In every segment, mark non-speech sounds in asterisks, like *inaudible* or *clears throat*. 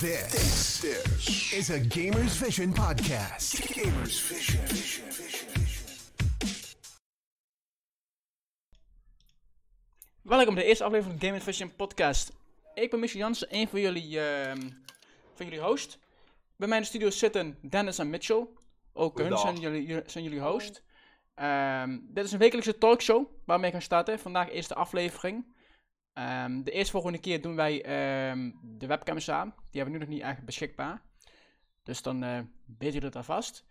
This, is a Gamer's Vision podcast. Gamer's Vision. Welkom bij de eerste aflevering van de Game Vision podcast. Ik ben Michel Jansen, een van jullie, ehm, van jullie host. Bij mij in de studio zitten Dennis en Mitchell. Ook hun zijn jullie, zijn jullie host. Ehm, dit is een wekelijkse talkshow waarmee we gaan starten. Vandaag eerste aflevering. Ehm, de eerste volgende keer doen wij ehm, de webcams aan. Die hebben we nu nog niet echt beschikbaar. Dus dan eh weten jullie het alvast.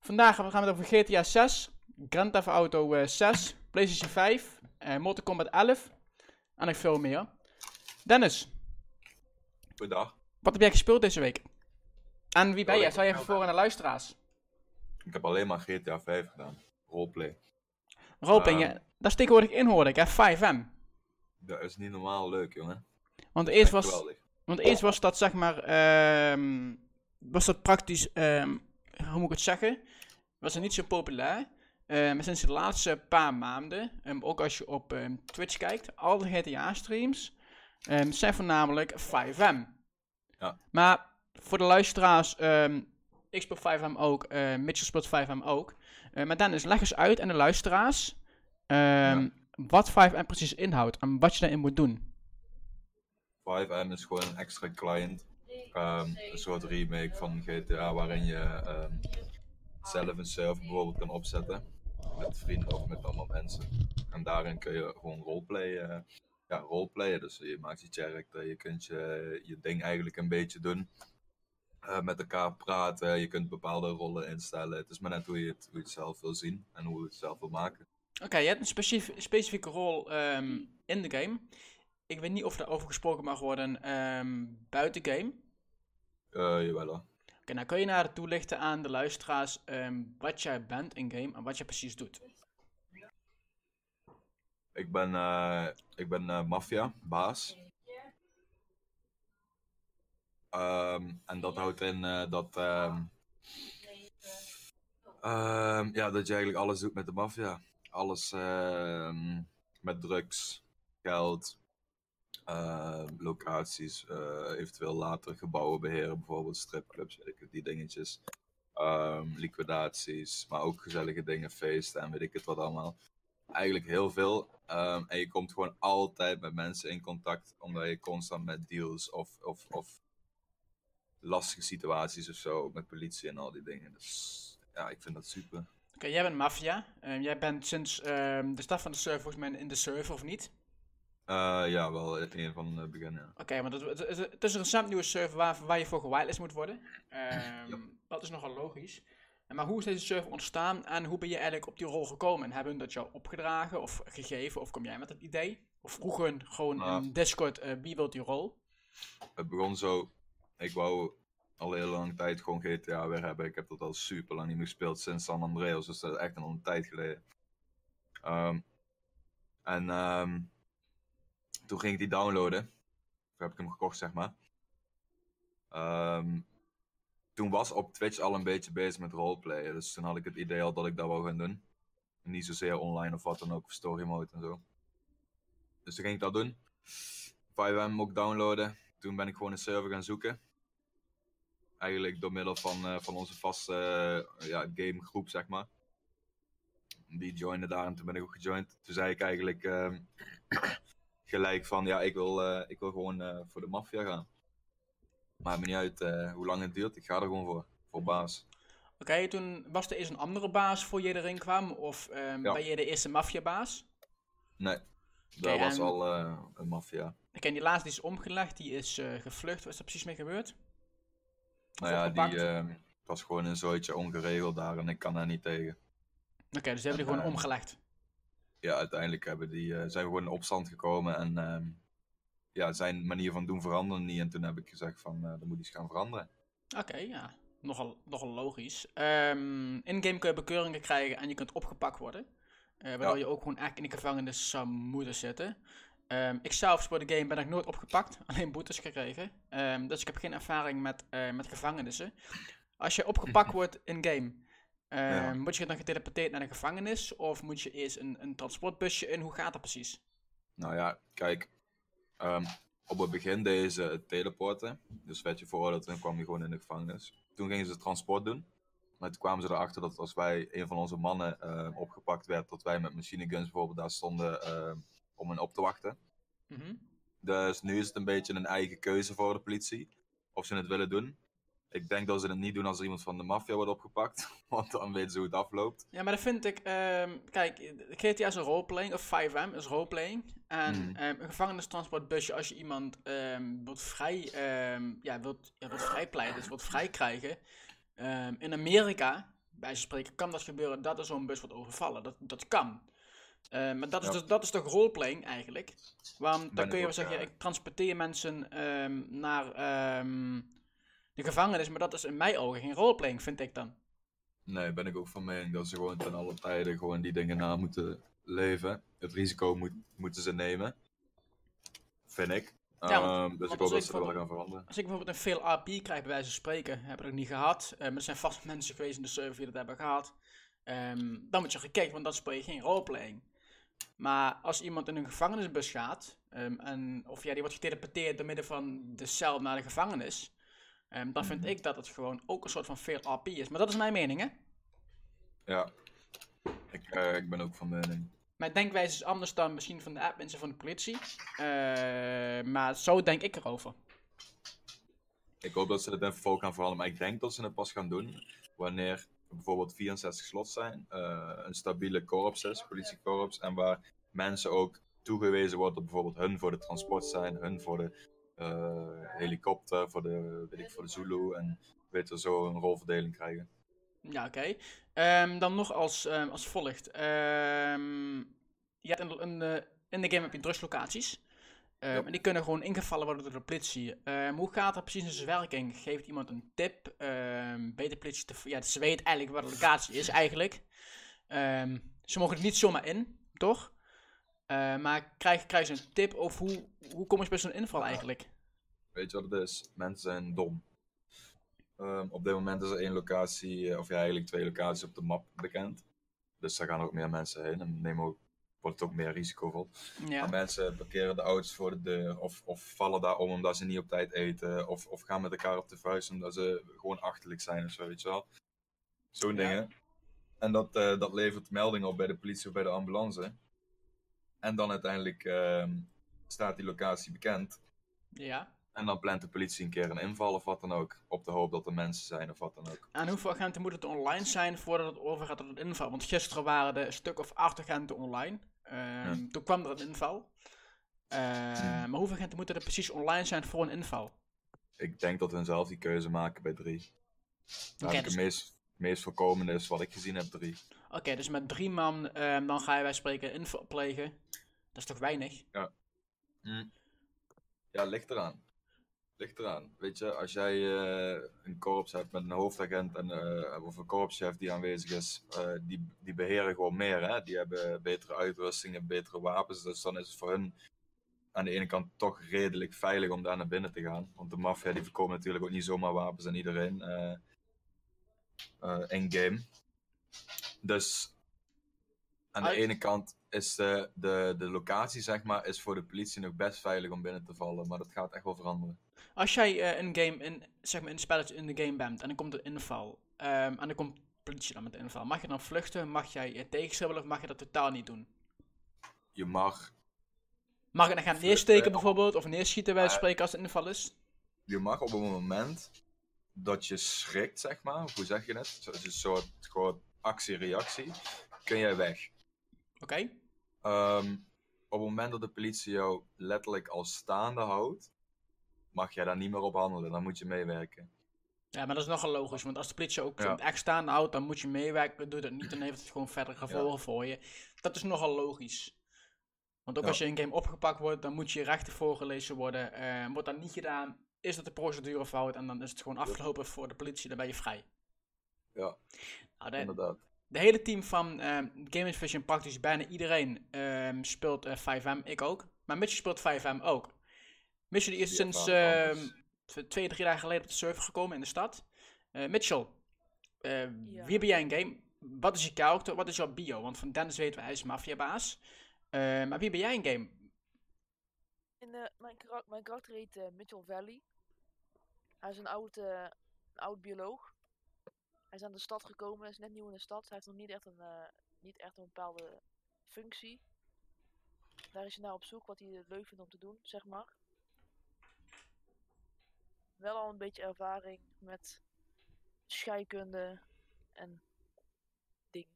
Vandaag gaan we het over GTA 6, Grand Theft Auto eh, 6, PlayStation 5, eh Mortal Kombat 11 en nog veel meer. Dennis, Goedendag. wat heb jij gespeeld deze week? En wie ben Oh, jij? Stel je even voor aan de luisteraars. Ik heb alleen maar GTA 5 gedaan. Roleplay. Roleplaying, Ehm. ja, dat is tegenwoordig in hoorde ik, hè? 5M. Dat is niet normaal leuk, jongen. Want eerst was, geweldig. want eerst was dat zeg maar, ehm, was dat praktisch, ehm, hoe moet ik het zeggen? Was het niet zo populair. Eh, maar sinds de laatste paar maanden, ehm, ook als je op ehm, Twitch kijkt, al de GTA-streams ehm, zijn voornamelijk 5M. Ja. Maar voor de luisteraars, ehm ik speel 5M ook, eh Mitchell speelt 5M ook. Eh, maar Dennis, leg eens uit aan de luisteraars ehm, wat 5M precies inhoudt en wat je daarin moet doen. 5M is gewoon een extra client. Ehm, een soort remake van GTA waarin je ehm, zelf een server bijvoorbeeld kan opzetten. Met vrienden of met allemaal mensen. En daarin kun je gewoon roleplayen. ja, roleplayen. Dus je maakt je character, je kunt je, je ding eigenlijk een beetje doen. Eh, met elkaar praten, je kunt bepaalde rollen instellen. Het is maar net hoe je het, hoe je het zelf wil zien en hoe je het zelf wil maken. Oké, je hebt een specif- specifieke rol ehm, in de game. Ik weet niet of daarover gesproken mag worden ehm, buiten game. Eh jawel hoor. Oké, nou kun je naar toelichten aan de luisteraars ehm, wat jij bent in game en wat je precies doet. Ik ben, eh ik ben eh, maffia, baas. En dat houdt in dat, ja, dat je eigenlijk alles doet met de maffia. Alles ehm, met drugs, geld, ehm, locaties, eh, eventueel later gebouwen beheren, bijvoorbeeld stripclubs, weet ik die dingetjes. Ehm, liquidaties, maar ook gezellige dingen, feesten en weet ik het wat allemaal eigenlijk heel veel. En je komt gewoon altijd met mensen in contact, omdat je constant met deals of, of, of lastige situaties of zo, met politie en al die dingen. Dus ja, ik vind dat super. Oké, jij bent maffia. Ehm, jij bent sinds ehm, de start van de server volgens mij in de server of niet? Eh, ja, wel in een van het begin, ja. Oké, want het, het, het- het is een recent nieuwe server waar, waar je voor gewilelist moet worden. Ehm, Dat is nogal logisch. Maar hoe is deze server ontstaan en hoe ben je eigenlijk op die rol gekomen? Hebben hun dat jou opgedragen of gegeven of kom jij met het idee? Of vroeg hun gewoon Nou. in Discord eh, wie wil die rol? Het begon zo, ik wou al heel lange tijd gewoon GTA weer hebben. Ik heb dat al super lang niet meer gespeeld sinds San Andreas, dus dat is echt al een tijd geleden. Ehm, en ehm, toen ging ik die downloaden. Toen heb ik hem gekocht, zeg maar. Ehm, toen was op Twitch al een beetje bezig met roleplayen, dus toen had ik het idee al dat ik dat wou gaan doen. Niet zozeer online of wat dan ook, story mode en zo. Dus toen ging ik dat doen. 5M ook downloaden. Toen ben ik gewoon een server gaan zoeken. Eigenlijk door middel van, eh, van onze vaste eh, ja, gamegroep, zeg maar. Die joinde daar en toen ben ik ook gejoind. Toen zei ik eigenlijk ehm, *coughs* gelijk van, ja, ik wil, eh, ik wil gewoon voor de maffia gaan. Maakt me niet uit hoe lang het duurt, ik ga er gewoon voor. Voor baas. Oké, toen was er eerst een andere baas voor je erin kwam of ehm, Ja. ben je de eerste maffiabaas? Nee, dat was en- al een maffia. Oké, en die laatste die is omgelegd, die is gevlucht. Wat is er precies mee gebeurd? Nou ja, opgepakt? die eh, was gewoon een zooitje ongeregeld daar en ik kan daar niet tegen. Oké, dus die hebben die gewoon Eh, omgelegd. ja, uiteindelijk hebben die, eh, zijn we gewoon in opstand gekomen en ehm, ja, zijn manier van doen veranderde niet. En toen heb ik gezegd van, eh dat moet iets gaan veranderen. Oké, ja. Nogal, nogal logisch. Ehm In-game kun je bekeuringen krijgen en je kunt opgepakt worden. waardoor Ja. je ook gewoon echt in de gevangenis zou moeten zitten. Ehm ik zelf voor de game ben ik nooit opgepakt, *laughs* alleen boetes gekregen. Ehm, dus ik heb geen ervaring met, eh, met gevangenissen. Als je opgepakt *laughs* wordt in-game, ehm, Ja. word je dan geteleporteerd naar de gevangenis? Of moet je eerst een, een transportbusje in? Hoe gaat dat precies? Nou ja, kijk, ehm, op het begin deden ze het teleporten. Dus werd je veroordeeld en dan kwam je gewoon in de gevangenis. Toen gingen ze transport doen. Maar toen kwamen ze erachter dat als wij, een van onze mannen, opgepakt werd, dat wij met machine guns bijvoorbeeld daar stonden om hen op te wachten. Mhm. Dus nu is het een beetje een eigen keuze voor de politie. Of ze het willen doen. Ik denk dat ze het niet doen als er iemand van de maffia wordt opgepakt. *laughs* Want dan weten ze hoe het afloopt. Ja, maar dat vind ik. ehm, kijk, GTA is een roleplaying, of 5M is roleplaying. En Mhm. ehm, een gevangenistransportbusje, als je iemand ehm wilt vrij. ja, wilt, ja, wilt vrijpleiten, dus wilt vrij krijgen. in Amerika, bij ze spreken, kan dat gebeuren dat er zo'n bus wordt overvallen. Dat, dat kan. Ehm, maar dat is, Ja. dus, dat is toch roleplaying eigenlijk? Want dan kun je wel zeggen, ja. ik transporteer mensen ehm, naar ehm, de gevangenis, maar dat is in mijn ogen geen roleplaying, vind ik dan. Nee, ben ik ook van mening dat ze gewoon ten alle tijden gewoon die dingen na moeten leven. Het risico moet, moeten ze nemen. Vind ik. Ja, want- dus ik hoop dat ze dat wel gaan veranderen. Als ik bijvoorbeeld een veel AP krijg, bij wijze van spreken, heb ik dat niet gehad. eh, maar er zijn vast *laughs* mensen geweest in de server die dat hebben gehad. Dan moet je gekeken, want dan speel je geen roleplaying. Maar als iemand in een gevangenisbus gaat, ehm, en, of ja, die wordt geteleporteerd door middel van de cel naar de gevangenis, ehm, dan vind Mhm. ik dat het gewoon ook een soort van AP is. Maar dat is mijn mening, hè? Ja. Ik, eh, ik ben ook van mening. Mijn denkwijze is anders dan misschien van de admins en van de politie. Eh, maar zo denk ik erover. Ik hoop dat ze het vervolg gaan veranderen. Maar ik denk dat ze het pas gaan doen wanneer er bijvoorbeeld 64 slots zijn. eh, een stabiele korps is, politiekorps. En waar mensen ook toegewezen worden bijvoorbeeld hun voor de transport zijn, hun voor de eh, helikopter, voor de, weet ik, voor de Zulu. En weet je, zo een rolverdeling krijgen. Ja, oké. Ehm, dan nog als, ehm, als volgt. Ehm, je hebt in, de, in de game heb je drugslocaties. Ehm, Ja. En die kunnen gewoon ingevallen worden door de politie. Ehm, hoe gaat dat precies in zijn werking? Geeft iemand een tip? De politie te, ja, ze weet eigenlijk waar de locatie is eigenlijk. Ze mogen er niet zomaar in, toch? Maar krijg, krijg ze een tip of hoe, hoe kom je bij zo'n inval eigenlijk? Weet je wat het is? Mensen zijn dom. Op dit moment is er één locatie, eh, of ja, eigenlijk twee locaties op de map bekend. Dus daar gaan ook meer mensen heen en nemen ook, wordt het ook meer risicovol. Ja. Maar mensen parkeren de auto's voor de deur of, of vallen daar om omdat ze niet op tijd eten. Of, of gaan met elkaar op de vuist omdat ze gewoon achterlijk zijn of zo, weet je wel. Zo'n Ja. dingen. En dat, eh, dat levert meldingen op bij de politie of bij de ambulance. En dan uiteindelijk ehm, staat die locatie bekend. ja. En dan plant de politie een keer een inval of wat dan ook. Op de hoop dat er mensen zijn of wat dan ook. En hoeveel agenten moeten er online zijn voordat het overgaat tot een inval? Want gisteren waren er een stuk of acht agenten online. Ehm, Toen kwam er een inval. Ehm, Maar hoeveel agenten moeten er precies online zijn voor een inval? Ik denk dat hun zelf die keuze maken bij drie. Okay, dus- Het meest, meest voorkomende is wat ik gezien heb, drie. Oké, dus met drie man, ehm, dan ga je bij spreken inval plegen. Dat is toch weinig? Hm. Ja, ligt eraan. Ligt eraan. Weet je, als jij eh, een korps hebt met een hoofdagent en, eh, of een korpschef die aanwezig is, eh, die, die beheren gewoon meer. Hè? Die hebben betere uitrustingen, betere wapens. Dus dan is het voor hun aan de ene kant toch redelijk veilig om daar naar binnen te gaan. Want de maffia die verkoopt natuurlijk ook niet zomaar wapens aan iedereen in-game. Dus aan de ene kant is de, de, de locatie, zeg maar, is voor de politie nog best veilig om binnen te vallen. Maar dat gaat echt wel veranderen. Als jij eh, een game, in, zeg maar een spelletje in de game bent en dan komt een inval. ehm, en dan komt politie dan met de inval. Mag je dan vluchten? Mag jij je tegenstribbelen of mag je dat totaal niet doen? Je mag, Mag je dan gaan neersteken bijvoorbeeld? Of neerschieten bij Eh, spreken als het een inval is? je mag op het moment dat je schrikt, zeg maar, hoe zeg je het? Het is een soort gewoon actie-reactie. Kun jij weg. Oké. Ehm, op het moment dat de politie jou letterlijk al staande houdt, mag jij daar niet meer op handelen. Dan moet je meewerken. Ja, maar dat is nogal logisch, want als de politie ook Ja. echt staande houdt, dan moet je meewerken. Doe dat niet, dan heeft het gewoon verdere gevolgen voor je. Dat is nogal logisch. Want ook Ja. als je in een game opgepakt wordt, dan moet je rechten voorgelezen worden. Eh, wordt dat niet gedaan, is dat de procedure fout en dan is het gewoon afgelopen voor de politie, dan ben je vrij. Ja, Nou, de, inderdaad. De hele team van ehm Game Vision, praktisch bijna iedereen, ehm, speelt eh, 5M, ik ook. Maar Mitchell speelt 5M ook. Mitchell die is sinds ehm, twee, drie dagen geleden op de server gekomen in de stad. Eh, Mitchell, eh, Ja. wie ben jij in game? Wat is je character? Wat is jouw bio? Want van Dennis weten we, hij is maffiabaas. Eh, maar wie ben jij in game? in de, mijn, mijn karakter heet eh, Mitchell Valley. Hij is een oud, eh, een oud bioloog. Hij is aan de stad gekomen, hij is net nieuw in de stad. Hij heeft nog niet echt een, eh, niet echt een bepaalde functie. Daar is hij naar op zoek wat hij leuk vindt om te doen, zeg maar. Wel al een beetje ervaring met scheikunde en dingen.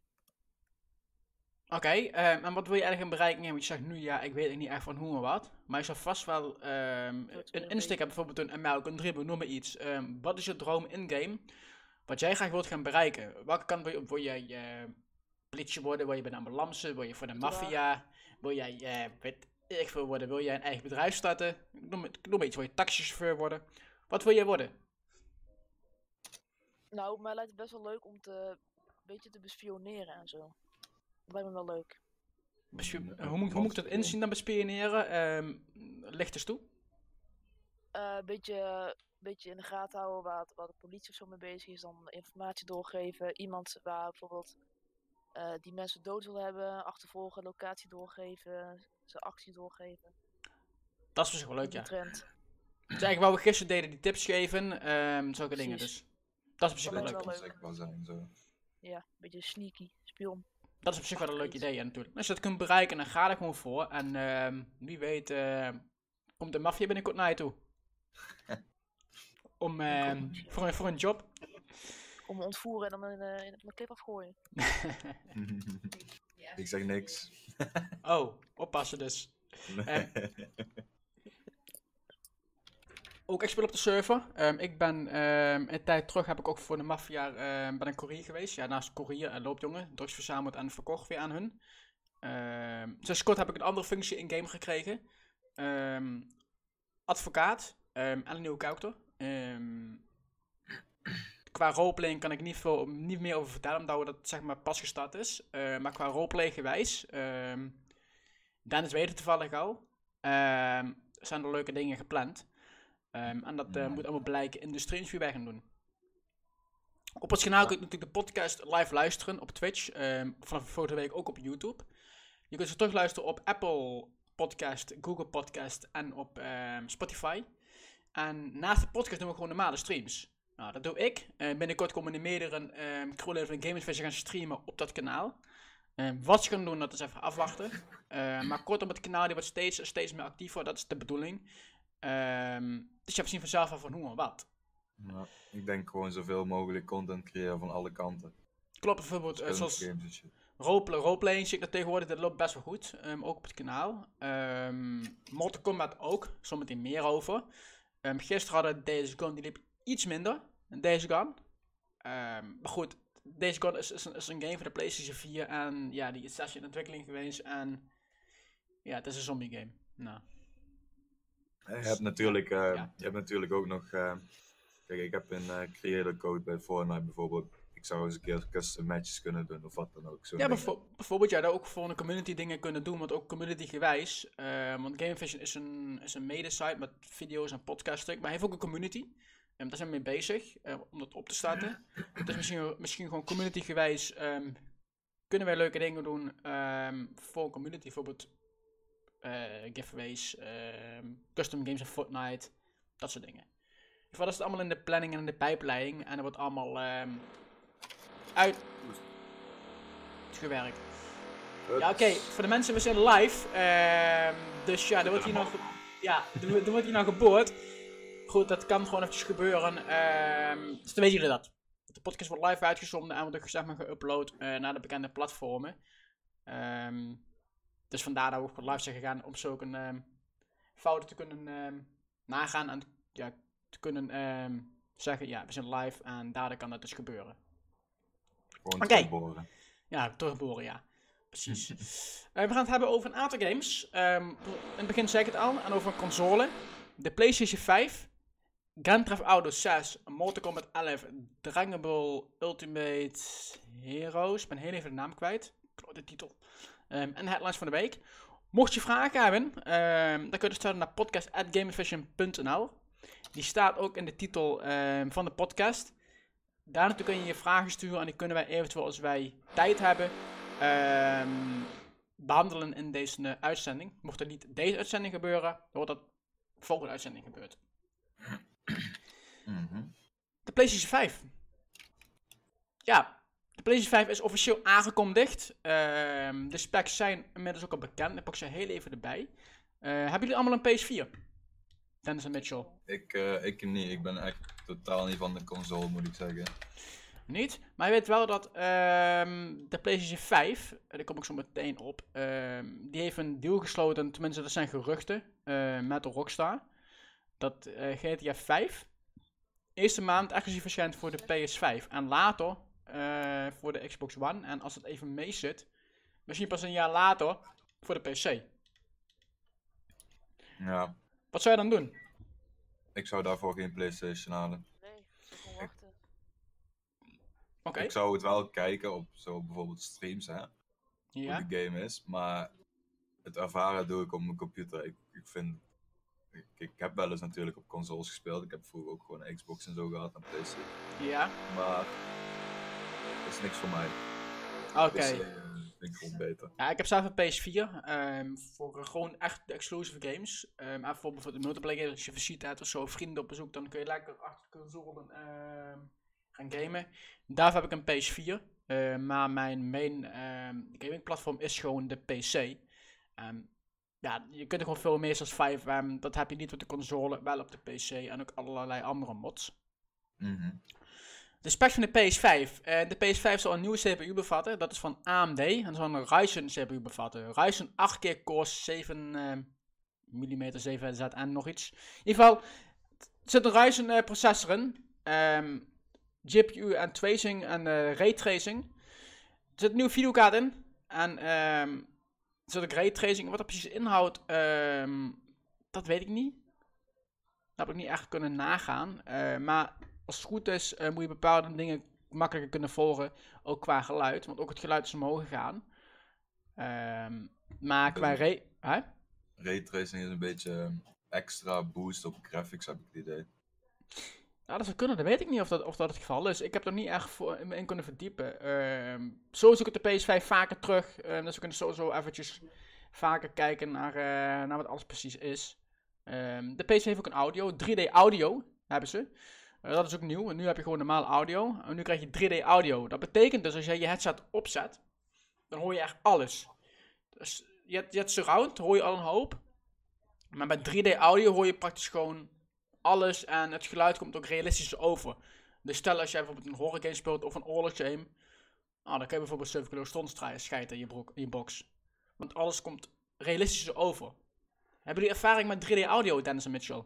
Oké, ehm, en wat wil je eigenlijk gaan bereiken? Want je zegt nu, ja, ik weet niet echt van hoe en wat. Maar je zou vast wel ehm, een insteek hebben, bijvoorbeeld een ML, een dribble, noem maar iets. Ehm, wat is je droom in-game? Wat jij graag wilt gaan bereiken? Welke kant wil je op? Wil jij eh, politie worden? Wil je bij de ambulance? Wil je voor de maffia? Wil jij, eh, weet ik veel worden? Wil jij een eigen bedrijf starten? Ik Noem, het- noem maar iets, wil je taxichauffeur worden? Wat wil jij worden? Nou, mij lijkt het best wel leuk om te, een beetje te bespioneren en zo. Dat lijkt me wel leuk. Bespio- eh, hoe, moet, hoe moet ik dat inzien dan bespioneren? Ehm licht eens toe. Eh, een beetje, beetje in de gaten houden waar, het- waar de politie of zo mee bezig is. Dan informatie doorgeven. Iemand waar bijvoorbeeld eh, die mensen dood wil hebben. Achtervolgen, locatie doorgeven. Zijn actie doorgeven. Dat is misschien wel leuk, ja. trend. Het is eigenlijk wat we gisteren deden, die tips geven, ehm zulke dingen. Dus dat is Dat wel leuk. wel zijn, zo. Ja, een beetje sneaky. Spion. Dat is op zich wel een leuk idee, ja, natuurlijk. Als je dat kunt bereiken, dan ga er gewoon voor. En ehm, wie weet, ehm, komt de maffia binnenkort naar je toe. *laughs* Om, ehm, voor, een, voor een job. Om me ontvoeren en dan in, eh, in mijn clip afgooien. *laughs* ik zeg niks. *laughs* oh, oppassen dus. Ook ik speel op de server. Ehm, ik ben ehm, een tijd terug heb ik ook voor de maffia ehm ben een courier geweest. Ja, naast courier en loopjongen. Drugs verzameld en verkocht weer aan hun. Ehm sinds kort heb ik een andere functie in game gekregen. Ehm, advocaat ehm, en een nieuwe character. Ehm, qua roleplaying kan ik niet, veel, niet meer over vertellen, omdat dat zeg maar pas gestart is. Eh, maar qua roleplay gewijs, ehm Dennis weet het toevallig al, ehm, zijn er leuke dingen gepland. Ehm, en dat eh, moet allemaal blijken in de streams die wij gaan doen. Op het kanaal kun je natuurlijk de podcast live luisteren op Twitch. ehm, vanaf volgende week ook op YouTube. Je kunt ze terugluisteren op Apple Podcast, Google Podcast en op Spotify. En naast de podcast doen we gewoon normale streams. Nou, dat doe ik. Eh, binnenkort komen er meerdere um, crewleden van Gamers Vision gaan streamen op dat kanaal. Ehm, wat ze gaan doen, dat is even afwachten. *laughs* Eh, maar kortom, het kanaal die wordt steeds, steeds meer actiever. Dat is de bedoeling. Ehm, dus je hebt zien vanzelf van hoe en wat. Ja, ik denk gewoon zoveel mogelijk content creëren van alle kanten. Klopt bijvoorbeeld, Verschillende zoals roleplay, zie ik dat tegenwoordig, dat loopt best wel goed. ehm, ook op het kanaal. Ehm Mortal Kombat ook, zometeen meer over. Ehm, gisteren hadden Days Gone, die liep iets minder dan Days Gone. Ehm, maar goed, Days Gone is, is, een, is een game voor de PlayStation 4 en ja, die is zes jaar in ontwikkeling geweest en ja, het is een zombie game. Nou, Je hebt natuurlijk, eh, Ja. je hebt natuurlijk ook nog. kijk, ik heb een eh, creator code bij Fortnite bijvoorbeeld. Ik zou eens een keer custom matches kunnen doen of wat dan ook. Zo'n Ja, bijvo- bijvoorbeeld ja, daar ook voor een community dingen kunnen doen, want ook community gewijs. eh, want Gamevision is een, is een mede-site met video's en podcasts, maar hij heeft ook een community. En daar zijn we mee bezig, eh, om dat op te starten. Dus misschien, misschien gewoon community gewijs ehm, kunnen wij leuke dingen doen ehm, voor een community. Bijvoorbeeld eh, giveaways, ehm, custom games in Fortnite, dat soort dingen. Geval, dat is allemaal in de planning en in de pijpleiding. En er wordt allemaal ehm uit gewerkt. Ja, oké. Voor de mensen, we zijn live. ehm, dus ja, er wordt hier nog... Ja, er, wordt- er wordt hier nog geboord. Goed, dat kan gewoon eventjes gebeuren. ehm, dus dan weten jullie dat. De podcast wordt live uitgezonden en wordt ook zeg maar geüpload eh, naar de bekende platformen. Ehm, dus vandaar dat we ook live zijn gegaan om zulke ehm fouten te kunnen nagaan en ja, te kunnen zeggen, ja, we zijn live en daardoor kan dat dus gebeuren. Gewoon Oké. te boren. Ja, terugboren, ja. Precies. *laughs* Eh, we gaan het hebben over een aantal games. Ehm, in het begin zei ik het al, en over een console. De PlayStation 5, Grand Theft Auto 6, Mortal Kombat 11, Dragon Ball Ultimate Heroes. Ik ben heel even de naam kwijt. Klote titel. Ehm, en de headlines van de week. Mocht je vragen hebben, ehm, dan kun je sturen naar podcast.gamevision.nl. Die staat ook in de titel van de podcast. Daarnaartoe kun je je vragen sturen en die kunnen wij eventueel als wij tijd hebben, ehm, behandelen in deze eh, uitzending. Mocht er niet deze uitzending gebeuren, dan wordt dat volgende uitzending gebeurd. Mhm. De PlayStation 5. Ja, de PlayStation 5 is officieel aangekondigd. Ehm, de specs zijn inmiddels ook al bekend. Ik pak ze heel even erbij. Eh, hebben jullie allemaal een PS4? Dennis en Mitchell. Ik, eh, ik niet. Ik ben echt totaal niet van de console, moet ik zeggen. Niet. Maar je weet wel dat ehm, de PlayStation 5, en daar kom ik zo meteen op, ehm, die heeft een deal gesloten, tenminste dat zijn geruchten, eh, met Rockstar. Dat eh, GTA 5 eerste maand exclusief verschijnt voor de PS5 en later eh, voor de Xbox One. En als het even mee zit, misschien pas een jaar later voor de PC. Ja, Wat zou je dan doen? ik zou daarvoor geen PlayStation halen. Nee, ik zou gewoon wachten. Oké. Ik zou het wel kijken op zo bijvoorbeeld streams, hè, Ja. hoe de game is. Maar het ervaren doe ik op mijn computer. Ik, ik vind... Ik, ik heb wel eens natuurlijk op consoles gespeeld. Ik heb vroeger ook gewoon een Xbox en zo gehad en PC. Ja. Maar dat is niks voor mij. Oké. PC eh, vind ik gewoon beter. Ja, ik heb zelf een PS4 ehm, voor eh, gewoon echt de exclusive games. Ehm en voor bijvoorbeeld de multiplayer, als je visite hebt of zo, vrienden op bezoek, dan kun je lekker achter de console ehm, gaan gamen. Daarvoor heb ik een PS4, eh, maar mijn main gaming platform is gewoon de PC. Ja, je kunt er gewoon veel meer zoals 5 ehm, dat heb je niet op de console, wel op de PC en ook allerlei andere mods. Mhm. De specs van de PS5. Eh, de PS5 zal een nieuwe CPU bevatten. Dat is van AMD. En dat zal een Ryzen CPU bevatten. Ryzen 8 keer core 7 eh, mm 7 Z en nog iets. In ieder geval, er zit een Ryzen eh, processor in. Ehm, GPU en tracing en eh, raytracing. Er zit een nieuwe videokaart in. En ehm, er zit ook raytracing. Wat dat precies inhoudt, ehm, dat weet ik niet. Dat heb ik niet echt kunnen nagaan. Maar als het goed is, eh, moet je bepaalde dingen makkelijker kunnen volgen. Ook qua geluid. Want ook het geluid is omhoog gegaan. Ehm, maar qua re... Hè? Raytracing is een beetje ehm, extra boost op graphics, heb ik het idee. Nou, dat zou kunnen. Dat weet ik niet of dat, of dat het geval is. Ik heb er niet echt voor, in, kunnen verdiepen. Ehm zo zoek ik de PS5 vaker terug. Dus we kunnen sowieso eventjes vaker kijken naar, eh, naar wat alles precies is. De PS heeft ook een audio. 3D audio hebben ze. Eh, dat is ook nieuw. En nu heb je gewoon normaal audio. En nu krijg je 3D audio. Dat betekent dus als jij je headset opzet, dan hoor je echt alles. Dus je hebt, je surround, hoor je al een hoop. Maar bij 3D audio hoor je praktisch gewoon alles en het geluid komt ook realistisch over. Dus stel als jij bijvoorbeeld een horror game speelt of een oorlogsgame, ah, dan kun je bijvoorbeeld 7 kilo stondstraaien schijten in je, broek, in je box. Want alles komt realistisch over. Hebben jullie ervaring met 3D audio, Dennis en Mitchell?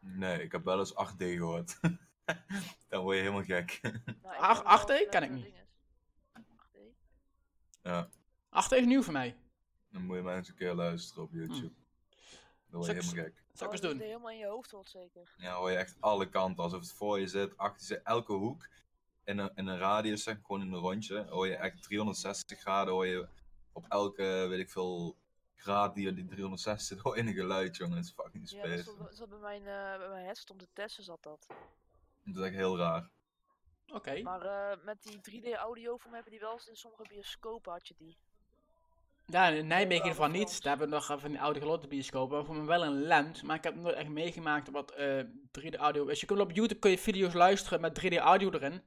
Nee, ik heb wel eens 8D gehoord. *laughs* Dan word je helemaal gek. Nou, ik Ach- ken wel 8D dat ken ik niet. ding is. 8D? ja, Achter is nieuw voor mij. dan moet je maar eens een keer luisteren op YouTube. Dan word je helemaal gek. Zal ik Oh, eens dat doen? het helemaal in je hoofd hoort zeker. Ja, hoor je echt alle kanten. Alsof het voor je zit, achter je elke hoek. In een, in een radius, zeg, gewoon in een rondje. Hoor je echt 360 graden. Hoor je op elke, weet ik veel, graad die er die 360 zit. Hoor je een geluid, jongen. Dat is fucking Ja, dat space. zat, dat zat bij mijn, eh bij mijn headset om te testen zat dat. Dat is echt heel raar. Oké. Maar eh, met die 3D audio voor mij hebben die wel eens in sommige bioscopen had je die. Ja, in Nijmegen in ieder geval niet. Daar hebben we nog van die oude grote bioscopen. Voor me wel een lens, maar ik heb nooit echt meegemaakt wat eh 3D audio is. Je kunt op YouTube kun je video's luisteren met 3D audio erin.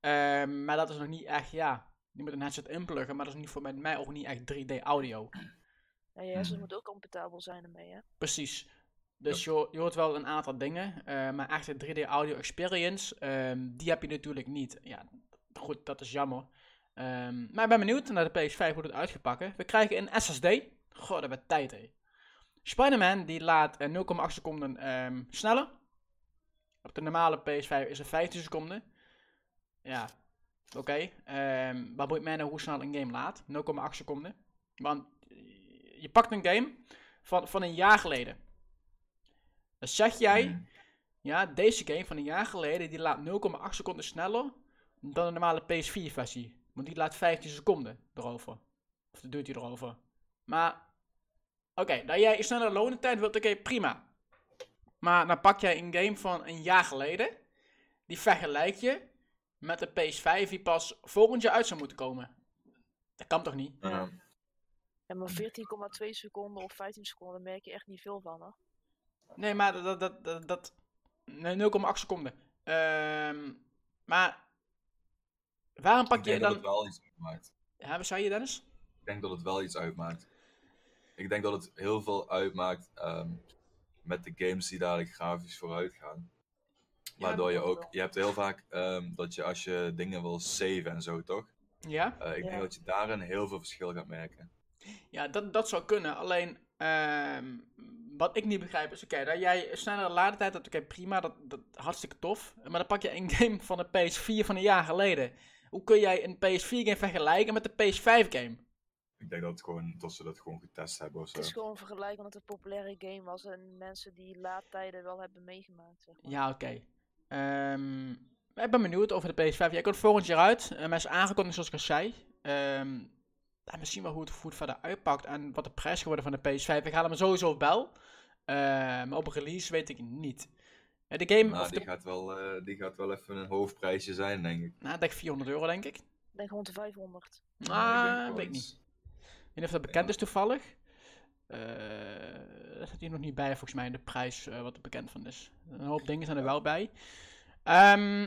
Ehm, maar dat is nog niet echt, ja, je moet een headset inpluggen, maar dat is niet voor mij, mij ook niet echt 3D En je hersens Mhm. moeten ook compatibel zijn ermee, hè? Precies. Dus je, hoort- je hoort wel een aantal dingen, eh, maar echt een 3D audio experience, ehm, die heb je natuurlijk niet. Ja, goed, dat is jammer. Ehm, maar ik ben benieuwd naar de PS5 hoe het uitgepakt. We krijgen een SSD. Goh, dat werd tijd, hé. Spider-Man die laat eh, 0,8 seconden ehm, sneller. Op de normale PS5 is het 15 seconden. Ja, oké. Ehm, wat boeit mij nou hoe snel een game laat? 0,8 seconden. Want je pakt een game van, van een jaar geleden. Dan zeg jij, Mm. ja, deze game van een jaar geleden, die laat 0,8 seconden sneller dan de normale PS4-versie. Want die laat 15 seconden erover. Of dat duurt hij erover. Maar, oké, dat jij een snelle lonentijd wilt, oké, prima. Maar dan pak jij een game van een jaar geleden. Die vergelijk je met de PS5 die pas volgend jaar uit zou moeten komen. Dat kan toch niet? Ja. Ja, maar 14,2 seconden of 15 seconden merk je echt niet veel van, hoor. Nee, maar dat... dat, dat, dat nee, 0,8 seconden. Ehm, maar... Waarom pak Ik je denk dat dan... het wel iets uitmaakt. Ja, wat zei je, Dennis? Ik denk dat het wel iets uitmaakt. Ik denk dat het heel veel uitmaakt ehm, met de games die dadelijk grafisch vooruit gaan. Waardoor je ook, je hebt heel vaak ehm, dat je als je dingen wil saven en zo, toch? Ja? Eh, ik Ja. denk dat je daarin heel veel verschil gaat merken. Ja, dat, dat zou kunnen. Alleen, ehm, wat ik niet begrijp is, oké, dat jij snellere ladentijd hebt, oké, prima, dat, dat hartstikke tof. Maar dan pak je een *laughs* game van de PS4 van een jaar geleden. Hoe kun jij een PS4-game vergelijken met de PS5-game? Ik denk dat, het gewoon, dat ze dat gewoon getest hebben of zo. Het is gewoon vergelijken omdat het een populaire game was en mensen die laadtijden wel hebben meegemaakt. Zeg maar. Ja, oké. Ehm, ik ben benieuwd over de PS5. Jij komt volgend jaar uit. Uh, is aangekondigd zoals ik al zei. Ehm ja, misschien wel hoe het, hoe het verder uitpakt en wat de prijs geworden van de PS5. Ik haal hem sowieso wel. Eh, maar op release weet ik niet. Eh, de game, Nou, of die, de, gaat wel, eh, die gaat wel even een hoofdprijsje zijn, denk ik. nou, ik denk 400 euro, denk ik. Ik denk rond de 500. Ah, ik weet ik niet. Ik weet niet of dat bekend is toevallig. Eh dat staat hier nog niet bij, volgens mij, in de prijs eh, wat er bekend van is. Een hoop dingen zijn er wel bij. Ehm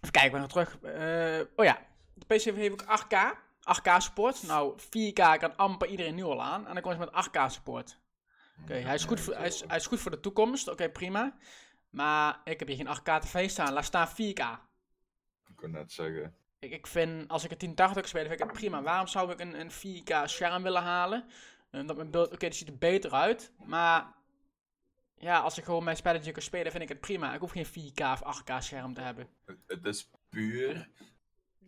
even kijken, we gaan terug. Eh, oh ja, de PC heeft ook 8K. 8K support. Nou, 4K kan amper iedereen nu al aan. En dan komt ze met 8K support. Oké, hij, is goed voor- hij, is, hij is goed voor de toekomst. Oké, prima. Maar ik heb hier geen 8K tv staan. Laat staan 4K. Ik kon net zeggen. Ik, ik vind, als ik een 1080 speel, vind ik het prima. Waarom zou ik een, een 4K scherm willen halen? Eh, dat mijn beeld, oké, die ziet er beter uit. Maar ja, als ik gewoon mijn spelletje kan spelen, vind ik het prima. Ik hoef geen 4K of 8K scherm te hebben. Het is puur.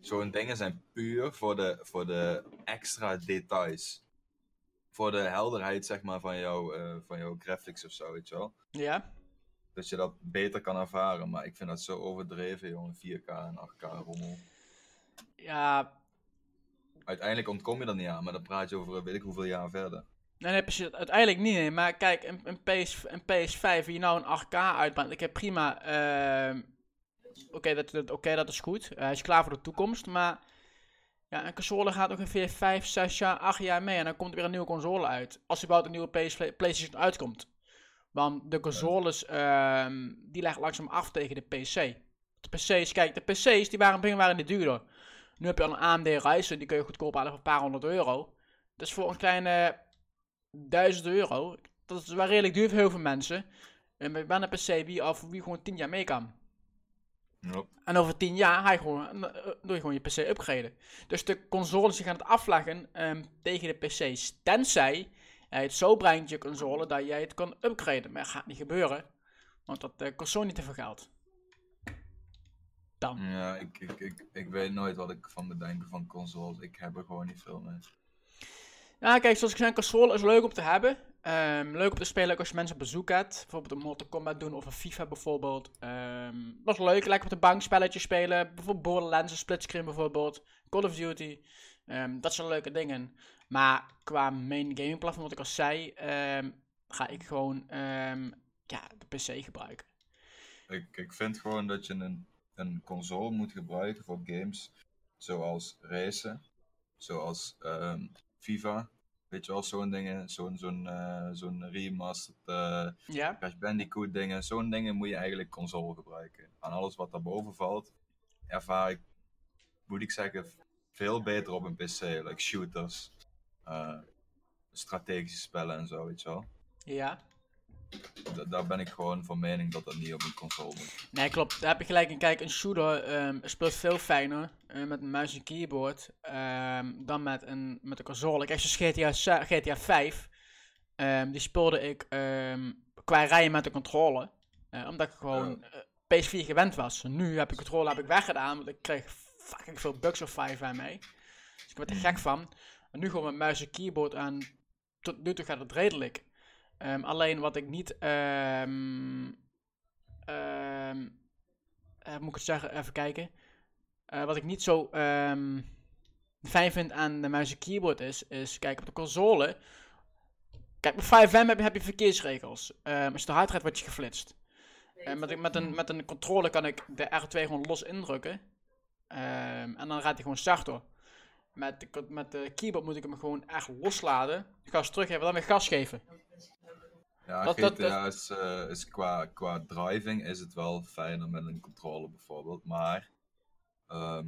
Zo'n dingen zijn puur voor de, voor de extra details. Voor de helderheid, zeg maar, van, jou, eh, van jouw graphics of zo, weet je wel. Ja? Dat je dat beter kan ervaren. Maar ik vind dat zo overdreven, jongen. 4K en 8K rommel. Ja, Uiteindelijk ontkom je er niet aan, maar dan praat je over eh, weet ik hoeveel jaar verder. nee, nee, precies. Uiteindelijk niet, nee. Maar kijk, een, een, PS, een PS5 die nou een 8K uitbrengt. Ik heb prima... ehm, Oké, dat, dat, is goed. Eh, hij is klaar voor de toekomst, maar... Ja, een console gaat ongeveer 5, 6 jaar, 8 jaar mee en dan komt er weer een nieuwe console uit. Als er überhaupt een nieuwe PlayStation uitkomt. Want de consoles, ehm, die leggen langzaam af tegen de PC. De PC's, kijk, de PC's die waren begin waren niet duurder. Nu heb je al een AMD Ryzen, die kun je goedkoop halen voor een paar honderd euro. Dat is voor een kleine 1000 euro. Dat is wel redelijk duur voor heel veel mensen. En met een PC al voor wie gewoon 10 jaar mee kan. Yep. En over 10 jaar je gewoon, eh, doe je gewoon je PC upgraden. Dus de consoles gaan het afleggen ehm, tegen de PC's. Tenzij hij het zo brengt, je console, dat jij het kan upgraden. Maar dat gaat niet gebeuren. Want dat uh, kost zo niet te veel geld. Dan. Ja, ik, ik, ik, ik weet nooit wat ik van bedenken van consoles. Ik heb er gewoon niet veel mee. Ja, kijk, zoals ik zei, een console is leuk om te hebben. Ehm, leuk om te spelen als je mensen op bezoek hebt. Bijvoorbeeld een Mortal Kombat doen of een FIFA bijvoorbeeld. Ehm, dat is leuk. Lekker op de bank spelletjes spelen. Bijvoorbeeld Borderlands, een splitscreen bijvoorbeeld. Call of Duty. Ehm, dat zijn leuke dingen. Maar qua main gaming platform, wat ik al zei, ga ik gewoon ja, de PC gebruiken. Ik, ik vind gewoon dat je een, een console moet gebruiken voor games zoals racen, zoals FIFA. Weet je wel, zo'n dingen, zo'n zo'n eh, zo'n remastered Ja? Crash Bandicoot dingen, zo'n dingen moet je eigenlijk console gebruiken. Aan alles wat daarboven valt, ervaar ik, moet ik zeggen, veel beter op een PC. Like shooters, eh, strategische spellen en zo, weet je wel. Ja. Da- daar ben ik gewoon van mening dat dat niet op een console moet. Nee, klopt. Daar heb je gelijk in. Kijk, een shooter ehm, speelt veel fijner eh, met een muis en keyboard ehm, dan met een, met een console. Kijk, zoals GTA, GTA 5, ehm, die speelde ik ehm, qua rijden met de controle. eh, omdat ik gewoon eh, PS4 gewend was. Nu heb ik controle heb ik weggedaan, want ik kreeg fucking veel bugs of 5 aan mee. Dus ik werd er gek van. En nu gewoon met muis en keyboard en tot nu toe gaat het redelijk. Ehm, alleen wat ik niet ehm, ehm, eh, moet ik het zeggen, even kijken. Eh, wat ik niet zo fijn vind aan de muis en keyboard is, is kijk op de console. Kijk, bij 5M heb je, heb je verkeersregels. Als je te hard rijdt, word je geflitst. Met, een- met, een, met een controller kan ik de R2 gewoon los indrukken. En dan rijdt hij gewoon zacht door. met de, met de keyboard moet ik hem gewoon echt loslaten. Gas teruggeven, dan weer gas geven. Ja, Dat- dat- GTA is, eh, is qua, qua driving is het wel fijner met een controller bijvoorbeeld, maar ehm,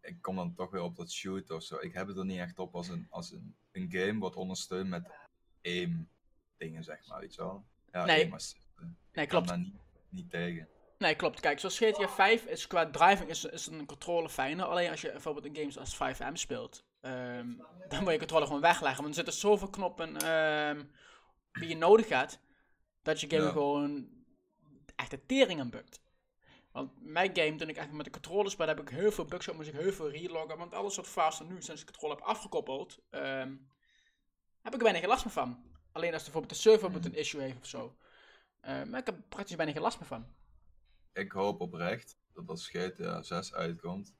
ik kom dan toch weer op dat shoot of zo. Ik heb het er niet echt op als een, als een, een game wat ondersteunt met aim dingen, zeg maar, weet je wel. Ja, Nee. assist. eh. Nee, klopt. daar niet, niet tegen. Nee, klopt. Kijk, zoals GTA 5 is qua driving is, is een controller fijner. Alleen als je bijvoorbeeld een games als 5M speelt, ehm, dan moet je controller gewoon wegleggen. Want er zitten zoveel knoppen ehm, die je nodig hebt, dat je game Ja. gewoon echt de tering aan bukt. Want mijn game, toen ik echt met de controller speelde, heb ik heel veel bugs gehad, moest ik heel veel reloggen. Want alles wat faster nu, sinds ik de controller heb afgekoppeld, ehm, heb ik er bijna geen last meer van. Alleen als bijvoorbeeld de server een issue heeft of zo. Maar ik heb praktisch bijna geen last meer van. Ik hoop oprecht dat als GTA 6 uitkomt,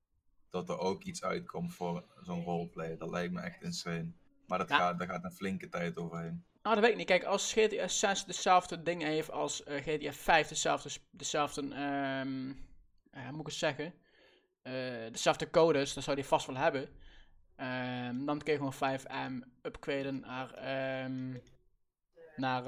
dat er ook iets uitkomt voor zo'n roleplay. Dat lijkt me echt insane. Maar dat Ja. gaat, daar gaat een flinke tijd overheen. Nou, dat weet ik niet. Kijk, als GTA 6 dezelfde dingen heeft als eh, GTA 5, dezelfde, dezelfde ehm, eh, moet ik het zeggen, Eh, dezelfde codes, dan zou die vast wel hebben. Ehm, dan kun je gewoon 5M upgraden naar, ehm, naar,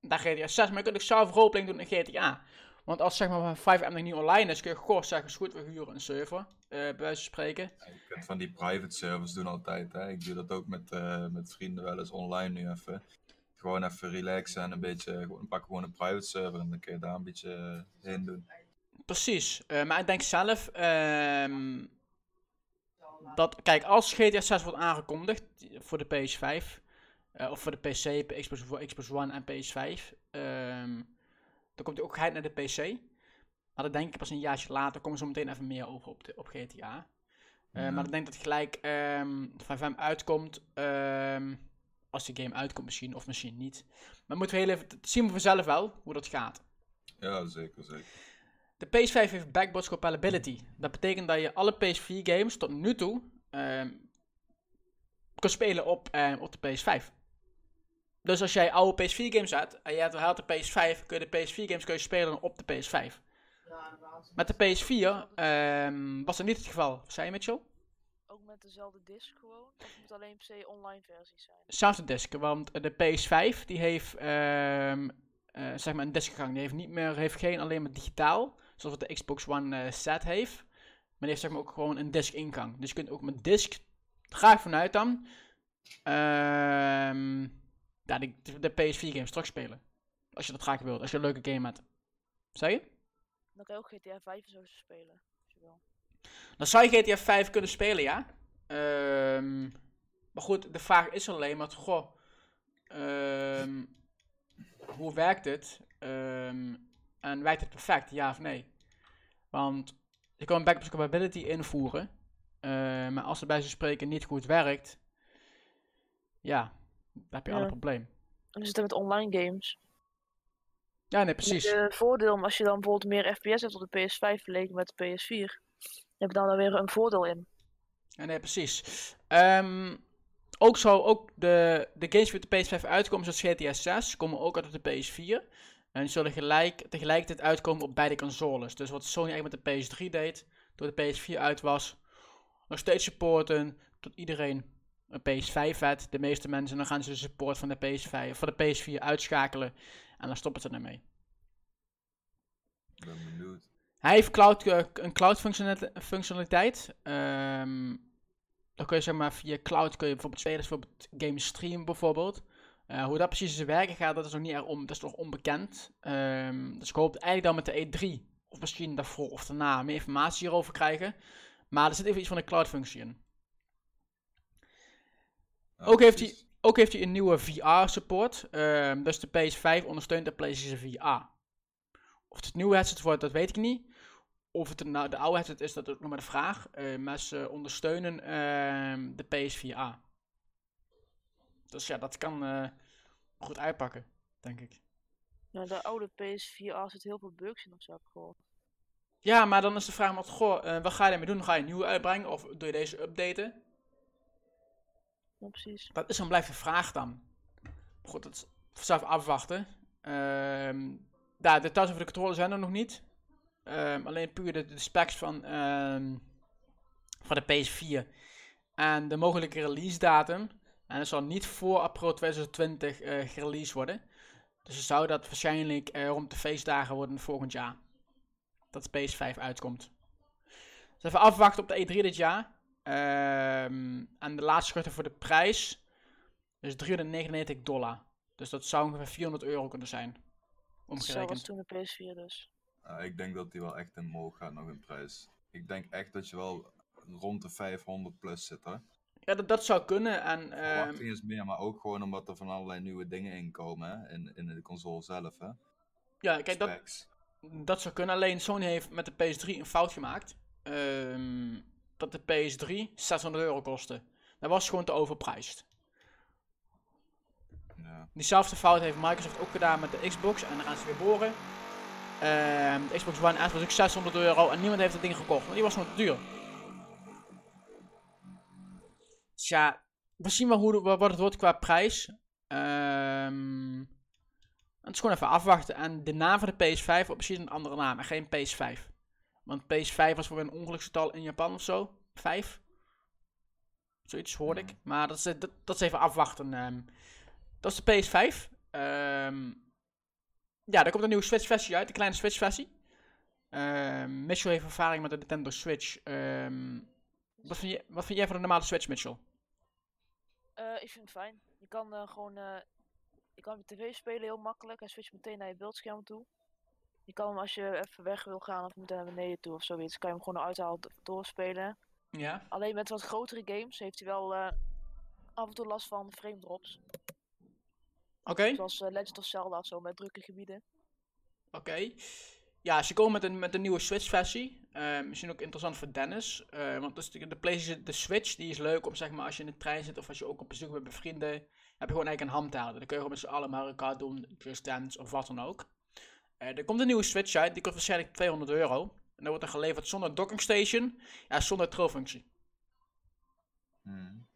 naar GTA 6. Maar je kunt ook zelf roleplaying doen in GTA. Want als zeg maar 5M nog niet online is, kun je gewoon zeggen, is goed, we huren een server. eh bij wijze van spreken. Ja, Je kunt van die private servers doen altijd. Hè? Ik doe dat ook met, eh, met vrienden wel eens online nu even. Gewoon even relaxen en een beetje, gewoon, pak gewoon een private server en dan kun je daar een beetje eh, heen doen. Precies, maar ik denk zelf ehm, dat, kijk, als GTA 6 wordt aangekondigd voor de PS5, eh, of voor de PC, Xbox, voor Xbox One en PS5, ehm, dan komt hij ook geheid naar de PC. Maar dan denk ik pas een jaartje later, komen ze meteen even meer over op, de, op GTA. Eh, Ja. Maar ik denk dat gelijk ehm 5M uitkomt, ehm, als die game uitkomt misschien, of misschien niet. Maar moeten we heel even, dat zien we vanzelf wel, hoe dat gaat. Ja, zeker, zeker. De PS5 heeft backwards compatibility. Dat betekent dat je alle PS4 games tot nu toe ehm kunt spelen op, ehm, op de PS5. Dus als jij oude PS4 games hebt en je hebt haalt de PS5, kun je de PS4 games kun je spelen op de PS5. Met de PS4 ehm, was dat niet het geval. Wat zei je Mitchell? Ook met dezelfde disc gewoon? Of het moet alleen per se online versies zijn? Zelfde disk, want de PS5 die heeft ehm, eh, zeg maar een diskgang. Die heeft niet meer, heeft geen alleen maar digitaal, zoals wat de Xbox One eh, set heeft. Maar die heeft zeg maar ook gewoon een disk ingang. Dus je kunt ook met disk, ga ik vanuit dan, ehm ja, de, de PS4 games terugspelen. Als je dat graag wilt, als je een leuke game hebt. Zeg je? Dan kan je ook GTA 5 en zo spelen. Als je wil. Dan zou je GTA 5 kunnen spelen, ja. Ehm, maar goed, de vraag is alleen maar, goh, ehm, hoe werkt het? Ehm, en werkt het perfect, ja of nee? Want je kan een backwards compatibility invoeren, eh, maar als het bij ze spreken niet goed werkt, ja, heb je al Ja. een probleem. En is het met online games. Ja, nee, precies. Het voordeel, maar als je dan bijvoorbeeld meer FPS hebt op de PS5 vergeleken met de PS4, heb je dan, dan weer een voordeel in. Ja, nee, precies. Ehm, ook zo, ook de, de games die op de PS5 uitkomen, zoals GTA 6, komen ook uit op de PS4. En die zullen gelijk, tegelijkertijd uitkomen op beide consoles. Dus wat Sony eigenlijk met de PS3 deed, toen de PS4 uit was, nog steeds supporten tot iedereen een PS5 had. De meeste mensen, dan gaan ze de support van de PS5, van de PS4 uitschakelen en dan stoppen ze ermee. Ik ben benieuwd. Hij heeft cloud, eh, een cloud functionali- functionaliteit. Ehm dan kun je zeg maar via cloud kun je bijvoorbeeld spelen, bijvoorbeeld game stream bijvoorbeeld. Eh, hoe dat precies in zijn werken gaat, dat is nog niet erg om, dat is nog onbekend. Ehm, dus ik hoop eigenlijk dan met de E3, of misschien daarvoor of daarna, meer informatie hierover krijgen. Maar er zit even iets van een cloud functie in. Ja, Ook heeft, hij, ook heeft hij een nieuwe VR-support. Ehm, dus de PS5 ondersteunt de PlayStation VR. Of het het nieuwe headset wordt, dat weet ik niet. Of het een- nou, de oude headset is, dat is ook nog maar de vraag. Eh, maar ze ondersteunen ehm, de PSVR. Dus ja, dat kan eh, goed uitpakken, denk ik. Nou, de oude PS4 zit heel veel bugs in of zo, heb ik gehoord. Ja, maar dan is de vraag, wat, goh, eh, wat ga je ermee doen? Ga je een nieuwe uitbrengen of doe je deze updaten? Ja. Dat is en blijft de vraag dan. Goed, dat is vanzelf afwachten. Ehm ja, de details over de controller zijn er nog niet. Ehm, alleen puur de, specs van, ehm, voor de PS4. En de mogelijke release datum. En het zal niet voor april 2020 eh gereleased worden. Dus dan zou dat waarschijnlijk eh, rond de feestdagen worden volgend jaar. Dat de PS5 uitkomt. Dus even afwachten op de E3 dit jaar. Ehm, en de laatste schutter voor de prijs is 399 dollar. Dus dat zou ongeveer 400 euro kunnen zijn. Zo was Omgerekend. toen de PS4 dus. Ik denk dat die wel echt omhoog gaat nog in prijs. Ik denk echt dat je wel rond de 500 plus zit hoor. Ja, dat, dat zou kunnen. En ehm, Verwachting is meer, maar ook gewoon omdat er van allerlei nieuwe dingen in komen hè, in, in de console zelf. Hè. ja, kijk, dat, Specs. Dat zou kunnen, alleen Sony heeft met de PS3 een fout gemaakt. Ehm, dat de PS3 600 euro kostte. Dat was gewoon te overprijsd. Ja. Diezelfde fout heeft Microsoft ook gedaan met de Xbox en dan gaan ze weer boren. Ehm, de Xbox One S was ook 600 euro en niemand heeft dat ding gekocht, want die was gewoon te duur. Dus ja, we zien wel hoe, wat het wordt qua prijs. Ehm, het is gewoon even afwachten. En de naam van de PS5 wordt precies een andere naam en geen PS5. Want PS5 was voor een ongeluksgetal in Japan of zo. 5. Zoiets hoorde ik. Maar dat is, dat, dat is even afwachten. ehm. dat is de PS5. Ehm, ja, er komt een nieuwe Switch-versie uit. Een kleine Switch-versie. Ehm Mitchell heeft ervaring met de Nintendo Switch. Wat, vind je, wat vind jij van de normale Switch, Mitchell? Eh, ik vind het fijn. Je kan eh, gewoon. eh, je kan op je tv spelen heel makkelijk. Hij switcht meteen naar je beeldscherm toe. Je kan hem als je even weg wil gaan of moet naar beneden toe of zoiets. Kan je hem gewoon eruit halen do- doorspelen. Ja. Alleen met wat grotere games heeft hij wel eh, af en toe last van frame drops. Oké. Zoals eh, Legend of Zelda of zo met drukke gebieden. Oké. Ja, ze komen met een, met een nieuwe Switch-versie. Eh, misschien ook interessant voor Dennis. want dus de, de, PlayStation, de Switch die is leuk om zeg maar als je in de trein zit of als je ook op bezoek bent bij vrienden. Heb je gewoon eigenlijk een handheld. Dan kun je gewoon met z'n allen Mario Kart doen, Just Dance of wat dan ook. Eh, er komt een nieuwe Switch uit, die kost waarschijnlijk 200 euro. En dan wordt er geleverd zonder docking station, ja, zonder trilfunctie. Hmm.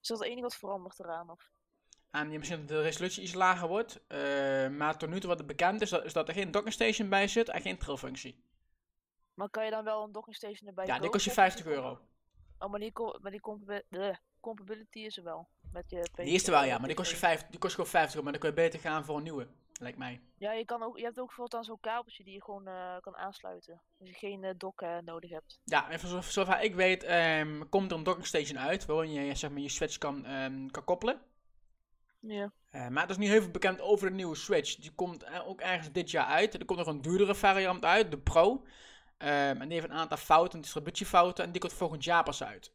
Is dat het enige wat verandert eraan? Of? En je misschien dat de resolutie iets lager wordt. eh, maar tot nu toe wat er bekend is, dat, is dat er geen docking station bij zit en geen trilfunctie. Maar kan je dan wel een docking station erbij Ja, die kost je of is 50 die compa- euro. Oh, maar die, maar die compatibility is er wel. Met je Die is er wel, ja, maar die kost, je TV. 50, die kost gewoon 50 euro. Maar dan kun je beter gaan voor een nieuwe, lijkt mij. Ja, je, kan ook, je hebt ook bijvoorbeeld dan zo'n kabeltje die je gewoon eh, kan aansluiten. Dus je geen eh, dock nodig hebt. Ja, en voor zo- zover ik weet, ehm, komt er een docking station uit, waarin je zeg maar, je Switch kan, ehm, kan koppelen. Ja. Eh, maar het is niet heel veel bekend over de nieuwe Switch. Die komt ook ergens dit jaar uit. Er komt nog een duurdere variant uit, de Pro. Ehm, en die heeft een aantal fouten, distributiefouten, en die komt volgend jaar pas uit.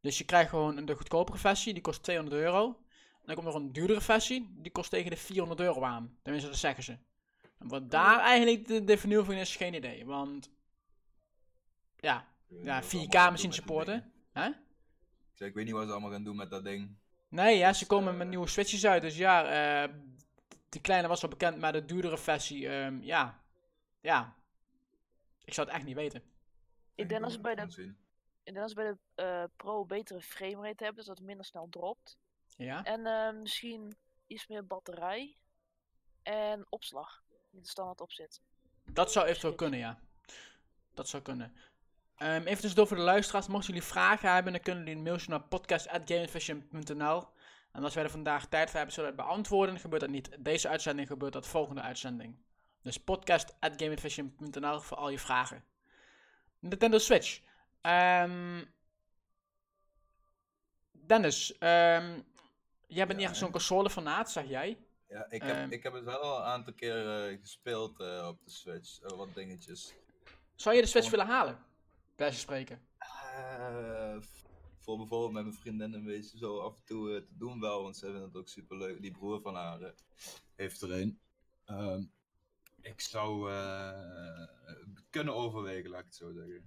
Dus je krijgt gewoon de goedkopere versie, die kost 200 euro. En dan komt nog een duurdere versie, die kost tegen de 400 euro aan. Tenminste, dat zeggen ze. En wat daar eigenlijk de, de vernieuwing van is, geen idee. Want, ja, ja niet wat ze 4K allemaal gaan misschien supporten. Hè? Ik zeg, Ik weet niet wat ze allemaal gaan doen met dat ding. Nee, ja, Dus, ze komen eh, met nieuwe Switches uit. Dus ja, eh die kleine was wel bekend, maar de duurdere versie, ehm, ja. Ja. Ik zou het echt niet weten. Ik denk als ze bij de, gaan zien. ik denk als ze bij de eh, Pro betere framerate hebben, dus dat het minder snel dropt. Ja. En eh, misschien iets meer batterij. En opslag. Die er standaard op zit. Dat zou eventueel kunnen, ja. Dat zou kunnen. Ehm even tussendoor voor de luisteraars. Mochten jullie vragen hebben, dan kunnen jullie een mailtje naar podcast.gamevision.nl En als wij er vandaag tijd voor hebben, zullen we het beantwoorden. Gebeurt dat niet deze uitzending, gebeurt dat volgende uitzending. Dus podcast.gamevision.nl voor al je vragen. Nintendo Switch. Ehm Dennis, ehm jij bent niet echt zo'n console-fanaat, zeg jij. Ja, ik heb, Ehm. ik heb het wel al een aantal keer eh, gespeeld eh, op de Switch. eh, wat dingetjes. Zou je de Switch willen halen? Bij spreken. Voor bijvoorbeeld met mijn vriendin een beetje zo af en toe te doen wel, want ze vinden het ook super leuk. Die broer van haar heeft er een. Ehm, ik zou eh, kunnen overwegen, laat ik het zo zeggen.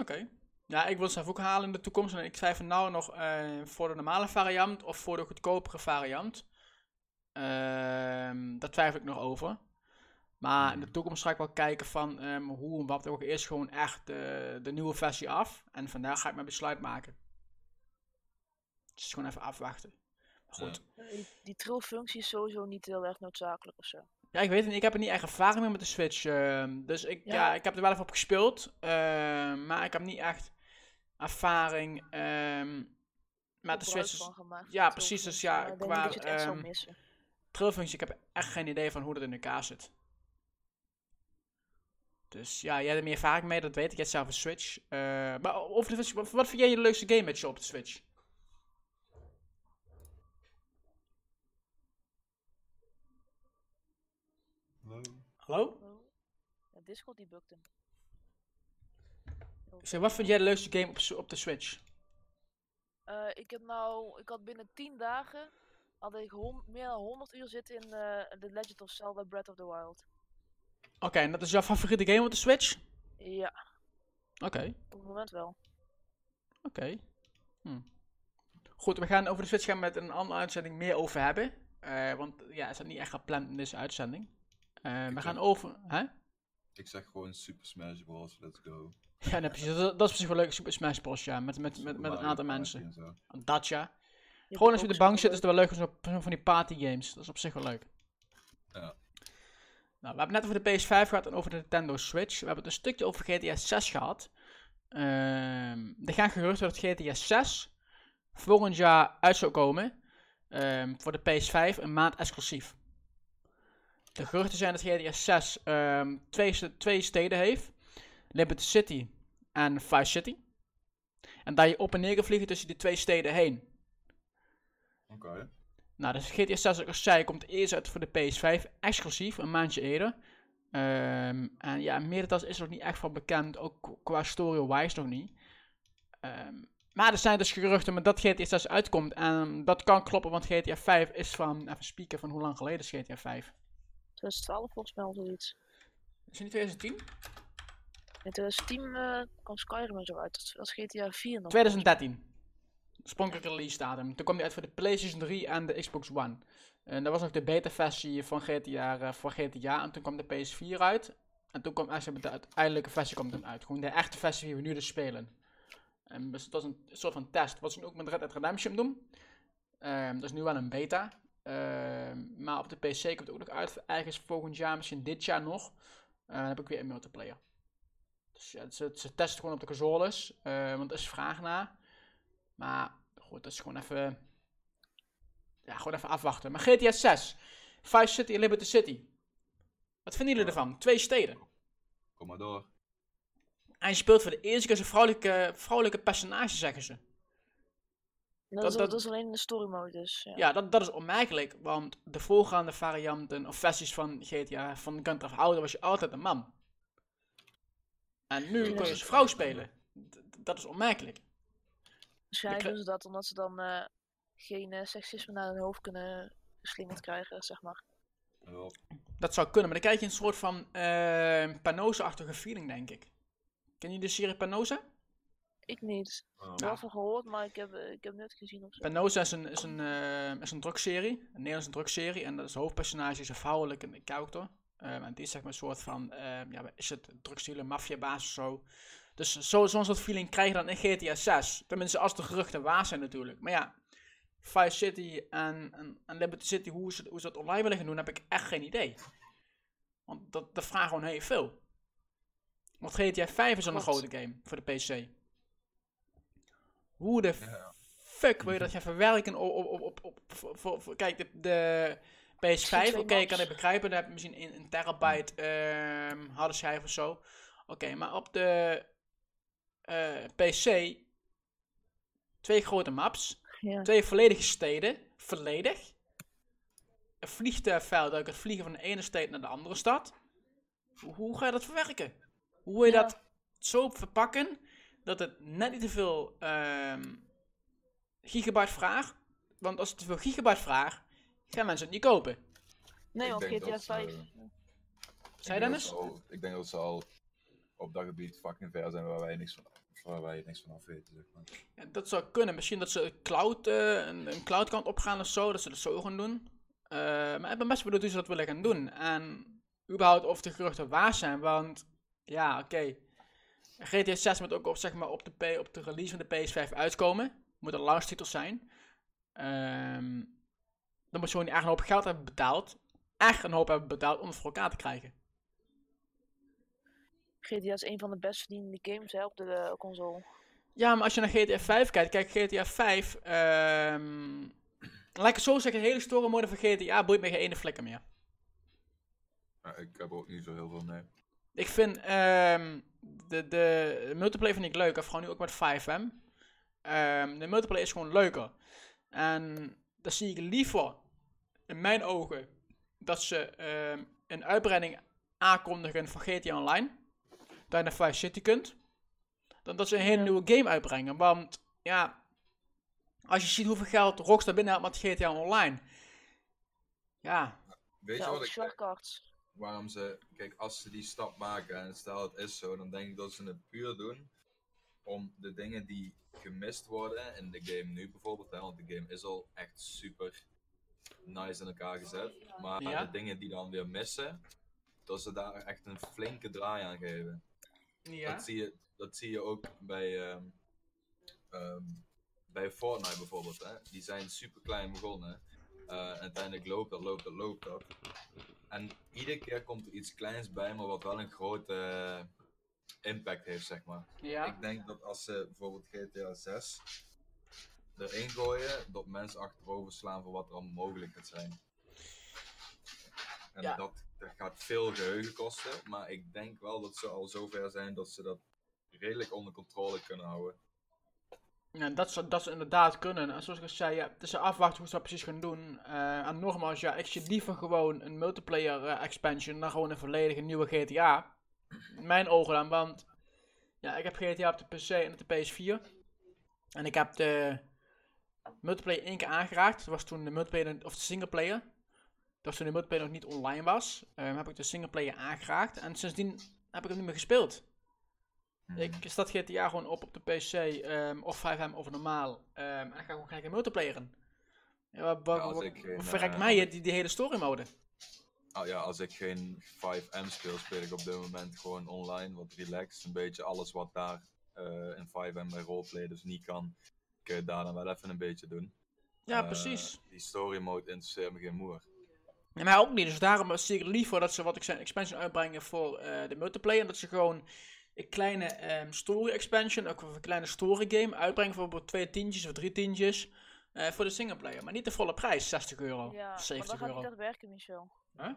Oké. Ja, ik wil het zelf ook halen in de toekomst. En ik twijfel nou nog eh, voor de normale variant of voor de goedkopere variant. Ehm daar twijfel ik nog over. Maar in de Mhm. toekomst ga ik wel kijken van ehm, hoe en wat. Ik ook eerst gewoon echt de, de nieuwe versie af. En vandaag ga ik mijn besluit maken. Dus gewoon even afwachten. Maar goed. Die, die trillfunctie is sowieso niet heel erg noodzakelijk of zo. Ja, ik weet het niet. Ik heb er niet echt ervaring mee met de Switch. ehm, dus ik, ja. Ja. ik heb er wel even op gespeeld. ehm, maar ik heb niet echt ervaring ehm, met de Switch. gemaakt. ja, precies, dus ja, maar ik qua, het zou ehm. Trillfunctie, ik heb echt geen idee van hoe dat in elkaar zit. Dus ja, jij hebt er meer ervaring mee, dat weet ik. Jij hebt zelf een Switch. Eh, maar over de wat- wat vind jij je leukste game met je op de Switch? Hallo? Ja, Discord die bukt hem. Zeg, wat vind jij de leukste game op, op de Switch? Eh, ik heb nou, ik had binnen 10 dagen had ik meer dan 100 uur zitten in eh The Legend of Zelda Breath of the Wild. Oké, en dat is jouw favoriete game op de Switch? Ja, Oké, op het moment wel. oké. Hm. Goed, we gaan over de Switch gaan met een andere uitzending meer over hebben. Eh, want ja, het staat niet echt gepland in deze uitzending. Eh, we gaan over... Hè? Ik zeg gewoon Super Smash Bros. Let's go. Ja, nee, precies. Dat, dat is precies wel leuk. Super Smash Bros. Ja, met, met, met, met een aantal mensen. Dat ja. Gewoon als je op de bank zit, is het wel leuk als zo- van die party games. Dat is op zich wel leuk. Ja. Nou, we hebben net over de PS5 gehad en over de Nintendo Switch. We hebben het een stukje over GTA 6 gehad. Ehm er gaan geruchten dat GTA 6 volgend jaar uit zou komen. ehm, voor de PS5, een maand exclusief. De geruchten zijn dat GTA 6 ehm, twee, twee steden heeft. Liberty City en Vice City. En dat je op en neer kan vliegen tussen die twee steden heen. Oké. Nou, dus GTA 6, zoals ik al zei, komt eerst uit voor de PS5, exclusief, een maandje eerder. Ehm, en ja, meer details is er nog niet echt van bekend, ook qu- qua story-wise nog niet. Ehm, maar er zijn dus geruchten met dat GTA 6 uitkomt. En dat kan kloppen, want GTA 5 is van, even spieken, van hoe lang geleden is GTA 5? 2012 volgens mij of zoiets. Is het niet 2010? In 2010 eh kwam Skyrim zo uit. Dat was GTA 4 nog. 2013. Oorspronkelijke release datum. Toen kwam die uit voor de PlayStation 3 en de Xbox One. En dat was nog de beta-versie van GTA, eh, voor GTA. En toen kwam de PS4 uit. En toen kwam eigenlijk de uiteindelijke versie kwam toen uit. Gewoon de echte versie die we nu dus spelen. En dus het was een soort van test. Wat ze nu ook met Red Dead Redemption doen. Ehm, dat is nu wel een beta. Ehm, maar op de PC komt het ook nog uit. Ergens volgend jaar, misschien dit jaar nog. Eh, dan heb ik weer een multiplayer. Dus ja, ze, ze testen gewoon op de consoles. eh, want er is vraag naar. Maar goed, dat is gewoon even. Ja, gewoon even afwachten. Maar GTA 6, Vice City en Liberty City. Wat vinden jullie ervan? Twee steden. Kom maar door. En je speelt voor de eerste keer een vrouwelijke, vrouwelijke personage, zeggen ze. dat, dat- is, dat- dat is alleen in de story mode dus. Ja. Ja, dat, dat is onmerkelijk. Want de voorgaande varianten of versies van GTA, van Grand Theft Auto, was je altijd een man. En nu Ja, kun je als vrouw spelen. Dat is onmerkelijk. Waarschijnlijk kri- doen ze dat omdat ze dan eh, geen eh, seksisme naar hun hoofd kunnen geslingerd krijgen, zeg maar. Dat zou kunnen, maar dan krijg je een soort van eh Panosa-achtige feeling, denk ik. Ken je de serie Panosa? Ik niet. Ik Ja. heb wel van gehoord, maar ik heb, eh, ik heb net gezien of zo. Panosa is een, is een, eh, is een drugserie, een Nederlandse drugserie. En dat is het hoofdpersonage is een vrouwelijke character. Eh, en die is zeg maar een soort van, eh, ja, is het drugsdealer, maffiabaas of zo. Dus zo- zo'n soort feeling krijg je dan in GTA 6. Tenminste, als de geruchten waar zijn natuurlijk. Maar ja, Vice City en, en, en Liberty City, hoe ze, hoe ze dat online willen gaan doen, heb ik echt geen idee. Want dat, dat vraagt gewoon heel veel. Want GTA 5 is al een grote game voor de PC. Hoe de fuck wil je dat gaan verwerken op, op, op, kijk, de, de PS5, oké, ik kan het begrijpen, dan heb je misschien een, een terabyte ehm harde schijf of zo. Oké, maar op de eh, PC, twee grote maps, Ja. twee volledige steden, volledig. Een vliegtuigveld dat ik het vliegen van de ene stad naar de andere stad. Hoe, ga je dat verwerken? Hoe wil je Ja. dat zo verpakken dat het net niet te veel ehm, gigabyte vraagt? Want als het te veel gigabyte vraagt, gaan mensen het niet kopen. Nee, want GTA dat, 5. eh, Zei Ik je denk dat Dennis? ze al- Ik denk dat ze al op dat gebied fucking ver zijn waar wij niks van, waar wij niks van af weten. Zeg maar. Ja, dat zou kunnen. Misschien dat ze een cloud, eh, een, een cloud kant opgaan of zo. Dat ze dat zo gaan doen. Eh, maar ik ben best benieuwd hoe ze dat willen gaan doen. En überhaupt of de geruchten waar zijn. Want ja, oké. GTA 6 moet ook op, zeg maar, op, de P, op de release van de PS5 uitkomen. Moet een launchtitel zijn. Ehm dan moet Sony echt een hoop geld hebben betaald. Echt een hoop hebben betaald om het voor elkaar te krijgen. GTA is een van de best verdienende games hè, op de eh, console. Ja, maar als je naar GTA 5 kijkt, kijk, GTA 5, ehm *clears throat* laat ik het zo zeggen, de hele story mode van GTA boeit me geen ene flikker meer. Ja, ik heb ook niet zo heel veel mee. Ik vind ehm, de, de multiplayer vind ik leuk, of gewoon nu ook met 5M. Ehm, de multiplayer is gewoon leuker. En dan zie ik liever, in mijn ogen, dat ze ehm, een uitbreiding aankondigen van GTA Online. Dat je naar Vice City kunt. Dan dat ze een hele Ja. nieuwe game uitbrengen. Want ja, als je ziet hoeveel geld Rockstar binnenhaalt met GTA Online. Ja, Weet je wat ik waarom ze, kijk, als ze die stap maken en stel het is zo, dan denk ik dat ze het puur doen om de dingen die gemist worden in de game nu bijvoorbeeld, hè, want de game is al echt super nice in elkaar gezet, maar Ja. de dingen die dan weer missen, dat ze daar echt een flinke draai aan geven. ja. Dat, zie je, dat zie je ook bij, ehm, ehm, bij Fortnite bijvoorbeeld. Hè? Die zijn super klein begonnen. Eh, en uiteindelijk loopt dat, loopt dat, loopt dat. En iedere keer komt er iets kleins bij, maar wat wel een grote impact heeft, zeg maar. ja. Ik denk dat als ze bijvoorbeeld GTA 6 erin gooien, dat mensen achterover slaan voor wat er allemaal mogelijk gaat zijn. En Ja. dat, dat gaat veel geheugen kosten, maar ik denk wel dat ze al zover zijn dat ze dat redelijk onder controle kunnen houden. Ja, dat ze, dat ze inderdaad kunnen. En zoals ik al zei, ja, het is afwachten hoe ze dat precies gaan doen. Eh, en nogmaals, ja, ik zie liever gewoon een multiplayer eh, expansion dan gewoon een volledige nieuwe GTA. In mijn ogen dan, want ja, ik heb GTA op de PC en op de PS4. En ik heb de multiplayer één keer aangeraakt. Dat was toen de multiplayer, of de singleplayer. Dat was toen de multiplayer nog niet online was. Eh, heb ik de singleplayer aangeraakt. En sindsdien heb ik hem niet meer gespeeld. Ik start GTA gewoon op op de PC, ehm, of 5M of normaal. ehm, en dan ga ik gewoon kijken multiplayeren. Ja, wat, wat, verrekt eh, mij die, die hele story mode. Ah, ja, als ik geen 5M speel, speel ik op dit moment gewoon online, wat relaxed. Een beetje alles wat daar eh, in 5M bij roleplay dus niet kan, kun je daar dan wel even een beetje doen. Ja, Eh, precies. Die story mode interesseert me geen moer. Ja, mij ook niet, dus daarom zie ik liever dat ze, wat ik zei, een expansion uitbrengen voor eh, de multiplayer. En dat ze gewoon een kleine ehm, story expansion, ook een kleine story game, uitbrengen voor bijvoorbeeld twee tientjes of drie tientjes. eh, voor de singleplayer. Maar niet de volle prijs, 60 euro, Ja, maar 70 dat gaat euro. niet echt werken, Michel. Huh?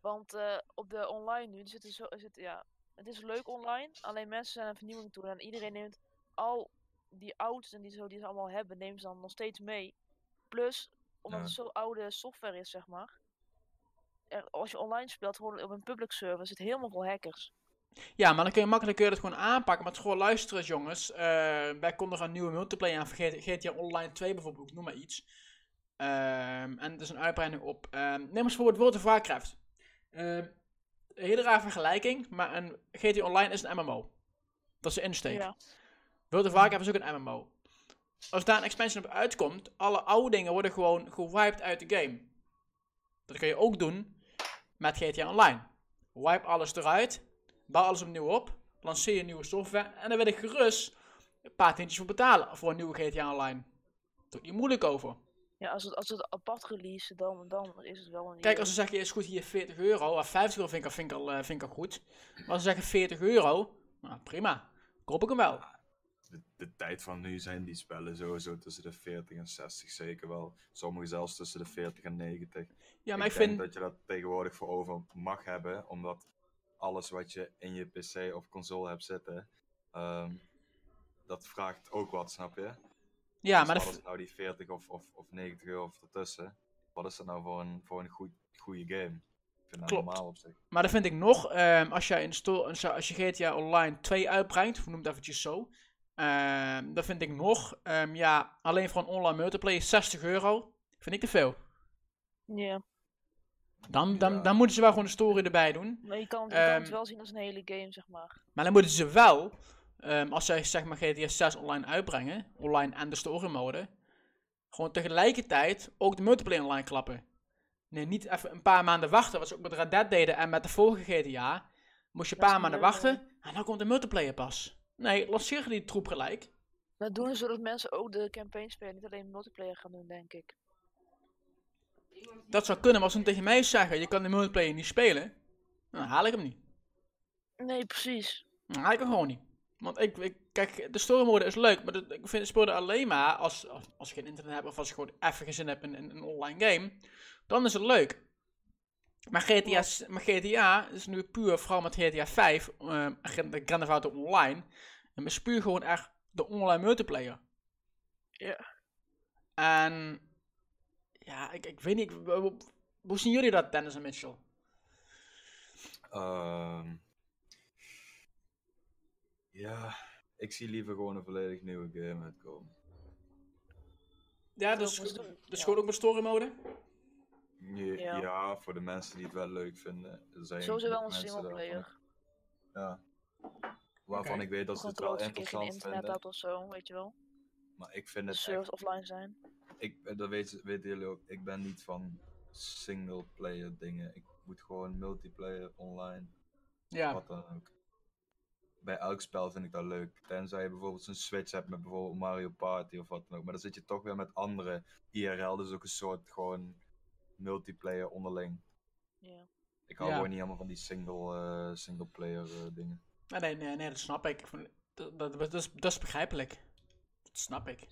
Want eh, op de online nu zit zo, zit, ja, het is leuk online, alleen mensen zijn een vernieuwing toe en iedereen neemt al die ouds en die, zo, die ze allemaal hebben, neemt ze dan nog steeds mee. Plus, omdat Ja. het zo oude software is, zeg maar. Er, als je online speelt, gewoon op een public server, zit helemaal vol hackers. Ja, maar dan kun je makkelijk kun je dat gewoon aanpakken. Maar het is gewoon luisteren, jongens. Eh, wij kondigen een nieuwe multiplayer aan. Vergeet GTA Online 2 bijvoorbeeld, noem maar iets. Ehm, en het is een uitbreiding op. ehm neem eens voor het World of Warcraft. Ehm, een hele rare vergelijking, maar een GTA Online is een MMO. Dat is de insteek. Ja. World of Warcraft is ook een MMO. Als daar een expansion op uitkomt, alle oude dingen worden gewoon gewiped uit de game. Dat kun je ook doen met GTA Online. Wipe alles eruit, bouw alles opnieuw op, lanceer je nieuwe software en dan wil ik gerust een paar tientjes voor betalen voor een nieuwe GTA Online. Doe niet moeilijk over. Ja, als het, als het apart release, dan, dan is het wel een Kijk, als ze zeggen, is goed hier 40 euro, of 50 euro vind ik, al- vind, ik al, eh, vind ik al goed. Maar als ze zeggen 40 euro, nou prima, koop ik hem wel. De, de tijd van nu zijn die spellen sowieso tussen de 40 en 60 zeker wel. Sommige zelfs tussen de 40 en 90. Ja, maar ik, denk vind, dat je dat tegenwoordig voor over mag hebben, omdat alles wat je in je PC of console hebt zitten, ehm, dat vraagt ook wat, snap je? Ja, Dus maar wat dat, is nou die 40 of, of, of 90 euro of ertussen? Wat is dat nou voor een, voor een goed, goede game? Ik vind dat Klopt. normaal op zich. Maar dat vind ik nog, ehm, als, jij in de store, als je GTA Online 2 uitbrengt, noem het eventjes zo, ehm dat vind ik nog, ehm, ja, alleen voor een online multiplayer 60 euro, vind ik te veel. Ja, Dan, dan, Ja. dan moeten ze wel gewoon de story erbij doen. maar je kan, je kan het wel zien als een hele game, zeg maar. Maar dan moeten ze wel, ehm, als zij zeg maar GTA 6 online uitbrengen, online en de story mode, gewoon tegelijkertijd ook de multiplayer online klappen. Nee, niet even een paar maanden wachten, wat ze ook met Red Dead deden en met de vorige GTA. Moest je een paar maanden wachten en dan komt de multiplayer pas. Nee, lanceer die troep gelijk. Dat doen ze zodat mensen ook de campaign spelen, niet alleen multiplayer gaan doen, denk ik. Dat zou kunnen, maar als ze tegen mij zeggen, je kan de multiplayer niet spelen, dan haal ik hem niet. Nee, precies. Dan haal ik hem gewoon niet. Want ik, ik kijk, de story mode is leuk, maar de- ik vind spelen alleen maar als, als, als je geen internet hebt of als je gewoon even geen zin hebt in, in een online game. Dan is het leuk. Maar GTA, maar GTA is nu puur, vooral met GTA 5, eh, Grand de Grand Theft Auto Online. En is puur gewoon echt de online multiplayer. Ja. En ja, ik, ik weet niet, hoe zien jullie dat, Dennis en Mitchell? Ehm, ja, ik zie liever gewoon een volledig nieuwe game uitkomen. Ja, Dat dus, dus ja. gewoon ook met story mode? Ja, Ja. ja, voor de mensen die het wel leuk vinden. Er zijn Sowieso wel een singleplayer. Ja. Waarvan ik weet dat ze het wel een interessant internet vinden. had of zo, weet je wel. Maar ik vind het servers echt... offline zijn. Ik, eh, dat weten, weten jullie ook. Ik ben niet van singleplayer dingen. Ik moet gewoon multiplayer online. Ja. Wat dan ook. Bij elk spel vind ik dat leuk. Tenzij je bijvoorbeeld zo'n Switch hebt met bijvoorbeeld Mario Party of wat dan ook. Maar dan zit je toch weer met andere IRL. Dus ook een soort gewoon multiplayer onderling. Ja. Ik hou Ja. gewoon niet helemaal van die single, eh singleplayer eh, dingen. Nee, nee, nee, nee, dat snap ik. Dat, dat, dat, is, dat is begrijpelijk. Dat snap ik.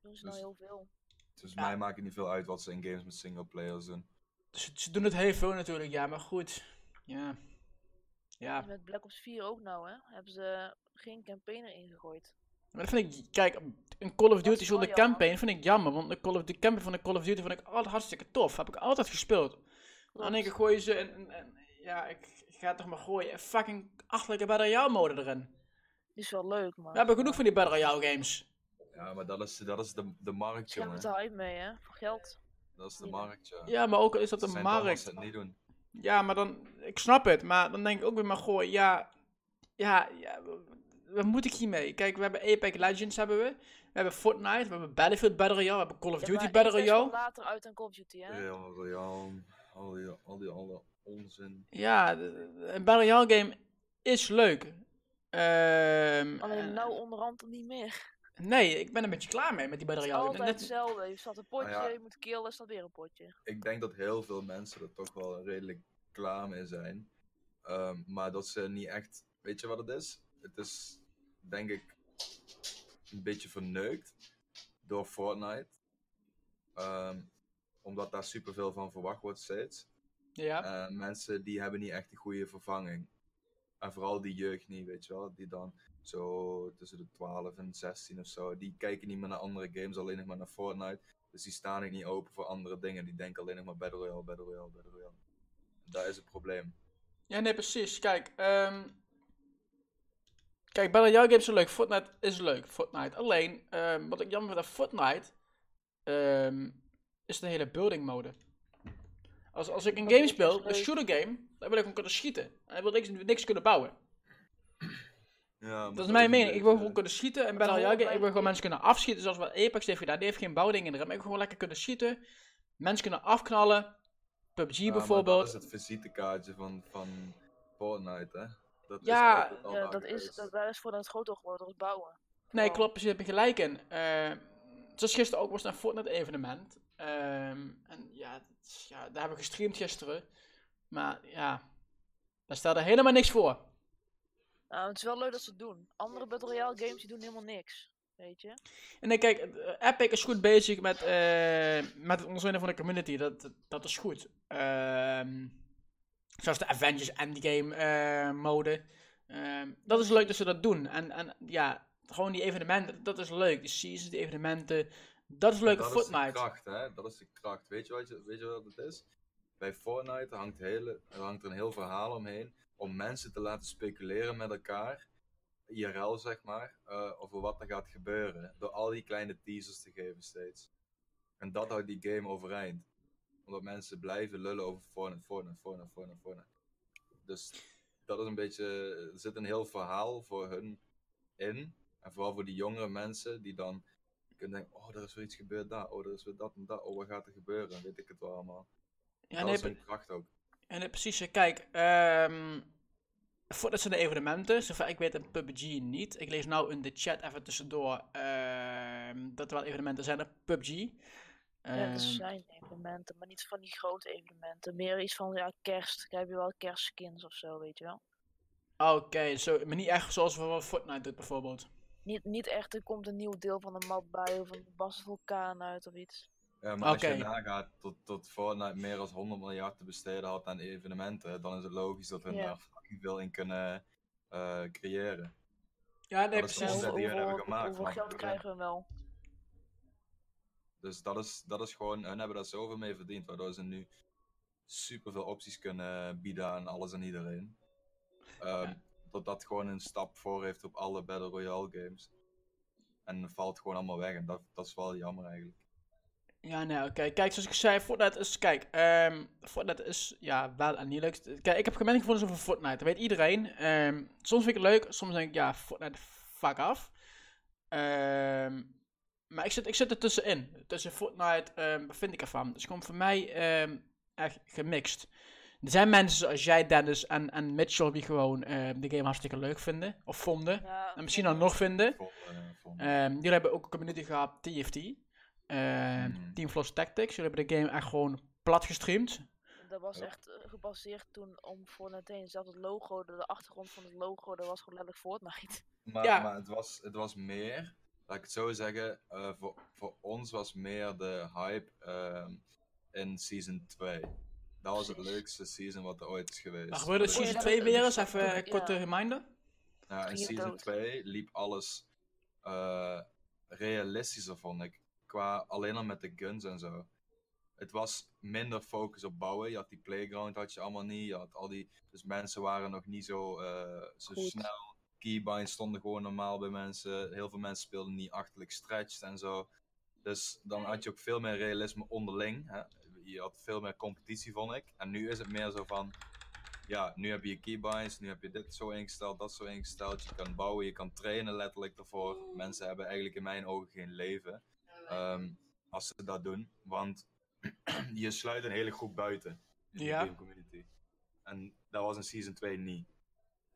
Doen ze nou heel veel. Dus Ja. mij maakt het niet veel uit wat ze in games met singleplayers doen. Dus ze doen het heel veel natuurlijk, ja, maar goed. Ja. Ja, Met Black Ops 4 ook nou, hè. Hebben ze geen campaign erin gegooid. maar dat vind ik, kijk, een Call of Duty zonder campaign vind ik jammer, want de Call of Duty campaign van de Call of Duty vond ik altijd hartstikke tof. Heb ik altijd gespeeld. Dan denk ik, gooi ze en, en, en- ja, ik, ga toch maar gooien. En fucking achterlijke Battle Royale mode erin. Die is wel leuk, maar... We hebben genoeg van die Battle Royale games. Ja, maar dat is, dat is de, de markt, Ze hebben jongen. het hype mee, hè. Voor geld. Dat is de markt, ja. Ja, maar ook al is dat Ze als markt. ze het niet doen. Ja, maar dan, ik snap het, maar dan denk ik ook weer maar gooi, ja, ja, ja, wat moet ik hiermee? Kijk, we hebben Apex Legends hebben we, we hebben Fortnite, we hebben Battlefield Battle Royale, we hebben Call of Ja, Duty maar Battle Royale. later uit dan Call of Duty, hè. Real, Real, al die, al die alle onzin. Ja, een Battle Royale game is leuk. Ehm, Alleen en- nou onderhand niet meer. Nee, ik ben er een beetje klaar mee met die Battle Het is Royale. altijd Net- hetzelfde. Je staat een potje, ja. je moet killen, staat weer een potje. Ik denk dat heel veel mensen er toch wel redelijk klaar mee zijn. Ehm, maar dat ze niet echt. Weet je wat het is? Het is, denk ik, een beetje verneukt door Fortnite. Ehm, omdat daar superveel van verwacht wordt steeds. ja, Eh, mensen die hebben niet echt een goede vervanging. En vooral die jeugd niet, weet je wel. Die dan zo tussen de 12 en 16 of zo. Die kijken niet meer naar andere games, alleen nog maar naar Fortnite. Dus die staan ook niet open voor andere dingen. Die denken alleen nog maar Battle Royale, Battle Royale, Battle Royale. Dat is het probleem. ja, nee, precies. Kijk, ehm kijk, Battle Royale games zijn leuk, Fortnite is leuk, Fortnite. Alleen, ehm, wat ik jammer vind aan Fortnite, ehm, is de hele building mode. Als, als ik een game speel, een shooter game, dan wil ik gewoon kunnen schieten. En dan wil ik niks, niks kunnen bouwen. Ja, Dat is mijn mening. Ik wil gewoon gewoon kunnen schieten en Battle Royale hoort game, ik bij wil gewoon mensen kunnen afschieten zoals wat Apex heeft gedaan. Die heeft geen bouwdingen erin, maar ik wil gewoon lekker kunnen schieten. Mensen kunnen afknallen. PUBG bijvoorbeeld. Dat is het visitekaartje van, van Fortnite, hè? Dat Ja, al Ja, dat is, dat, daar is voor het groter geworden, dat is bouwen. Nee, klopt, heb je gelijk in. Eh zoals gisteren ook was een Fortnite evenement. Ehm, en ja, dat is- ja, daar hebben we gestreamd gisteren. Maar ja, daar stelde helemaal niks voor. Nou, het is wel leuk dat ze het doen. Andere Battle Royale games die doen helemaal niks. Weet je? En nee, kijk, eh, Epic is goed bezig met, eh, met het ondersteunen van de community. Dat, dat, dat is goed. Ehm, zoals de Avengers Endgame eh, mode. Ehm, dat is leuk dat ze dat doen. En, en ja, gewoon die evenementen, dat is leuk. De seasons, die evenementen, dat is leuk dat op is de kracht, hè? Dat is de kracht. Weet je wat, je, weet je wat het is? Bij Fortnite hangt, hele, hangt er een heel verhaal omheen om mensen te laten speculeren met elkaar, IRL zeg maar, eh, over wat er gaat gebeuren. Door al die kleine teasers te geven steeds. En dat houdt die game overeind. Omdat mensen blijven lullen over Fortnite, Fortnite, Fortnite, Fortnite, Fortnite. Dus dat is een beetje, er zit een heel verhaal voor hun in. En vooral voor die jongere mensen die dan kunnen denken, oh, er is weer iets gebeurd daar, oh, er is weer dat en dat, oh, wat gaat er gebeuren, weet ik het wel allemaal. Ja, dat nee, is hun kracht ook. En nee, precies. eh, Kijk, ehm Fortnite zijn de evenementen. Zover ik weet een PUBG niet. Ik lees nou in de chat even tussendoor ehm, dat er wel evenementen zijn op PUBG. ja, Ehm, er zijn evenementen, maar niet van die grote evenementen. Meer iets van, ja, kerst. Dan heb je wel kerstskins of zo, weet je wel. Oké, zo, maar niet echt zoals we Fortnite doet bijvoorbeeld. Niet, niet echt, er komt een nieuw deel van de map bij of een Bas vulkaan uit of iets. Ja, maar als je nagaat tot, tot Fortnite meer dan 100 miljard te besteden had aan evenementen, dan is het logisch dat we Ja. daar fucking veel in kunnen eh, creëren. Ja, nee, Dat is precies. die hoeveel, hebben gemaakt, hoeveel geld krijgen we wel? Dus dat is, dat is gewoon, hun hebben daar zoveel mee verdiend, waardoor ze nu super veel opties kunnen bieden aan alles en iedereen. Ehm, Dat dat gewoon een stap voor heeft op alle Battle Royale games. En valt gewoon allemaal weg en dat, dat is wel jammer eigenlijk. Ja, nee, oké. Kijk, zoals ik zei, Fortnite is, kijk, ehm Fortnite is, ja, wel en niet leuk. Kijk, ik heb gemengde gevoelens over Fortnite, dat weet iedereen. Ehm, soms vind ik het leuk, soms denk ik, ja, Fortnite, fuck af. Ehm, maar ik zit, ik zit er tussenin. Tussen Fortnite, ehm wat vind ik ervan? Dus gewoon voor mij ehm, echt gemixt. Er zijn mensen zoals jij, Dennis en, en Mitchell, die gewoon ehm, de game hartstikke leuk vinden, of vonden. Ja, En misschien dan nog vinden. Vol, eh, Ehm, jullie hebben ook een community gehad, TFT. Mhm. Team Floss Tactics. Jullie hebben de game echt gewoon plat gestreamd. Dat was echt eh, gebaseerd toen om Fortnite heen. Zelfs het logo, de, de achtergrond van het logo, dat was gewoon letterlijk Fortnite. *laughs* Maar, Ja. maar het, was, het was meer, laat ik het zo zeggen, eh, voor, voor ons was meer de hype ehm, in season 2. Dat was het leukste season wat er ooit is geweest. Maar gebeurde season dat- 2 dat- weer dat- eens? Even een korte ja. reminder. Ja, in season dood. 2 liep alles eh, realistischer, vond ik. Qua alleen al met de guns en zo. Het was minder focus op bouwen. Je had die playground had je allemaal niet. Je had al die, dus mensen waren nog niet zo, eh, zo Goed. snel. Keybinds stonden gewoon normaal bij mensen. Heel veel mensen speelden niet achterlijk stretched en zo. Dus dan had je ook veel meer realisme onderling. Hè? Je had veel meer competitie, vond ik. En nu is het meer zo van ja, nu heb je je keybinds, nu heb je dit zo ingesteld, dat zo ingesteld. Je kan bouwen, je kan trainen letterlijk ervoor. Mensen hebben eigenlijk in mijn ogen geen leven ehm, als ze dat doen. Want *clears throat* je sluit een hele groep buiten in Ja. de game community. En dat was in season 2 niet.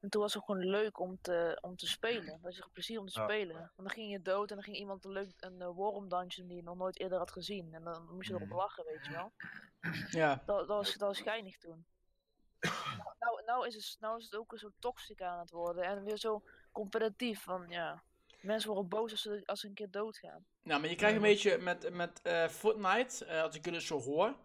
En toen was het gewoon leuk om te, om te spelen. Dat was echt plezier om te Ja. spelen. Want dan ging je dood en dan ging iemand een, leuk, een uh, worm dungeon die je nog nooit eerder had gezien. En dan moest je erop Mhm. lachen, weet je wel. Ja. Dat, dat, was, dat was geinig toen. nou, nou, nou, is het, nou is het ook zo toxic aan het worden. En weer zo competitief. Van ja, mensen worden boos als ze, als ze een keer doodgaan. Nou, maar je krijgt een beetje met, met eh, Fortnite, eh, als ik jullie zo hoor.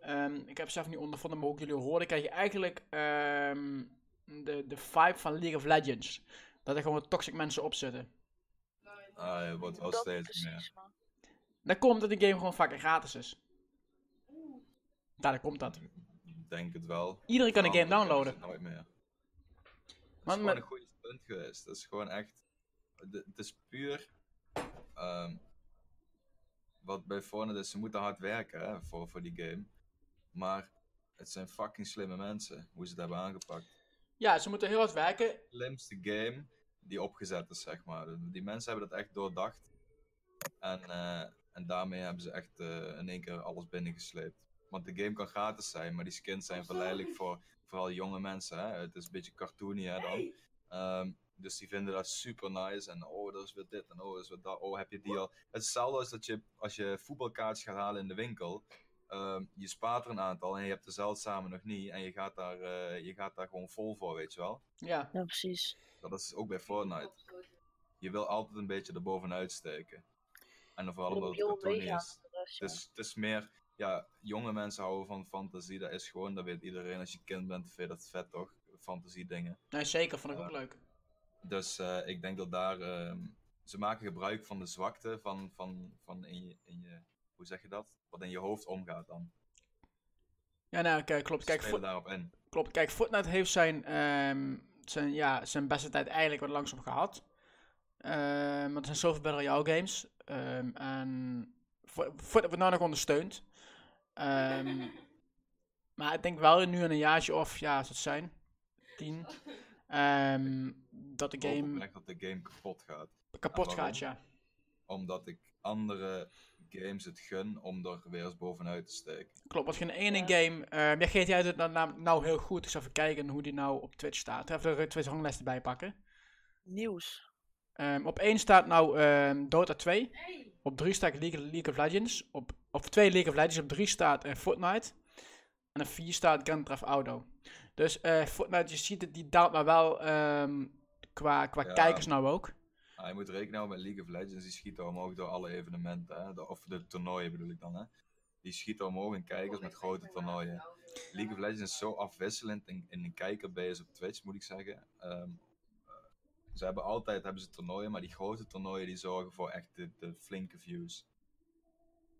ehm, ik heb zelf niet ondervonden, maar ook jullie horen, krijg je eigenlijk ehm, de, de vibe van League of Legends. Dat er gewoon toxic mensen op zitten. Ah, wordt wel dat steeds meer. maar Dat komt dat de game gewoon vaker gratis is. Daar komt dat. Ik denk het wel. Iedereen kan de game downloaden. Nooit meer. Het is Want gewoon met- een goede punt geweest. Het is gewoon echt. De- Het is puur. ehm, wat bij Fortnite is, ze moeten hard werken hè, voor, voor die game. Maar het zijn fucking slimme mensen, hoe ze het hebben aangepakt. Ja, ze moeten heel hard werken. De slimste game die opgezet is, zeg maar. Die mensen hebben dat echt doordacht. En, eh, en daarmee hebben ze echt eh, in één keer alles binnengesleept. Want de game kan gratis zijn, maar die skins zijn verleidelijk voor vooral jonge mensen. Hè? Het is een beetje cartoony hè, dan. Ehm, dus die vinden dat super nice. En oh, dat is weer dit en oh, dat is weer dat. Oh, heb je die al. Het is hetzelfde als dat je als je voetbalkaartjes gaat halen in de winkel. ehm, je spaart er een aantal en je hebt de zeldzame nog niet. En je gaat, daar, eh, je gaat daar gewoon vol voor, weet je wel. Ja. ja, precies. Dat is ook bij Fortnite. Je wil altijd een beetje erbovenuit steken. En dan vooral omdat het meegaan is. Het is, het is meer, ja, jonge mensen houden van fantasie. Dat is gewoon, dat weet iedereen. Als je kind bent, vind je dat vet toch? Fantasie dingen. Nee, zeker. Vond ik ook Ja. leuk. Dus eh, ik denk dat daar, ehm, ze maken gebruik van de zwakte van, van, van in, je, in je, hoe zeg je dat? Wat in je hoofd omgaat dan. Ja, nou, kijk, klopt. Kijk, spelen daarop in. klopt. Kijk, Fortnite heeft zijn, ehm, zijn, ja, zijn beste tijd eigenlijk wat langzaam gehad. Ehm, want er zijn zoveel Battle Royale games. Ehm, en Fort- Fortnite wordt nou nog ondersteund. Ehm, *laughs* maar ik denk wel nu in een jaartje of, ja, wat het zijn, tien, *laughs* ehm, dat de Ik game oprecht dat de game kapot gaat. kapot gaat, ja. Omdat ik andere games het gun om er weer eens bovenuit te steken. Klopt, wat geen ene Ja. game. ehm ja, GTA doet dat nou, nou heel goed. Ik zal even kijken hoe die nou op Twitch staat. Even de Twitch ranglijst erbij pakken. Nieuws. Ehm, op 1 staat nou ehm, Dota 2. Op 3 staat League, League of Legends. Op, op 2 League of Legends. Op 3 staat eh, Fortnite. En op 4 staat Grand Theft Auto. Dus eh, Fortnite, je ziet het, die daalt maar wel ehm, qua, qua Ja. kijkers nou ook. Ah, je moet rekenen houden met League of Legends, die schieten omhoog door alle evenementen, hè? De- of de toernooien bedoel ik dan. Hè? Die schieten omhoog in kijkers met grote toernooien. League of Legends is zo afwisselend in, in de kijkerbase op Twitch, moet ik zeggen. Ehm, eh, ze hebben altijd hebben ze toernooien, maar die grote toernooien die zorgen voor echt de, de flinke views.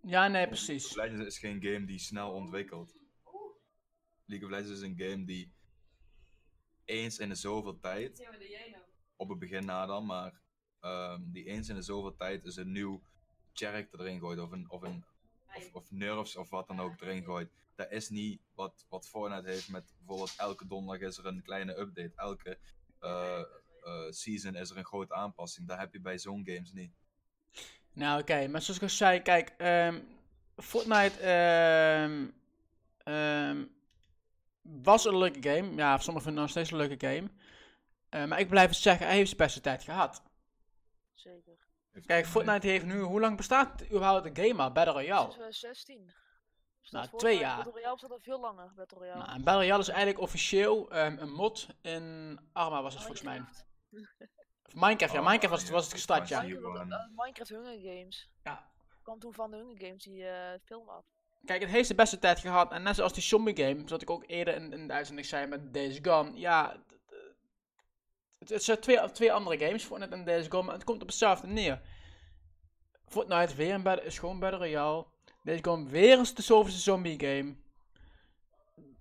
Ja, nee, League precies. of Legends is geen game die snel ontwikkelt. League of Legends is een game die eens in de zoveel tijd, op het begin na dan, maar ehm, die eens in de zoveel tijd is een nieuw character erin gooit, of, een, of, een, of, of nerfs of wat dan ook erin gooit. Dat is niet wat, wat Fortnite heeft met bijvoorbeeld elke donderdag is er een kleine update, elke eh, eh, season is er een grote aanpassing. Dat heb je bij zo'n games niet. Nou, oké, maar zoals ik al zei, kijk, ehm, Fortnite ehm, ehm, was een leuke game. Ja, sommigen vinden het nog steeds een leuke game. Eh, maar ik blijf het zeggen, hij heeft zijn beste tijd gehad. Zeker. Kijk, Fortnite heeft nu, hoe lang bestaat überhaupt de game al? Battle Royale. Sinds 2016. Dus Nou, dat twee jaar. Battle Royale bestaat al veel langer, Battle Royale. Nou, en Battle Royale is eigenlijk officieel ehm, een mod in Arma was het volgens mij. Minecraft. Of Minecraft, ja, Oh, Minecraft was het, was het gestart, ja. hier Minecraft, eh, Minecraft Hunger Games. Ja. kwam toen van de Hunger Games, die eh, film af. Kijk, het heeft de beste tijd gehad. En net zoals die zombie game, zoals ik ook eerder in, in de uitzending zei met Days Gone. Ja, het, zijn twee, twee andere games, Fortnite en Days Gone, maar het komt op hetzelfde neer. Fortnite weer een battle, is gewoon Battle Royale. Days Gone weer eens de zoveelste zombie game.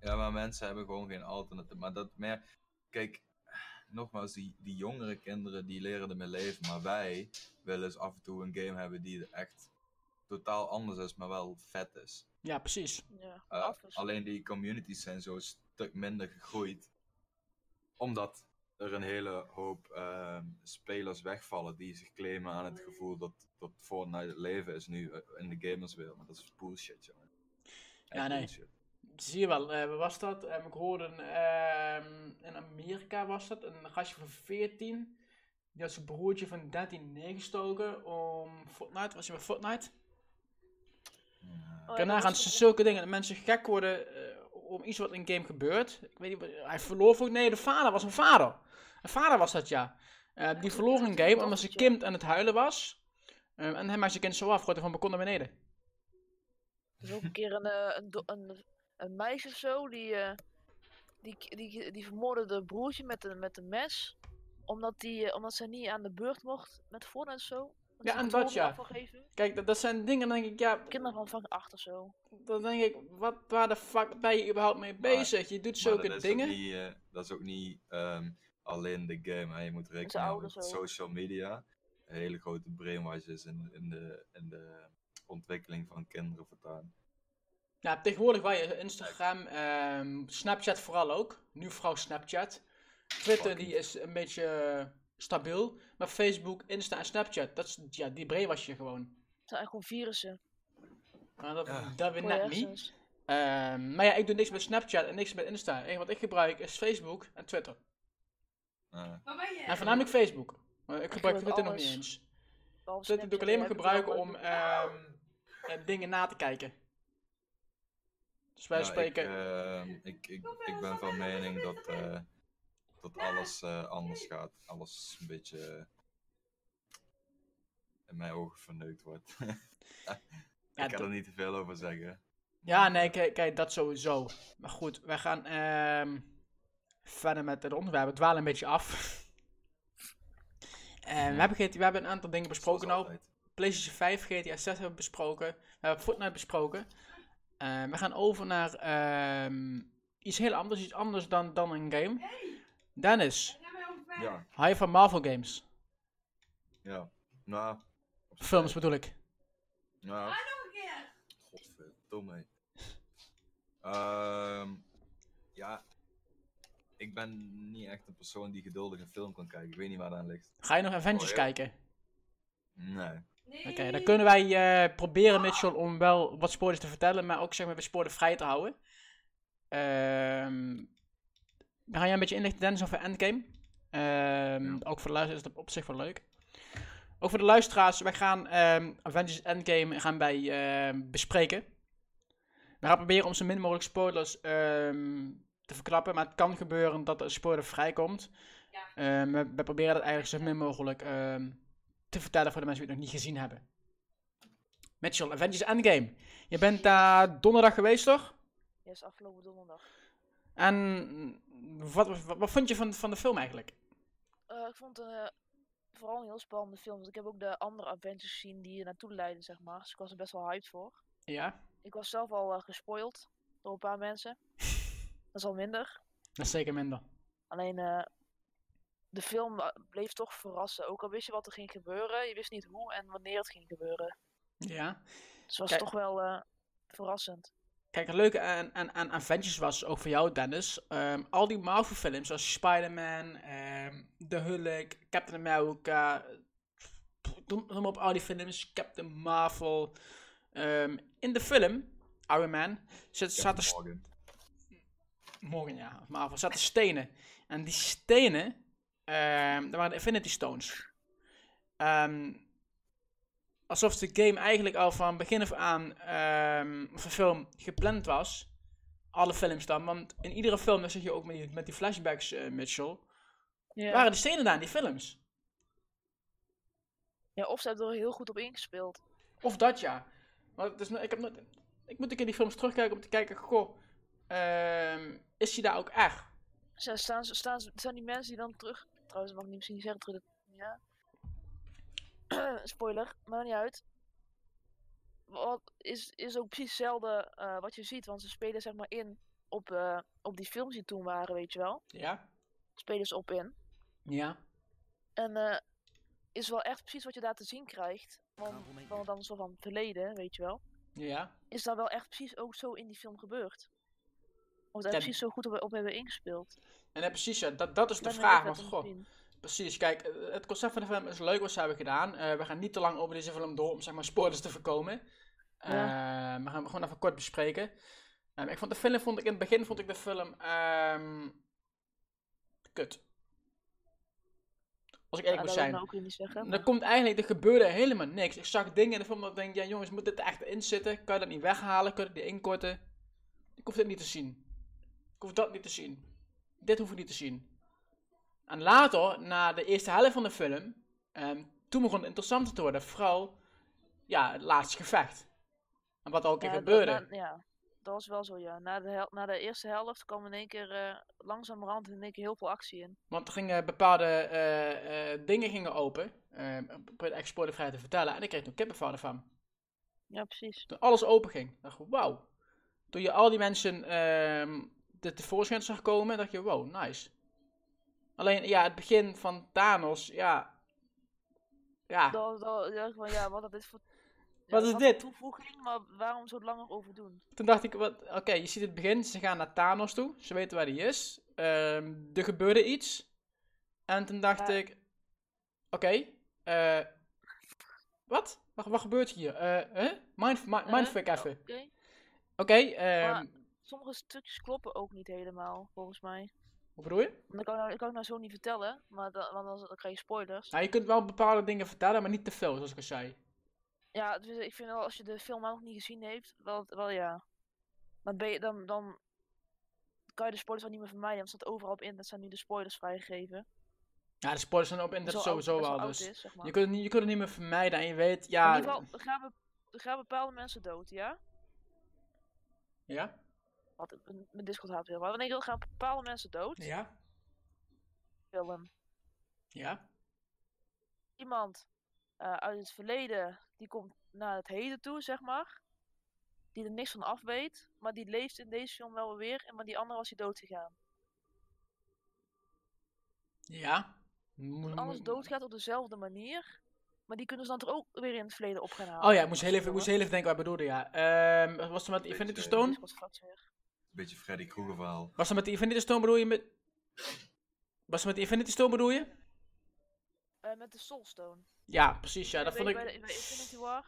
Ja, maar mensen hebben gewoon geen alternatief. Maar dat meer. Kijk, nogmaals, die, jongere kinderen die leren ermee leven. Maar wij willen eens af en toe een game hebben die echt totaal anders is, maar wel vet is. Ja, precies. Ja, Eh, alleen die communities zijn zo een stuk minder gegroeid. Omdat er een hele hoop ehm, spelers wegvallen die zich claimen aan het gevoel dat, dat Fortnite het leven is nu eh, in de gamerswereld. Maar dat is bullshit, jongen. Echt Ja, nee. bullshit. Zie je wel, eh, wat was dat? Ik hoorde een, ehm, in Amerika was dat, een gastje van 14. Die had zijn broertje van 13 neergestoken om Fortnite, was hij bij Fortnite? Oh, Kan nagaan, zulke dingen, dat mensen gek worden eh, om iets wat in een game gebeurt. Ik weet niet, hij verloor ook, nee, de vader was een vader. Een vader was dat, ja. Eh, die verloor een game omdat zijn kind aan het huilen was. Eh, en hij maakte zijn kind zo af, gooide van balkon naar beneden. Er is ook een keer een, eh, een, een, een meisje of zo, die, die, die, die vermoordde haar broertje met een, met een mes. Omdat, die, omdat ze niet aan de beurt mocht met Fortnite of zo. Ja, en dat, ja. Kijk, dat, dat zijn dingen, dan denk ik, ja, Kinderen van vak 8 of zo. dan denk ik, wat, waar de fuck ben je überhaupt mee bezig? Je doet zulke dat is dingen. Niet, eh, dat is ook niet ehm, alleen de game. Hè. Je moet rekening houden met ook. social media. Een hele grote brainwash is in, in, de, in de ontwikkeling van kinderen voortaan. Ja, tegenwoordig waar je Instagram, ehm, Snapchat vooral ook. Nu vooral Snapchat. Twitter Fucking- die is een beetje stabiel. Maar Facebook, Insta en Snapchat, dat is, ja, die brein was je gewoon. Het zijn eigenlijk gewoon virussen. Maar dat, Ja. dat je net niet. Ehm, maar ja, ik doe niks met Snapchat en niks met Insta. Enige wat ik gebruik is Facebook en Twitter. Eh, En voornamelijk Facebook. Maar ik gebruik Twitter nog niet eens. Twitter doe ik alleen maar gebruiken om ehm, eh, dingen na te kijken. Dus wij ja, spreken... Ik, ehm, ik, ik, ik ben van mening dat, eh, dat alles eh, anders gaat. Alles een beetje eh, in mijn ogen verneukt wordt. *laughs* Ja, ik kan er niet te veel over zeggen. Ja, nee, kijk, kijk, dat sowieso. Maar goed, wij gaan ehm, verder met het onderwerp. We dwalen een beetje af. *laughs* En we, hebben, GT we hebben een aantal dingen besproken nou. altijd. PlayStation 5, GTA 6 hebben we besproken. We hebben Fortnite besproken. Eh, we gaan over naar ehm, iets heel anders. Iets anders dan, dan een game. Dennis, Ja, hou je van Marvel games? ja. Nou, Films bedoel ik. Nou. Godverdomme. Ehm ja. Ik ben niet echt een persoon die geduldig een film kan kijken. Ik weet niet waar dat aan ligt. Ga je nog Avengers Oh, ja. kijken? Nee. Oké, dan kunnen wij eh, proberen, Mitchell, om wel wat spoilers te vertellen, maar ook zeg maar weer spoilervrij te houden. Ehm dan ga jij een beetje inlichten, Dennis, over Endgame. Ehm, Ja. Ook voor de luisteraars is dat op zich wel leuk. Ook voor de luisteraars, wij gaan ehm, Avengers Endgame gaan wij, ehm, bespreken. We gaan proberen om zo min mogelijk spoilers te verklappen, maar het kan gebeuren dat er spoiler vrijkomt. We, we proberen dat eigenlijk zo min mogelijk te vertellen voor de mensen die het nog niet gezien hebben. Mitchell, Avengers Endgame. Je bent daar donderdag geweest, toch? Yes, afgelopen donderdag. En wat, wat, wat vond je van, van de film eigenlijk? Eh, ik vond het eh, vooral een heel spannende film. Want ik heb ook de andere Avengers gezien die er naartoe leiden, zeg maar. Dus ik was er best wel hyped voor. Ja, Ik was zelf al eh, gespoild door een paar mensen. *laughs* Dat is al minder. dat is zeker minder. Alleen de film bleef toch verrassen. Ook al wist je wat er ging gebeuren, je wist niet hoe en wanneer het ging gebeuren. Ja. Dus het was Kijk. toch wel verrassend. Kijk, het leuke aan, aan, aan Avengers was, ook voor jou Dennis, ehm, al die Marvel films zoals Spider-Man, ehm The Hulk, Captain America, noem, op al die films, Captain Marvel. Ehm, in de film, Iron Man, zat, zaten, Morgen. morgen ja, Marvel, zaten stenen. En die stenen, dat waren de Infinity Stones. Alsof de game eigenlijk al van begin af aan, ehm of de film, gepland was. Alle films dan, want in iedere film, dat zeg je ook met die, met die flashbacks, eh, Mitchell, waren die stenen daar in die films. ja, of ze hebben er heel goed op ingespeeld. Of dat ja. Maar no- ik, heb nooit, ik moet een keer die films terugkijken om te kijken, goh, ehm, is die daar ook echt? Ze staan, staan, zijn die mensen die dan terug. Trouwens, mag ik niet misschien zeggen terug. Ja. *clears throat* Spoiler, maar niet uit. Wat is, is ook precies hetzelfde eh, wat je ziet, want ze spelen zeg maar in op, eh, op die films die toen waren, weet je wel. Ja? Spelen ze op in. Ja. En eh, is wel echt precies wat je daar te zien krijgt. Want, want dan zo van het verleden, weet je wel. Ja. Is daar wel echt precies ook zo in die film gebeurd. Of daar Ja, precies zo goed op, op hebben ingespeeld. En ja, precies, ja, dat, dat is de vraag. Want, goh, zien. Precies, kijk, eh, het concept van de film is leuk wat ze hebben gedaan. Eh, we gaan niet te lang over deze film door om zeg maar spoilers te voorkomen. Eh, we gaan hem gewoon even kort bespreken. Ehm, ik vond de film, vond ik in het begin vond ik de film ehm, kut. Als ik Ja, eerlijk moet dat wil ik zijn. nou ook niet zeggen. Er maar- komt eigenlijk, er gebeurde helemaal niks. Ik zag dingen in de film dat ik denk, ja jongens, moet dit er echt in zitten? Kan je dat niet weghalen? Kun je dat niet inkorten? Ik hoef dit niet te zien. Ik hoef dat niet te zien. Dit hoef ik niet te zien. En later, na de eerste helft van de film, ehm, toen begon het interessanter te worden. Vooral, ja, het laatste gevecht. En wat er ook Ja, dat- gebeurde. na- ja, dat was wel zo, ja. Na de, hel- na de eerste helft kwam in één keer uh, langzamerhand in één keer heel veel actie in. Want er gingen bepaalde eh, eh, dingen gingen open. Um, ik probeer echt spoilervrij te vertellen. En ik kreeg toen kippenvel ervan. Ja, precies. Toen alles open ging. dacht ik, wauw. Toen je al die mensen ehm de tevoorschijn zag komen, dacht je, wow, nice. Alleen, ja, het begin van Thanos, ja. Ja, Dat, dat, ja, van, ja, wat is dit voor... Wat is dit? toevoeging, maar waarom zo langer over doen? toen dacht ik, wat, oké, je ziet het begin, ze gaan naar Thanos toe, ze weten waar hij is. Ehm, er gebeurde iets. En toen dacht Ja. ik, oké, eh, wat? wat? Wat gebeurt hier? Eh, huh? Mind, mi- Eh, mindfuck even. Oké. Oké, ehm, Sommige stukjes kloppen ook niet helemaal, volgens mij. Wat bedoel je? Dat kan, ik nou- dat kan ik nou zo niet vertellen, maar dan, want dan, dan krijg je spoilers. Nou, je kunt wel bepaalde dingen vertellen, maar niet te veel, zoals ik al zei. Ja, dus ik vind wel als je de film nou nog niet gezien heeft, wel, wel ja. Dan, ben je, dan, dan kan je de spoilers wel niet meer vermijden, want het staat overal op in. Dat zijn nu de spoilers vrijgegeven. Ja, de spoilers zijn op internet Zo sowieso wel, dus is, zeg maar. je, kunt het niet, je kunt het niet meer vermijden en je weet, In ja... ieder geval, er gaan, be- er gaan bepaalde mensen dood, ja? Ja? Wat een- mijn Discord haat weer. Maar wanneer er gaan bepaalde mensen dood, Ja? film. Ja? Iemand eh, uit het verleden, die komt naar het heden toe, zeg maar. Die er niks van af weet, maar die leeft in deze film wel weer. En maar die andere was hij dood gegaan. Ja? Alles mo- doodgaat op dezelfde manier. Maar die kunnen ze dan toch ook weer in het verleden op gaan halen. Oh ja, ik moest heel Als even, ik moest heel even denken wat ik bedoelde, ja. Ehm, wat was er met Infinity Stone? Beetje Freddy Krueger verhaal. Was er met de Infinity Stone bedoel je met... Was er met de Infinity Stone bedoel je? Eh, met de Soulstone. Ja, precies, ja, dat vond ik... Bij, de, bij Infinity War,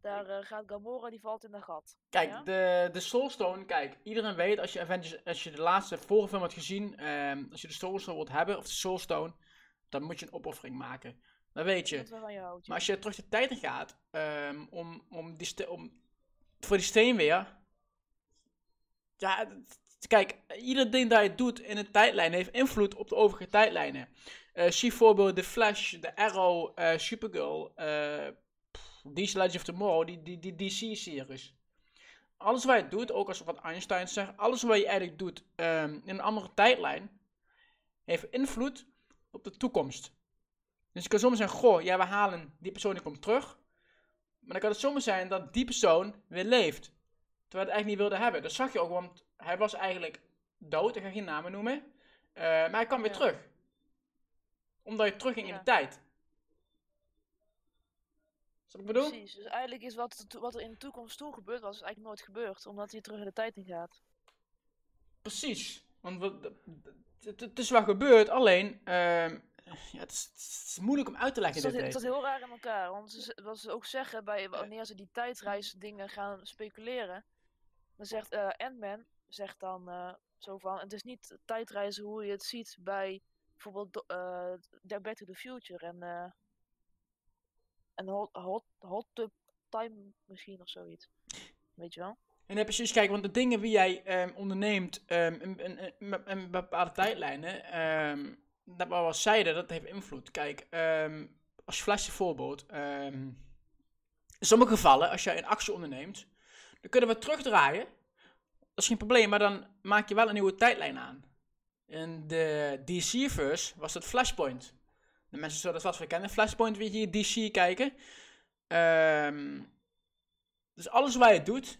daar eh, gaat Gamora, die valt in een gat. Kijk, Ja? de, de Soulstone, kijk, iedereen weet als je Avengers, als je de laatste vorige film had gezien, ehm, als je de Soulstone wilt hebben, of de Soulstone, dan moet je een opoffering maken. Dat weet je. Dat wel van je houdt. Maar als je terug de tijd in gaat, ehm, om, om, die ste- om voor die steen weer, ja, Kijk, ieder ding dat je doet in een tijdlijn heeft invloed op de overige tijdlijnen. Eh zie bijvoorbeeld The Flash, The Arrow, eh, Supergirl, eh DC Legends of Tomorrow, die, die, DC-series. Alles wat je doet, ook als wat Einstein zegt, alles wat je eigenlijk doet ehm, in een andere tijdlijn, heeft invloed op de toekomst. Dus het kan soms zijn, goh, ja, we halen die persoon die komt terug. Maar dan kan het zomaar zijn dat die persoon weer leeft. Terwijl het eigenlijk niet wilde hebben. Dat zag je ook, want hij was eigenlijk dood, ik ga geen namen noemen. Eh, maar hij kwam weer Ja. terug. Omdat je terugging in de tijd. Je wat ik bedoel? Precies. Dus eigenlijk is wat, er- wat er in de toekomst toe gebeurd was, is eigenlijk nooit gebeurd. Omdat hij terug in de tijd in gaat. Precies. Want het, is wel gebeurd, alleen ehm, ja, het, is, het is moeilijk om uit te leggen. het staat heel raar in elkaar. Want ze, wat ze ook zeggen bij wanneer ze die tijdreisdingen gaan speculeren. Dan zegt Ant-Man, zegt dan eh, zo van, het is niet tijdreizen hoe je het ziet bij bijvoorbeeld The Back to the Future en, eh en Hot, hot, hot Tub Time misschien of zoiets. Weet je wel? En dan precies kijken, want de dingen die jij ehm, onderneemt met- in bepaalde tijdlijnen, ehm, dat we al zeiden, dat heeft invloed. Kijk, als flesje voorbeeld, in sommige gevallen, als jij een actie onderneemt, dan kunnen we terugdraaien. Dat is geen probleem, maar dan maak je wel een nieuwe tijdlijn aan. In de DC-verse was het Flashpoint. De mensen zullen dat vast wel. Flashpoint, wie hier DC kijken. Ehm, dus alles wat je doet,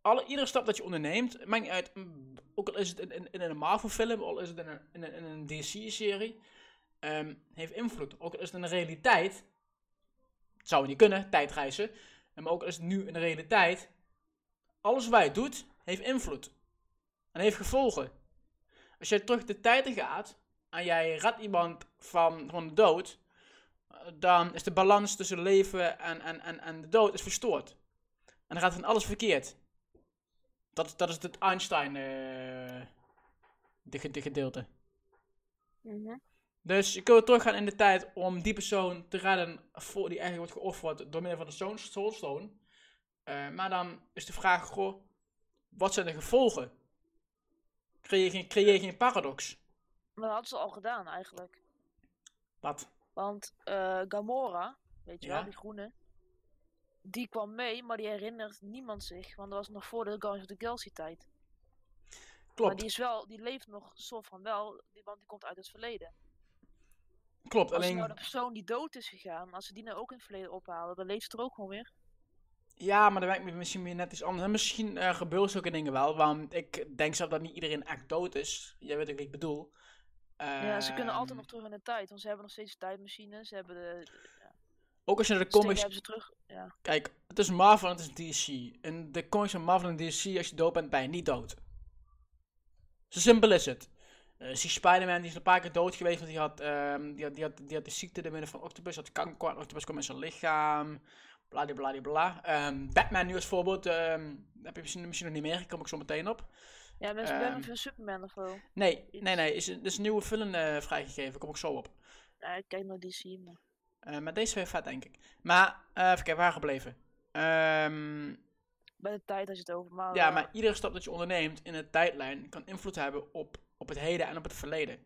alle, iedere stap dat je onderneemt, maakt uit, mm, ook al is het in, in, een Marvel-film, al is het in een, in DC-serie, ehm, heeft invloed. Ook al is het in de realiteit, zou niet kunnen, tijdreizen, maar ook al is het nu in de realiteit, alles wat je doet, heeft invloed. En heeft gevolgen. Als jij terug de tijd gaat, en jij redt iemand van, van de dood, dan is de balans tussen leven en, en, en, en de dood is verstoord. En dan gaat van alles verkeerd. Dat, dat is het Einstein eh, de, de gedeelte. Dus je kunt teruggaan in de tijd om die persoon te redden voor die eigenlijk wordt geofferd door middel van de Soul- Soulstone. Eh, maar dan is de vraag, goh, wat zijn de gevolgen? Creëer je geen, creëer je geen paradox? Maar dat hadden ze al gedaan eigenlijk. Wat? Want eh, Gamora, weet je Ja. wel, die groene, die kwam mee, maar die herinnert niemand zich. Want dat was nog voor de Guardians of the Galaxy tijd. Maar Klopt, die, is wel, die leeft nog soort van wel, want die komt uit het verleden. klopt. Als Alleen, nou de persoon die dood is gegaan, als ze die nou ook in het verleden ophalen, dan leeft ze er ook gewoon weer. Ja, maar dan werkt het misschien weer net iets anders. En misschien eh, gebeuren zulke dingen wel, want ik denk zelf dat niet iedereen echt dood is. Jij weet ook wat ik bedoel. ja, ze kunnen altijd Ehm, nog terug in de tijd, want ze hebben nog steeds tijdmachines. Ze hebben de, Ook als je naar de comics hebben ze terug. Ja. Kijk, het is Marvel en het is DC. In de comics van Marvel en DC, als je dood bent, ben je niet dood. Zo simpel is het. Eh zie Spider-Man, die is een paar keer dood geweest, want die had, ehm, die had, die had, die had de ziekte de midden van Octopus, had kanker, Octopus kwam in zijn lichaam, bladibladibla. Ehm Batman nu als voorbeeld, ehm heb je misschien, misschien nog niet meer, kom ik zo meteen op. Ja, mensen Ehm. ben van Superman of zo. Nee, nee, nee, is, er is een nieuwe film eh, vrijgegeven, kom ik zo op. Ja, ik kijk naar DC, maar... Eh, maar deze is weer vet, denk ik. Maar, eh even kijken, waar gebleven? Ehm Bij de tijd als je het over maar, Ja, maar iedere stap dat je onderneemt in een tijdlijn kan invloed hebben op, op het heden en op het verleden.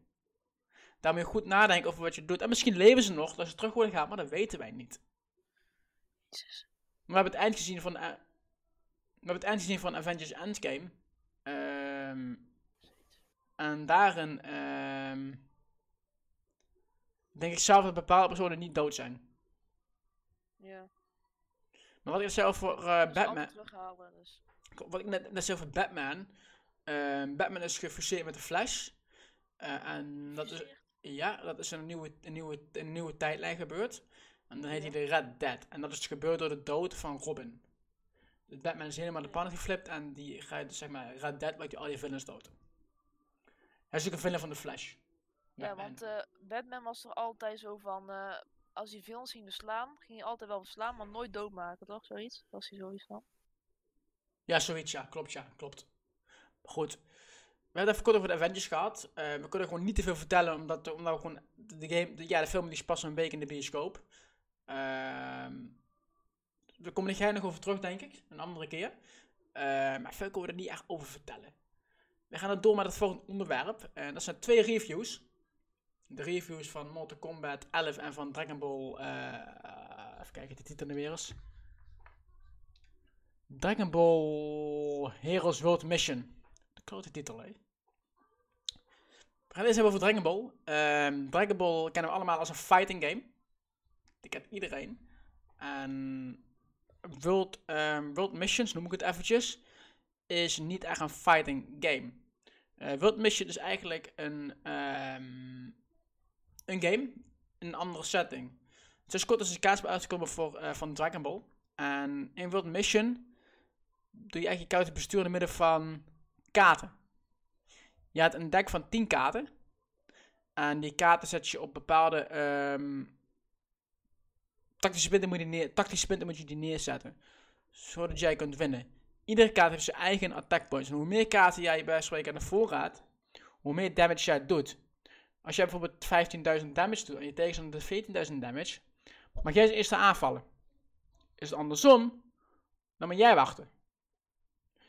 Daar moet je goed nadenken over wat je doet. En misschien leven ze nog, dat ze terug worden gehaald, maar dat weten wij niet. Jezus. We hebben het eind gezien van, eh, we hebben het eind gezien van Avengers Endgame. Ehm, en daarin ehm, denk ik zelf dat bepaalde personen niet dood zijn. Ja. Maar wat ik eh, Dat is Batman. dus. wat ik net, net zei over Batman. Ehm, Batman is gefuseerd met de Flash. Eh, en dat is, ja, dat is een nieuwe, een nieuwe, een nieuwe tijdlijn gebeurd. En dan heet hij de Red Dead. En dat is gebeurd door de dood van Robin. Dus Batman is helemaal de pan geflipt en die gaat, dus zeg maar, Red Dead maakt al die villains dood. Hij is ook een villain van de Flash. Ja, want eh, Batman was er altijd zo van, eh, als hij villains ging verslaan, ging hij altijd wel verslaan, maar nooit doodmaken, toch? Zoiets? Was hij zoiets van? Ja, zoiets, ja. Klopt, ja. Klopt. Goed. We hebben het even kort over de Avengers gehad. Eh, we kunnen gewoon niet te veel vertellen, omdat, omdat we gewoon... De, game, de- ja, de film die is pas een week in de bioscoop. Ehm daar komen jij nog over terug, denk ik. Een andere keer. Eh, maar veel kunnen we er niet echt over vertellen. we gaan het door met het volgende onderwerp. En dat zijn twee reviews. De reviews van Mortal Kombat 11 en van Dragon Ball. eh, even kijken, de titel nu weer eens. Dragon Ball Heroes World Mission. De grote titel, hè? We gaan eens hebben over Dragon Ball. Ehm, Dragon Ball kennen we allemaal als een fighting game. Die kent iedereen. En World, ehm, World Missions, noem ik het eventjes, is niet echt een fighting game. Eh, World Mission is eigenlijk een, ehm, een game in een andere setting. Het is kort als een kaartspel uitgekomen voor, eh, van Dragon Ball. En in World Mission doe je eigenlijk je kaarten besturen in het midden van kaarten. Je hebt een deck van 10 kaarten. En die kaarten zet je op bepaalde ehm, tactische, punten moet je neer, tactische moet je die neerzetten. Zodat jij kunt winnen. Iedere kaart heeft zijn eigen attack points. En hoe meer kaarten jij bij spreken aan de voorraad, hoe meer damage jij doet. Als jij bijvoorbeeld 15.000 damage doet en je tegenstander doet 14.000 damage, mag jij als eerste aanvallen. Is het andersom, dan moet jij wachten.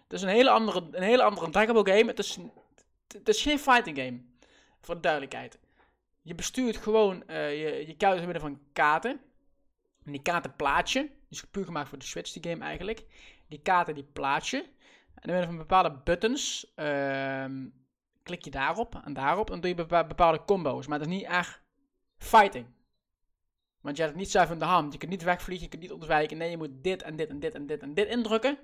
Het is een hele andere, een hele andere game. Het is, het is geen fighting game. Voor de duidelijkheid. Je bestuurt gewoon eh, je, je kaarten midden van kaarten. En die kaarten plaats je. Die is puur gemaakt voor de Switch, die game eigenlijk. Die kaarten die plaats je. En middel van bepaalde buttons ehm, klik je daarop en daarop. En dan doe je bepa- bepaalde combo's. Maar het is niet echt fighting. Want je hebt het niet zelf in de hand. Je kunt niet wegvliegen, je kunt niet ontwijken. Nee, je moet dit en dit en dit en dit en dit indrukken.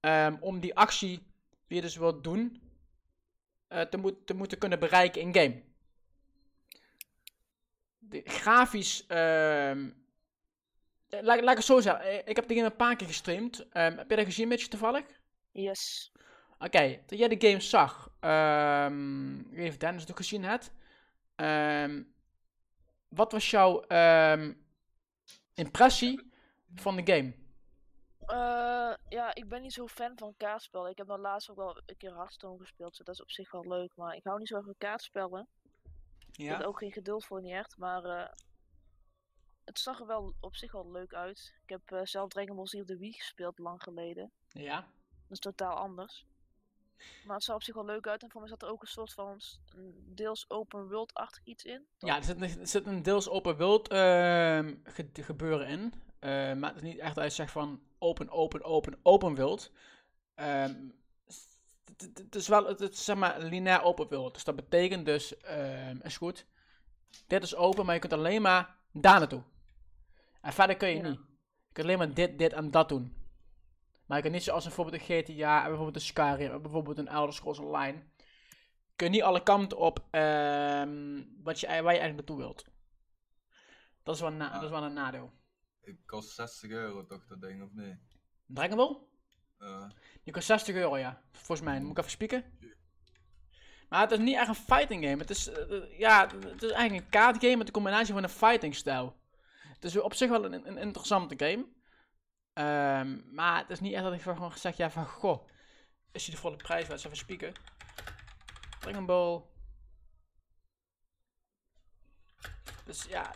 ehm, om die actie die je dus wilt doen, eh, te, moet, te moeten kunnen bereiken in game. De, grafisch, ehm, eh, laat, laat ik het zo zeggen. Eh, Ik heb de game een paar keer gestreamd. Ehm, heb je dat gezien, Mitch, toevallig? Yes. Oké, toen jij de game zag, ehm ik weet niet of Dennis het ook gezien hebt. Ehm, wat was jouw impressie van de game? Eh, ja, ik ben niet zo fan van kaartspellen. Ik heb dan laatst ook wel een keer Hearthstone gespeeld, dus dat is op zich wel leuk. Maar ik hou niet zo van kaartspellen. Ik heb er ook geen geduld voor, niet echt. Maar eh, het zag er wel op zich wel leuk uit. Ik heb eh, zelf Dragon Ball Z op de Wii gespeeld, lang geleden. Ja. Dat is totaal anders. Maar het zag op zich wel leuk uit. En voor mij zat er ook een soort van deels open world-achtig iets in. Ja, er zit, een- er zit een deels open world ehm, ge- gebeuren in. Eh, maar het is niet echt dat je zegt van open, open, open, open world. Ehm, het- is wel, het is zeg maar lineair open world. Dus dat betekent dus, ehm, is goed. Dit is open, maar je kunt alleen maar daar naartoe. En verder kun je Ja. niet. Je kunt alleen maar dit, dit en dat doen. Maar je kunt niet zoals bijvoorbeeld een GTA, en bijvoorbeeld een Skyrim, en bijvoorbeeld een Elder Scrolls Online. Kun je niet alle kanten op ehm, wat je, waar je eigenlijk naartoe wilt. Dat is wel, een na- Ja. dat is wel een nadeel. Het kost 60 euro toch, dat ding, of niet? Dragon Ball? Eh, Die kost 60 euro, ja. Volgens mij. Moet ik even spieken. Maar het is niet echt een fighting game. Het is, eh, ja, het is eigenlijk een kaartgame met een combinatie van een fighting stijl. Het is op zich wel een, een interessante game. Ehm, maar het is niet echt dat ik gewoon gezegd ja van, goh, is die de volle prijs waard? Even spieken. Dragon Ball. Dus ja.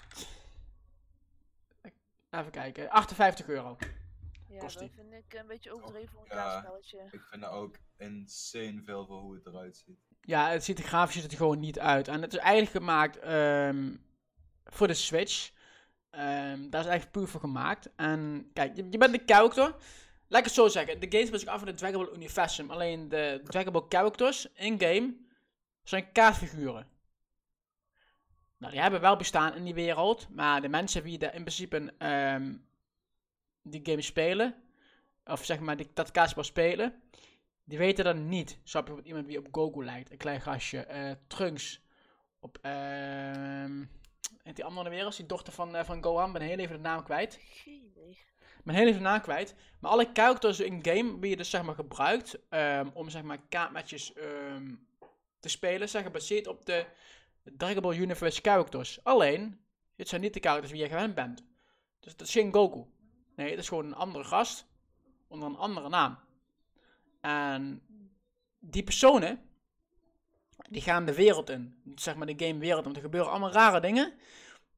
Even kijken. 58 euro. Ja, Kost dat vind ik een beetje overdreven voor een Ja. kaartspelletje. ik vind dat ook insane veel voor hoe het eruit ziet. Ja, het ziet er grafisch er gewoon niet uit. En het is eigenlijk gemaakt ehm, voor de Switch. Ehm, daar is eigenlijk puur voor gemaakt. En kijk, je, bent de character. Laat ik het zo zeggen. De game speelt zich af in het Dragon Ball universum. Alleen de Dragon Ball characters in-game zijn kaartfiguren. Nou, die hebben wel bestaan in die wereld. Maar de mensen die er in principe ehm, die game spelen. Of zeg maar die, dat kaartspel spelen. Die weten dat niet. Zo heb je iemand die op Goku lijkt. Een klein gastje. eh, Trunks. Op, ehm... En die andere wereld, die dochter van, eh, van Gohan. ben heel even de naam kwijt. Geen idee. ben heel even de naam kwijt. Maar alle characters in game die je dus zeg maar gebruikt. ehm, om zeg maar kaartmatches ehm, te spelen. Zijn gebaseerd op de Dragon Ball Universe characters. Alleen, dit zijn niet de characters die je gewend bent. Dus dat is geen Goku. Nee, het is gewoon een andere gast. Onder een andere naam. En die personen, die gaan de wereld in. Zeg maar de game wereld er gebeuren allemaal rare dingen.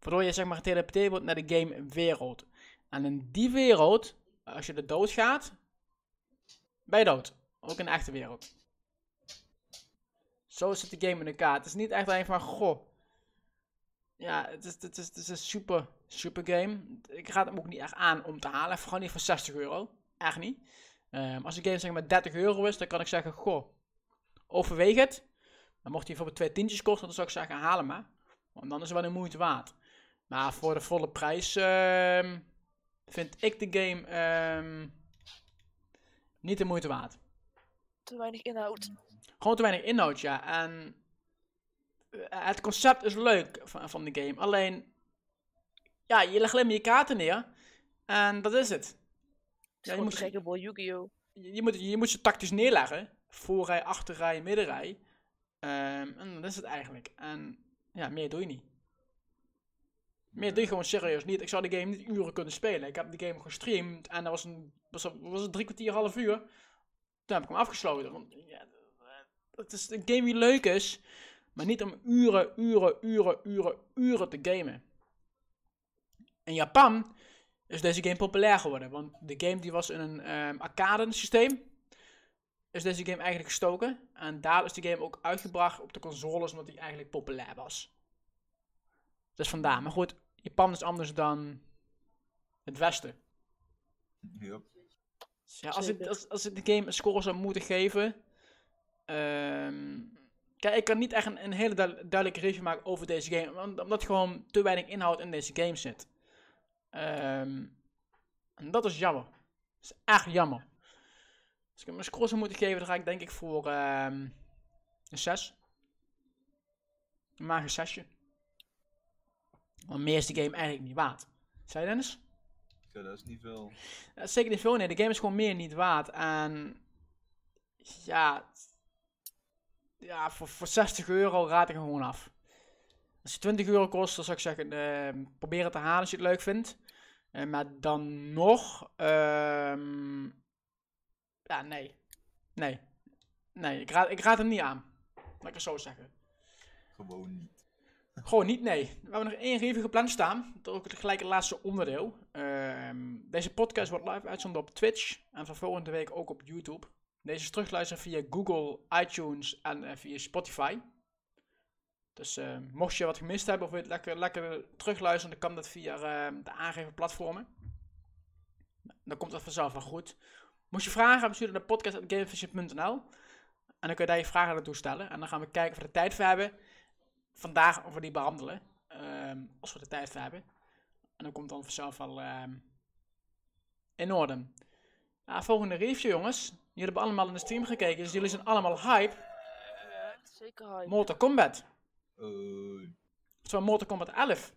Waardoor je zeg maar geteleporteerd wordt naar de game wereld. En in die wereld, als je er dood gaat, ben je dood. Ook in de echte wereld. Zo zit de game in elkaar. Het is niet echt een van, goh. Ja, het is, het is, het is een super, super game. Ik raad hem ook niet echt aan om te halen. Vooral niet voor 60 euro. Echt niet. Ehm, als de game zeg maar 30 euro is, dan kan ik zeggen, goh, overweeg het. Dan mocht hij bijvoorbeeld twee tientjes kosten, dan zou ik zeggen, haal hem maar. Want dan is het wel een moeite waard. Maar voor de volle prijs ehm, vind ik de game ehm, niet de moeite waard. Te weinig inhoud. Gewoon te weinig inhoud, ja. En eh, het concept is leuk van, van de game. Alleen, ja, je legt alleen maar je kaarten neer. En dat is het. Ja, je moet- Yu-Gi-Oh! Je, je moet, je moet ze tactisch neerleggen. Voorrij, achterrij, middenrij. Ehm, en dat is het eigenlijk. En ja, meer doe je niet. Meer doe je gewoon serieus niet. Ik zou de game niet uren kunnen spelen. Ik heb de game gestreamd en dat was, een, was, drie kwartier, half uur. Toen heb ik hem afgesloten. Want ja, het is een game die leuk is, maar niet om uren, uren, uren, uren, uren te gamen. In Japan is deze game populair geworden. Want de game die was in een ehm arcade systeem. Is deze game eigenlijk gestoken. En daar is de game ook uitgebracht op de consoles omdat die eigenlijk populair was. Dus vandaar. Maar goed, Japan is anders dan het Westen. Yup. Dus ja, als, ik, als, als ik de game een score zou moeten geven. ehm, kijk, ik kan niet echt een, een hele duid- duidelijke review maken over deze game. want- Omdat gewoon te weinig inhoud in deze game zit. Ehm, en dat is jammer. Dat is echt jammer. Als ik hem een score zou moeten geven, dan ga ik denk ik voor ehm, een 6. Een mager 6. Want meer is de game eigenlijk niet waard. Zei je Dennis? Ja, dat is niet veel. Dat is zeker niet veel, nee. De game is gewoon meer niet waard. En ja, ja voor, voor 60 euro raad ik hem gewoon af. Als het 20 euro kost, dan zou ik zeggen, eh, probeer het te halen als je het leuk vindt. Eh, maar dan nog, ehm, ja, nee. Nee. Nee, ik raad, ik raad hem niet aan. Laat ik het zo zeggen. Gewoon niet. Gewoon niet, nee. We hebben nog één review gepland staan. Dat is ook gelijk het laatste onderdeel. Ehm, deze podcast wordt live uitgezonden op Twitch. En van volgende week ook op YouTube. Deze is terugluisteren via Google, iTunes en eh, via Spotify. Dus eh, mocht je wat gemist hebben of wil je het lekker, lekker terugluisteren, dan kan dat via eh, de aangegeven platformen. Dan komt dat vanzelf wel goed. Moest je vragen hebben, stuur dan naar podcast.gamevision.nl En dan kun je daar je vragen naartoe stellen. En dan gaan we kijken of we er tijd voor hebben vandaag over die behandelen. ehm, als we de tijd voor hebben. En dan komt dan vanzelf wel ehm, in orde. Ja, volgende review, jongens. Jullie hebben allemaal in de stream gekeken, dus jullie zijn allemaal hype. Zeker hype. Mortal Kombat. Eh, Oftewel Mortal Kombat 11.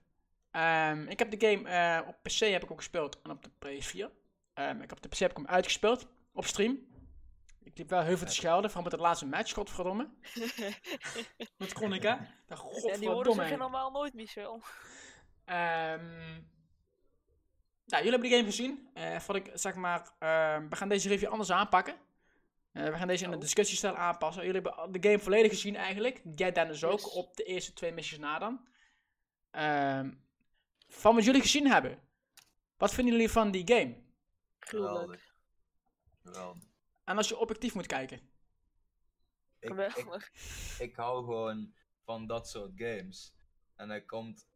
Ehm, ik heb de game eh, op PC heb ik ook gespeeld en op de PS4. Ehm, ik heb de ik hem uitgespeeld op stream. Ik liep wel heel veel te schelden, vooral met het laatste match, godverdomme. Met Chronica. De ja, die woorden godverdomme. zeggen normaal nooit, Michel. Ehm ja, jullie hebben de game gezien. Eh wat ik zeg maar, ehm, we gaan deze review anders aanpakken. Eh, we gaan deze in de Oh. discussiestijl aanpassen. Jullie hebben de game volledig gezien eigenlijk. Jij Dennis ook, Yes. op de eerste twee missies na dan. Van wat jullie gezien hebben. Wat vinden jullie van die game? Gruwelijk. geweldig. Geweldig. En als je objectief moet kijken. Ik, ik, Geweldig. ik hou gewoon van dat soort games. En hij komt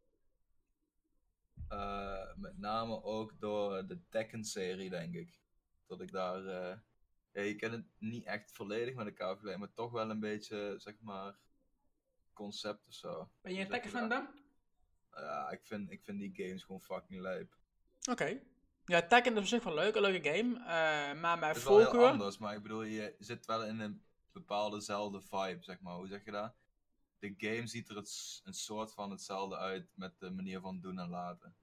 eh, met name ook door de Tekken-serie, denk ik. Dat ik daar. eh, ja, je kan het niet echt volledig met elkaar vergelijken, maar toch wel een beetje, zeg maar, concept of zo. Ben je een Hoe zeg Tekken je fan dat? dan? Ja, ik vind, ik vind die games gewoon fucking lijp. Oké. Ja, Tekken is op zich wel leuk, een leuke game. eh, maar mijn Het is wel heel voorkeur... anders, maar ik bedoel, je zit wel in een bepaalddezelfde vibe, zeg maar. Hoe zeg je dat? De game ziet er het, een soort van hetzelfde uit met de manier van doen en laten.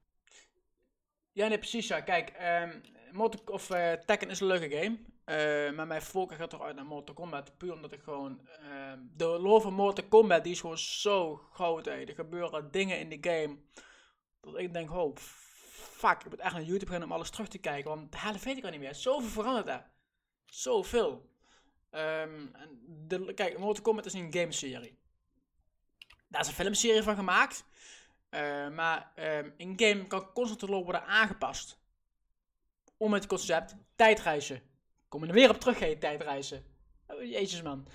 Ja, nee, precies. Ja. Kijk, ehm Mortal, of, eh, Tekken is een leuke game. eh, maar mijn voorkeur gaat toch uit naar Mortal Kombat. Puur omdat ik gewoon... ehm, de lore van Mortal Kombat, die is gewoon zo groot. Hè. Er gebeuren dingen in de game. Dat ik denk, oh, fuck. Ik moet echt naar YouTube gaan om alles terug te kijken. Want de helft weet ik al niet meer. Zoveel veranderd daar. Zoveel. En de, kijk, Mortal Kombat is een gameserie. Daar is een filmserie van gemaakt. Eh, maar ehm in game kan constant de lore worden aangepast. Om het concept tijdreizen. Kom je er weer op terug, hé, tijdreizen. Oh, jezus man.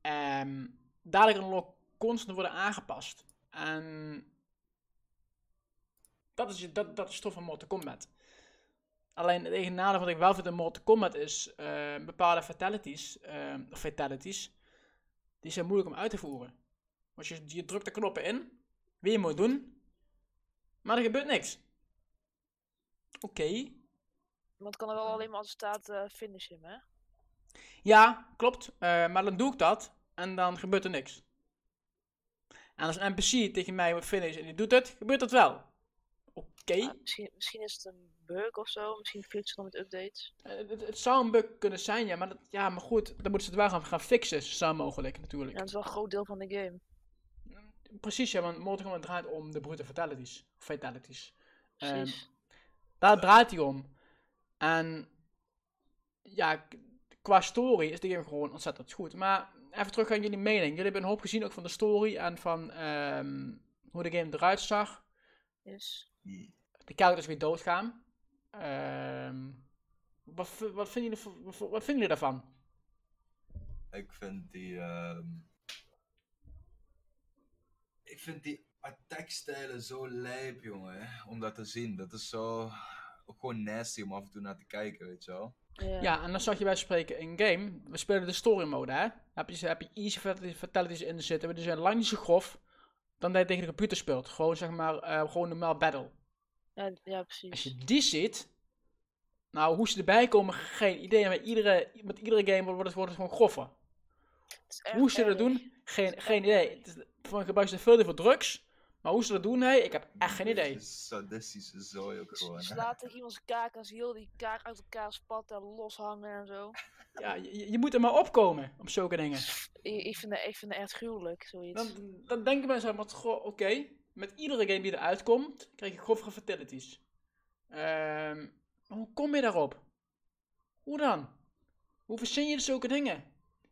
Ehm, dadelijk een log constant worden aangepast. En dat is, dat, dat is tof van Mortal Kombat. Alleen het enige nadeel wat ik wel vind in Mortal Kombat is eh, bepaalde fatalities, eh, fatalities, die zijn moeilijk om uit te voeren. Want je, je drukt de knoppen in, wie je moet doen, maar er gebeurt niks. Oké, Want het kan er wel alleen maar als het staat eh, finish him, hè? ja, klopt, maar dan doe ik dat en dan gebeurt er niks. En als een NPC tegen mij moet finishen en die doet het, gebeurt dat wel. Oké. Ah, misschien, misschien is het een bug of zo. Misschien fixen ze nog met updates. Eh, Het, het zou een bug kunnen zijn, ja, maar, dat, ja, maar goed, dan moeten ze het wel gaan, gaan fixen, zo snel mogelijk natuurlijk. Ja, dat is wel een groot deel van de game. Precies, ja, want Mortal Kombat draait om de brute fatalities. Fatalities. Ehm, Precies. daar draait hij om. En ja, qua story is de game gewoon ontzettend goed. Maar even terug aan jullie mening. Jullie hebben een hoop gezien ook van de story en van ehm, hoe de game eruit zag. Yes. De characters weer doodgaan. Ehm, wat, wat, vinden jullie, wat, wat vinden jullie daarvan? Ik vind die. ehm, Ik vind die attackstijlen zo lijp, jongen. Om dat te zien. Dat is zo. Ook gewoon nasty om af en toe naar te kijken, weet je wel. Ja. Ja, en dan zag je wij spreken in game. We spelen de story mode, hè. Heb je, heb je easy fatalities- in zitten. Die zijn lang niet zo grof. Dan dat je tegen de computer speelt. Gewoon zeg maar, eh, gewoon normaal battle. Ja, ja, Als precies. je die ziet. Nou, hoe ze erbij komen, geen idee. Met iedere, met iedere game wordt het, wordt het gewoon groffer. Het Hoe ze dat doen, geen, geen idee. Het is, voor gebruik ze veel te veel drugs. Maar hoe ze dat doen, hey, ik heb echt geen Het idee. is *laughs* Sadistische zooi ook gewoon. Ze tegen iemands kaak ze heel die kaak uit elkaar spatten en loshangen en zo. *laughs* Ja, je, je moet er maar opkomen op zulke dingen. Ik, ik, vind, het, ik vind het echt gruwelijk, zoiets. Dan, dan denken mensen, maar goh, oké, met iedere game die eruit komt, krijg je grove fatalities. Ehm, maar hoe kom je daarop? Hoe dan? Hoe verzin je zulke dingen?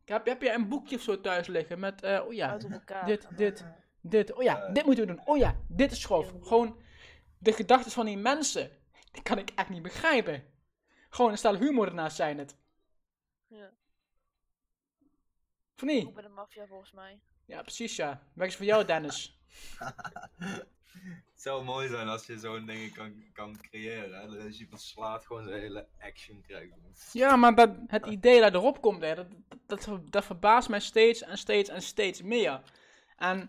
Heb, heb je een boekje of zo thuis liggen met, eh, oh ja, dit, dit. eh, dit, oh ja, dit moeten we doen, oh ja, dit is grof. Gewoon de gedachten van die mensen, die kan ik echt niet begrijpen. Gewoon een stel humor ernaast zijn het. Ja. Of niet? Ook bij de maffia volgens mij. Ja, precies ja. Weg is voor jou, Dennis. Het *laughs* zou mooi zijn als je zo'n dingen kan, kan creëren. Hè? Dat je verslaat gewoon zijn hele action krijgt. Ja, maar dat, het idee dat erop komt, hè, dat, dat, dat, dat verbaast mij steeds en steeds en steeds meer. En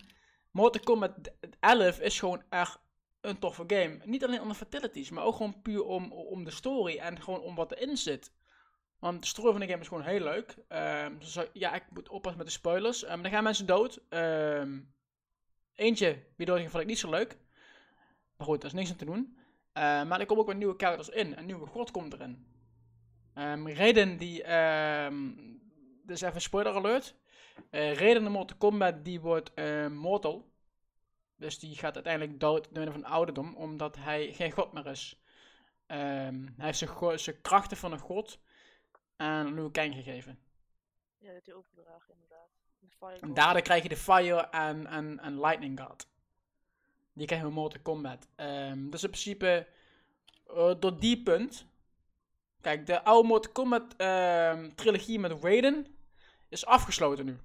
Mortal Kombat 11 is gewoon echt een toffe game. Niet alleen om de fatalities, maar ook gewoon puur om, om de story en gewoon om wat erin zit. Want de story van de game is gewoon heel leuk. Ehm, dus, ja, ik moet oppassen met de spoilers. Ehm dan gaan mensen dood. Ehm, eentje, wie doodging, vond ik niet zo leuk. Maar goed, daar is niks aan te doen. Maar er komen ook weer nieuwe characters in. Een nieuwe god komt erin. Raiden die, dus even spoiler alert. Eh Raiden in Mortal Kombat die wordt mortal. Dus die gaat uiteindelijk dood door van ouderdom, omdat hij geen god meer is. Hij heeft zijn krachten van een god aan Liu Kang gegeven. Ja, dat heeft hij overgedragen inderdaad. De Fire En daardoor krijg je de Fire en, en, en Lightning God. Die krijgen we in Mortal Kombat. Ehm, dus in principe, eh, door die punt. Kijk, de oude Mortal Kombat ehm, trilogie met Raiden is afgesloten nu.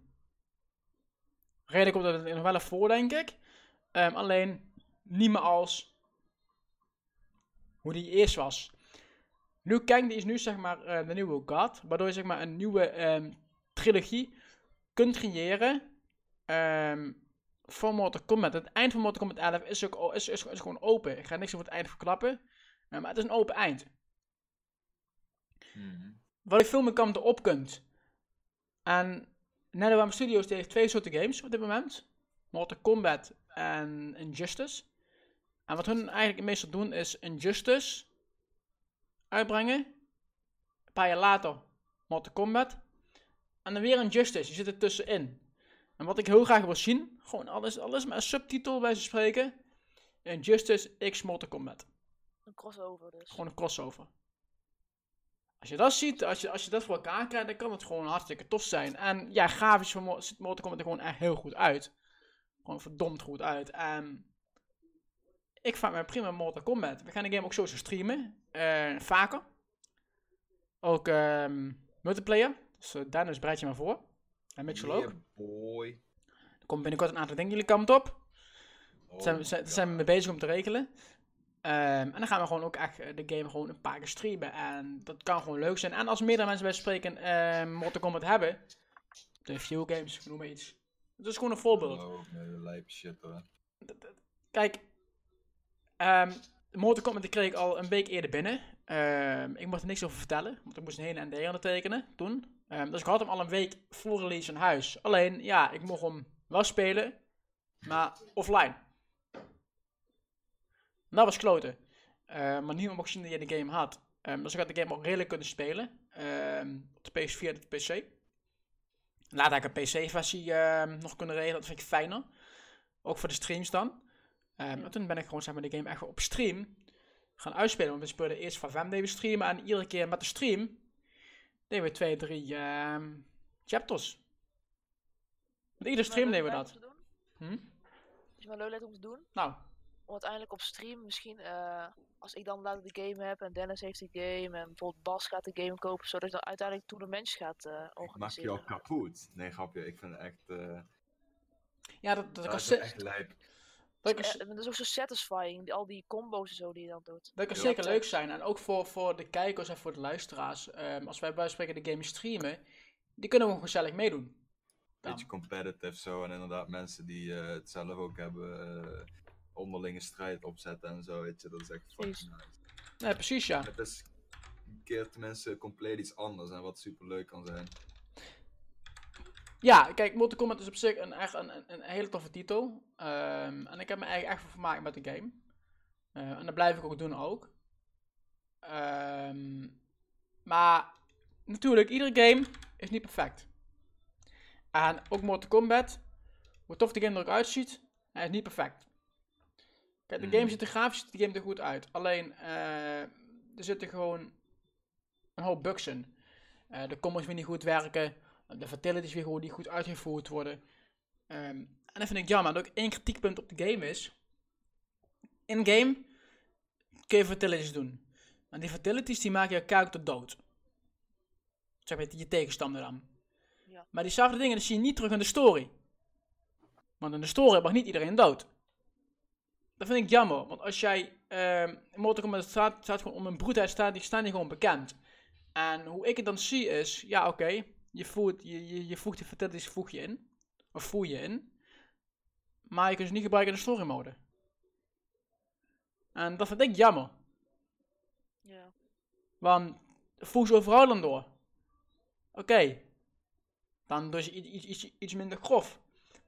Raiden komt er nog wel even voor, denk ik. Ehm, alleen niet meer als hoe die eerst was. Liu Kang die is nu zeg maar eh, de nieuwe God, waardoor je zeg maar een nieuwe ehm, trilogie kunt creëren ehm voor Mortal Kombat. Het eind van Mortal Kombat 11 is, ook, is, is, is gewoon open. Ik ga niks over het eind verklappen, eh, maar het is een open eind. Mhm. Waar je veel meer kanten op kunt. En NetherRealm Studios die heeft twee soorten games op dit moment. Mortal Kombat en Injustice. En wat hun eigenlijk meestal doen is Injustice uitbrengen. Een paar jaar later Mortal Kombat. En dan weer Injustice. Je zit er tussenin. En wat ik heel graag wil zien, gewoon alles, alles met een subtitel bij ze spreken. Injustice X Mortal Kombat. Een crossover dus. Gewoon een crossover. Als je dat ziet, als je, als je dat voor elkaar krijgt, dan kan het gewoon hartstikke tof zijn. En ja, grafisch ziet Mortal Kombat er gewoon echt heel goed uit. Gewoon verdomd goed uit. En ik vind me prima Mortal Kombat. We gaan de game ook sowieso streamen. eh, vaker. Ook ehm, multiplayer. Dus uh, Dennis bereid je maar voor. En Mitchell ook. Yeah, boy. komt binnenkort een aantal dingen jullie kant op. Oh, Daar zijn, we- zijn, daar zijn we mee bezig om te regelen. Ehm, en dan gaan we gewoon ook echt eh, de game gewoon een paar keer streamen. En dat kan gewoon leuk zijn. En als meerdere mensen bij spreken ehm Mortal Kombat hebben, de View Games, noem maar iets. Dat is gewoon een voorbeeld. Oh, nee, lijp shit hoor. Kijk, ehm Mortal Kombat die kreeg ik al een week eerder binnen. Ehm, ik mocht er niks over vertellen, want ik moest een hele NDA ondertekenen toen. Ehm, dus ik had hem al een week voor release in huis. Alleen, ja, ik mocht hem wel spelen, maar offline. Dat was kloten. Maar niemand mocht zien dat je de game had. Dus ik had de game ook redelijk kunnen spelen. op de PS4 en de PC. Later heb ik een PC-versie nog kunnen regelen, dat vind ik fijner. Ook voor de streams dan. Ehm, en toen ben ik gewoon zeg maar, de game echt op stream gaan uitspelen. Want we speelden eerst van Vem deden we streamen. En iedere keer met de stream deden we twee, drie ehm, chapters. Met iedere stream deden we dat. Hm? Is maar leuk lijkt om te doen. Nou, Om uiteindelijk op stream misschien, eh, als ik dan later de game heb en Dennis heeft die game en bijvoorbeeld Bas gaat de game kopen, zodat je dan uiteindelijk tournamentjes gaat eh Ik maak organiseren. jou kapot. Nee, grapje. Ik vind het echt... eh ja, dat, dat, ik dat als, is echt lijp. Dat, Eh, dat is ook zo satisfying, al die combo's en zo die je dan doet. dat kan Ja. zeker leuk zijn. En ook voor, voor de kijkers en voor de luisteraars. ehm, als wij bij spreken de game streamen, die kunnen we gewoon gezellig meedoen. Beetje competitive zo. En inderdaad mensen die eh, het zelf ook hebben. eh, onderlinge strijd opzetten en zo. Weet je, dat is echt fucking nice. Nee, precies ja. Het is een keer tenminste compleet iets anders. En wat super leuk kan zijn. Ja, kijk, Mortal Kombat is op zich een, echt een, een, een hele toffe titel. Ehm, en ik heb me eigenlijk echt vermaakt met de game. Eh, en dat blijf ik ook doen ook. Ehm, maar natuurlijk, iedere game is niet perfect. En ook Mortal Kombat, hoe tof de game er ook uitziet, hij is niet perfect. Kijk, de Mhm. game ziet er grafisch ziet de game er goed uit. Alleen, eh, er zitten gewoon een hoop bugs in. Eh, de combos weer niet goed werken. De fatalities weer gewoon niet goed uitgevoerd worden. Ehm, en dat vind ik jammer. En ook één kritiekpunt op de game is. In-game kun je fatalities doen. En die fatalities die maken je character dood. Zeg maar je tegenstander dan. Ja. Maar diezelfde dingen die zie je niet terug in de story. Want in de story mag niet iedereen dood. Dat vind ik jammer. Want als jij ehm Mortal Kombat staat, staat gewoon om een broedheid staat, die staan die gewoon bekend. En hoe ik het dan zie is, ja oké, je, voert, je, je, je voegt die fatalities voeg je in. Of voer je in. Maar je kunt ze niet gebruiken in de story mode. En dat vind ik jammer. Ja. Want voeg ze overal dan door. Oké. Dan doe je iets, iets, iets, iets minder grof.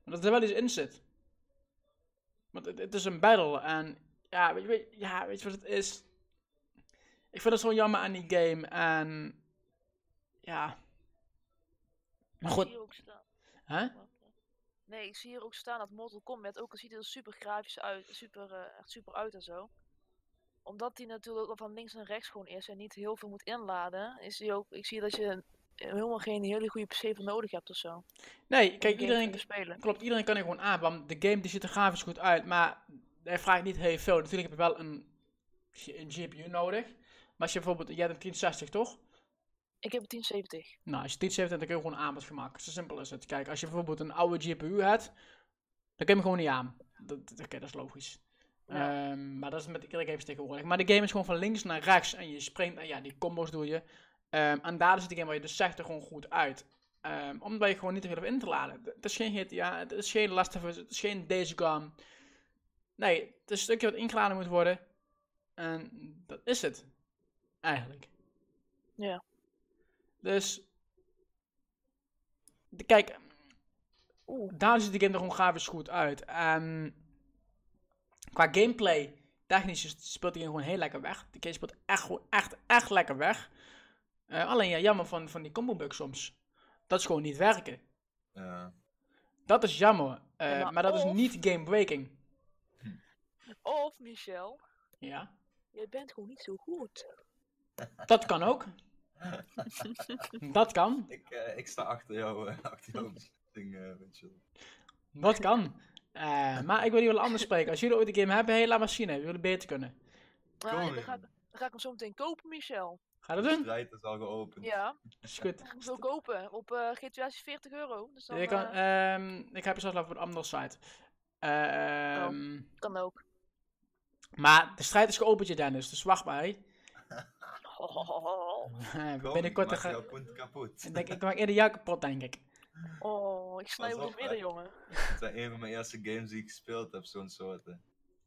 Maar dat er wel iets in zit. Want het, het is een battle en ja weet, je, weet, ja, weet je wat het is? Ik vind het zo jammer aan die game en ja. Maar Ik goed, zie hier ook staan. hè? Wacht, hè. Nee, ik zie hier ook staan dat Mortal Kombat, ook al ziet er super grafisch uit, super, eh, echt super uit en zo. Omdat die natuurlijk van links en rechts gewoon is en niet heel veel moet inladen, is die ook, ik zie dat je helemaal geen hele goede PC voor nodig hebt of zo. Nee, kijk, iedereen, spelen. Klopt, iedereen kan er gewoon aan, want de game die ziet er grafisch goed uit, maar hij vraagt niet heel veel. Natuurlijk heb je wel een, een GPU nodig. Maar als je bijvoorbeeld, jij hebt een 1060 toch? Ik heb een 1070. Nou, als je 1070 dan kun je gewoon aanbod gaan maken. Zo simpel is het. Kijk, als je bijvoorbeeld een oude GPU hebt, dan kun je hem gewoon niet aan. Dat, oké, dat is logisch. Ja. Ehm, maar dat is met iedere games tegenwoordig. Maar de game is gewoon van links naar rechts en je springt en ja, die combos doe je. Ehm, en daar is de game waar je dus zegt er gewoon goed uit. Ehm, omdat je gewoon niet te veel in te laden. Het is geen GTA, het is geen Last of Us, het is geen Days Gone. Nee, het is een stukje wat ingeladen moet worden. En dat is het. Eigenlijk. Ja. Dus. Kijk, Oeh. daar ziet de game er gewoon grafisch goed uit. En qua gameplay, technisch is- speelt die game gewoon heel lekker weg. De game speelt echt, gewoon echt, echt lekker weg. Eh, alleen ja, jammer van, van die combo bugs soms. Dat is gewoon niet werken. Ja. Dat is jammer. Eh, Ja, maar maar dat is niet game breaking. Of Michel, Ja, jij bent gewoon niet zo goed. dat kan ook. *laughs* dat kan. Ik, eh, ik sta achter jou, eh, achter jouw ding, eh Mitchell. Dat kan. Eh, maar ik wil jullie wel anders spreken. Als jullie ooit een game hebben, hey, laat maar zien. Hè. We willen beter kunnen. Dan, ga, ik- dan ga ik hem zo meteen kopen, Michel. Ga je De dat doen? strijd is al geopend. Ja, Is goed. ik ook kopen. Op eh GTA is 40 euro. Dus dan Ik, kan, eh, ehm, ik heb je zelfs over een andere site. Ehm, kan ook. Maar de strijd is geopend, je Dennis, dus wacht maar. *laughs* Kom, Binnenkort ik maak ga jouw punt kapot. ik denk, ik maak eerder jou kapot, denk ik. Oh, ik snij het midden, jongen. Het zijn een van mijn eerste games die ik gespeeld heb, zo'n soort. hè.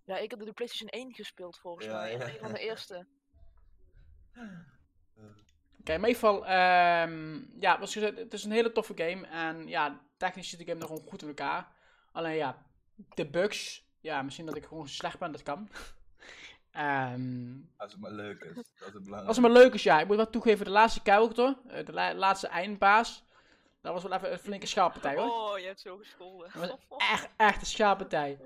Ja, ik heb de PlayStation 1 gespeeld volgens Ja, mij. ja. Een van de eerste. Oké, in ieder geval, ehm, ja, was gezegd, het is een hele toffe game. En ja, technisch zit de game nog gewoon goed in elkaar. Alleen ja, de bugs, ja, misschien dat ik gewoon slecht ben, dat kan. Ehm, Als het maar leuk is. Dat is het belangrijk. als het maar leuk is, ja. Ik moet wel toegeven, de laatste character, eh, de la- laatste eindbaas, dat was wel even een flinke schaappartij hoor. Oh, je hebt zo gescholden. Dat was echt, echt een schaappartij.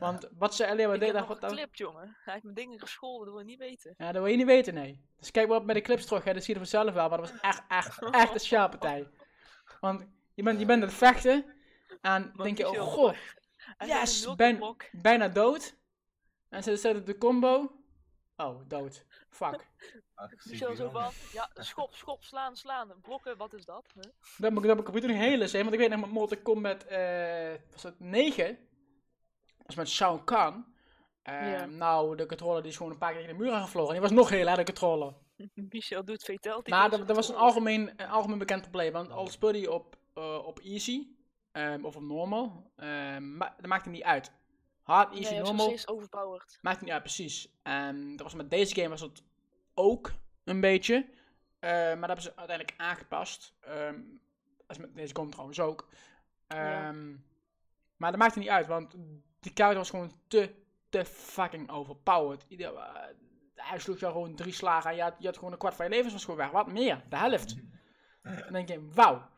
Want wat ze alleen maar ik deed, heb dat, geklipt, jongen. Hij heeft mijn dingen gescholden, dat wil je niet weten. ja, dat wil je niet weten, nee. Dus kijk maar op bij de clips terug, hè, dat zie je vanzelf wel, maar dat was echt, echt, echt een schaappartij. Want je bent, je bent aan het vechten en dan denk je, oh goh, heeft yes, een ben, bijna dood. En ze zetten de combo. Oh, dood. Fuck. Michel zo jongen. van, ja, schop, schop, slaan, slaan. Blokken, wat is dat? Huh? Dat moet ik dat moet ik computer nog heel eens zijn, want ik weet nog met Mortal Kombat, eh was het 9? Dat was met Shao Kahn. Eh, Ja. Nou, de controller die is gewoon een paar keer tegen de muur aangevlogen. En die was nog heel hè, de controller. *laughs* Michel doet fatality. Maar dat, dat was een algemeen, een algemeen bekend probleem. Want al speelde je op, eh, op easy ehm, of op normal, ehm, ma dat maakt het niet uit. Hard, easy, Nee, is normal, steeds overpowered. maakt niet uit, precies. En dat was met deze game was het ook een beetje. Eh, maar dat hebben ze uiteindelijk aangepast. Ehm dat is met deze game trouwens ook. Ja. Ehm, Maar dat maakt het niet uit, want die character was gewoon te, te fucking overpowered. Ieder, eh, hij sloeg jou gewoon drie slagen en je had, je had gewoon een kwart van je levens was gewoon weg. Wat meer? De helft. *laughs* En dan denk je, wauw.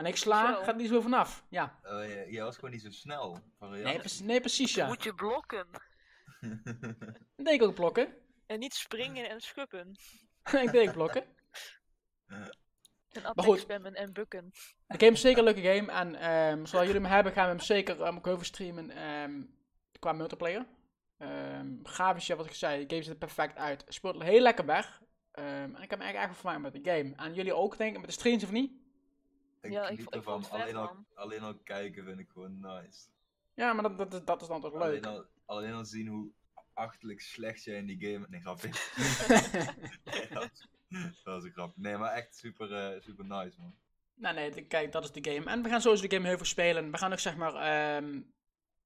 En ik sla, Zo. gaat niet zo vanaf. Ja. Oh, je, je was gewoon niet zo snel. Van Nee, nee, precies ja. Moet je blokken. *laughs* Ik ook blokken. En niet springen en schuppen. *laughs* ik deed ook blokken. *laughs* En goed. attack spammen en bukken. De game is zeker een leuke game. En ehm zoals jullie hem hebben, gaan we hem zeker um, ook over streamen ehm, qua multiplayer. Ehm grafisch, ja, wat ik zei, de game ziet er perfect uit. Speelt heel lekker weg. Ehm, en ik heb me eigenlijk echt vermaakt met de game. En jullie ook, denk ik, met de streams of niet? Ik Ja, ik ik vet, alleen, al, man. alleen alleen al kijken vind ik gewoon nice. Ja, maar dat, dat, is- dat is dan toch leuk. Alleen al, alleen al zien hoe achterlijk slecht jij in die game... Nee, grapje. Nee, *laughs* *laughs* dat, was- dat was een grap. Nee, maar echt super, eh, super nice, man. nou nee, kijk, dat is de game. En we gaan sowieso de game heel veel spelen. We gaan ook, zeg maar, ehm,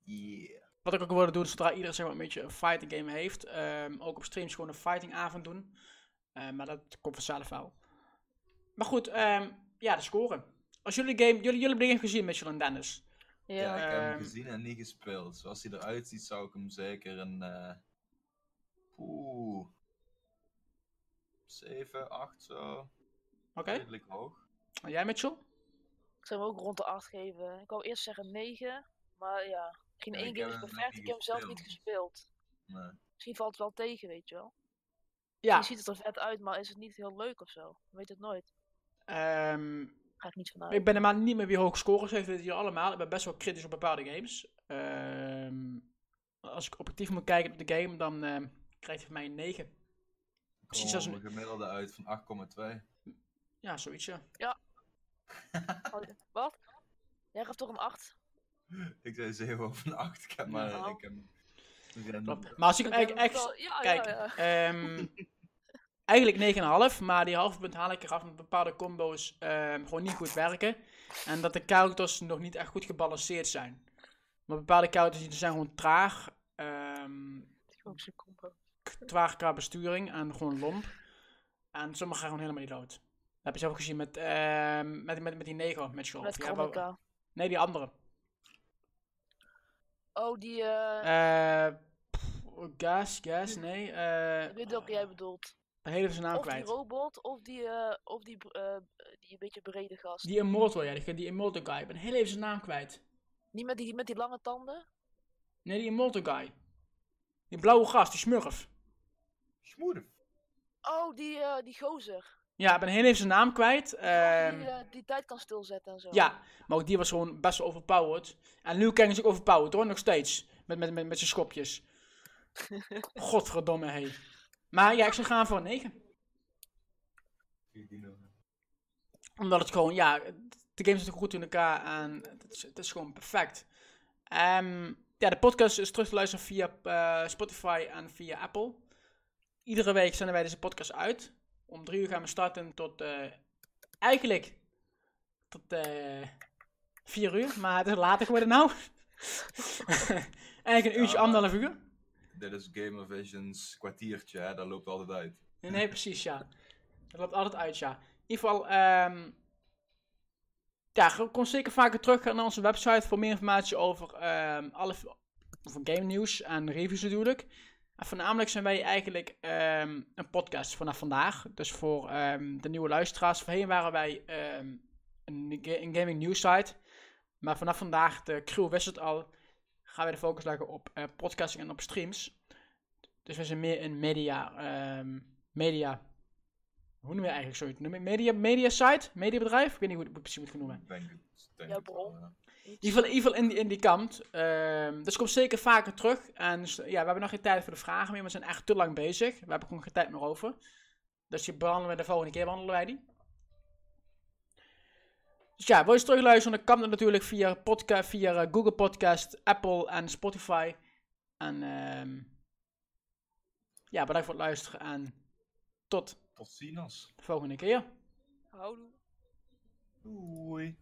Yeah. wat ik ook wilde doen, zodra iedereen zeg maar, een beetje een fighting game heeft. ehm, ook op streams gewoon een fighting avond doen. Eh, maar dat komt vanzelf wel. Maar goed, ehm, ja, de score. Als jullie game, jullie, jullie hebben de game gezien, Mitchell en Dennis. Ja, Ja. ik heb hem Ehm, gezien en niet gespeeld. Zoals hij eruit ziet, zou ik hem zeker een. eh Oeh. 7, 8 zo. Oké, Redelijk hoog. en jij Mitchell? Ik zou hem ook rond de 8 geven. Ik wou eerst zeggen 9. Maar ja, geen één game is perfect. Ik heb hem zelf niet gespeeld. Nee. Misschien valt het wel tegen, weet je wel. Ja, Je ziet het er vet uit, maar is het niet heel leuk of zo? Weet het nooit. ehm, Ga ik niet vanuit. ik ben helemaal niet meer wie hoge scores heeft, weten jullie allemaal. Ik ben best wel kritisch op bepaalde games. Ehm, als ik objectief moet kijken op de game, dan ehm, krijgt hij van mij een 9. Precies Precies als een gemiddelde uit van 8,2. Ja, zoiets ja. *laughs* Oh, Wat? Jij gaf toch een 8? ik zei 7 of een 8. Ik heb maar. Ja. Ik heb, ik heb-. Maar als ik hem eigenlijk echt... Ja, Kijk, ja, ja. Eigenlijk 9,5, maar die halve punt haal ik eraf omdat bepaalde combo's ehm, gewoon niet goed werken. En dat de characters nog niet echt goed gebalanceerd zijn. Maar bepaalde characters die zijn gewoon traag, combo. traag qua besturing en gewoon lomp. En sommige gaan gewoon helemaal niet dood. Dat heb je zelf gezien met, ehm, met, met, met die Nego, met Shaw. Met Chronica. Nee, die andere. Oh, die. eh Eh gas, gas, nee. ik weet welke jij bedoelt. De hele zijn naam Of die kwijt. robot, of die, eh, of die, br- eh, die een beetje brede gast. Die Immortal, ja, die, die Immortal guy. Ik ben heel even zijn naam kwijt. Niet met die, met die lange tanden? Nee, die Immortal guy. Die blauwe gast, die smurf. Smoeder. Oh, die, eh, die gozer. Ja, ik ben heel even zijn naam kwijt. Die, Ehm, eh, die tijd kan stilzetten en zo. ja, maar ook die was gewoon best wel overpowered. En Liu Kang is ook overpowered hoor, nog steeds. Met, met, met, met zijn schopjes. *laughs* Godverdomme, hé. Maar ja, ik zou gaan voor een 9. Omdat het gewoon, ja, de game zit goed in elkaar en het is, het is gewoon perfect. Ehm, ja, de podcast is terug te luisteren via eh, Spotify en via Apple. Iedere week zenden wij deze podcast uit. Om drie uur gaan we starten tot, eh, eigenlijk, tot eh vier uur. Maar het is later geworden nou. *laughs* eigenlijk een uurtje, anderhalf uur. Dit is Game of Visions kwartiertje, hè? dat loopt altijd uit. Nee, precies, ja. Dat loopt altijd uit, ja. In ieder geval, ehm ja, kom zeker vaker terug naar onze website voor meer informatie over ehm alle game nieuws en reviews natuurlijk. En voornamelijk zijn wij eigenlijk ehm, een podcast vanaf vandaag. Dus voor de nieuwe luisteraars. Voorheen waren wij een, een gaming news site. Maar vanaf vandaag, de crew wist het al, gaan wij de focus leggen op eh, podcasting en op streams. Dus we zijn meer een media, ehm, media, hoe noem je eigenlijk zoiets? Je Media, media site? Mediabedrijf? Ik weet niet hoe ik het precies moet gaan noemen. Ik denk het. denk Ja, bron. In ieder geval, in, die, in die kant. Ehm, dus kom zeker vaker terug. En ja, we hebben nog geen tijd voor de vragen meer. We zijn echt te lang bezig. We hebben gewoon geen tijd meer over. Dus die behandelen we de volgende keer behandelen wij die. Dus ja, wil je terugluisteren, dan kan dat natuurlijk via, podca via eh, Google Podcast, Apple en Spotify. En ehm, ja, bedankt voor het luisteren en tot Tot ziens. de volgende keer. Houdoe. Oeh.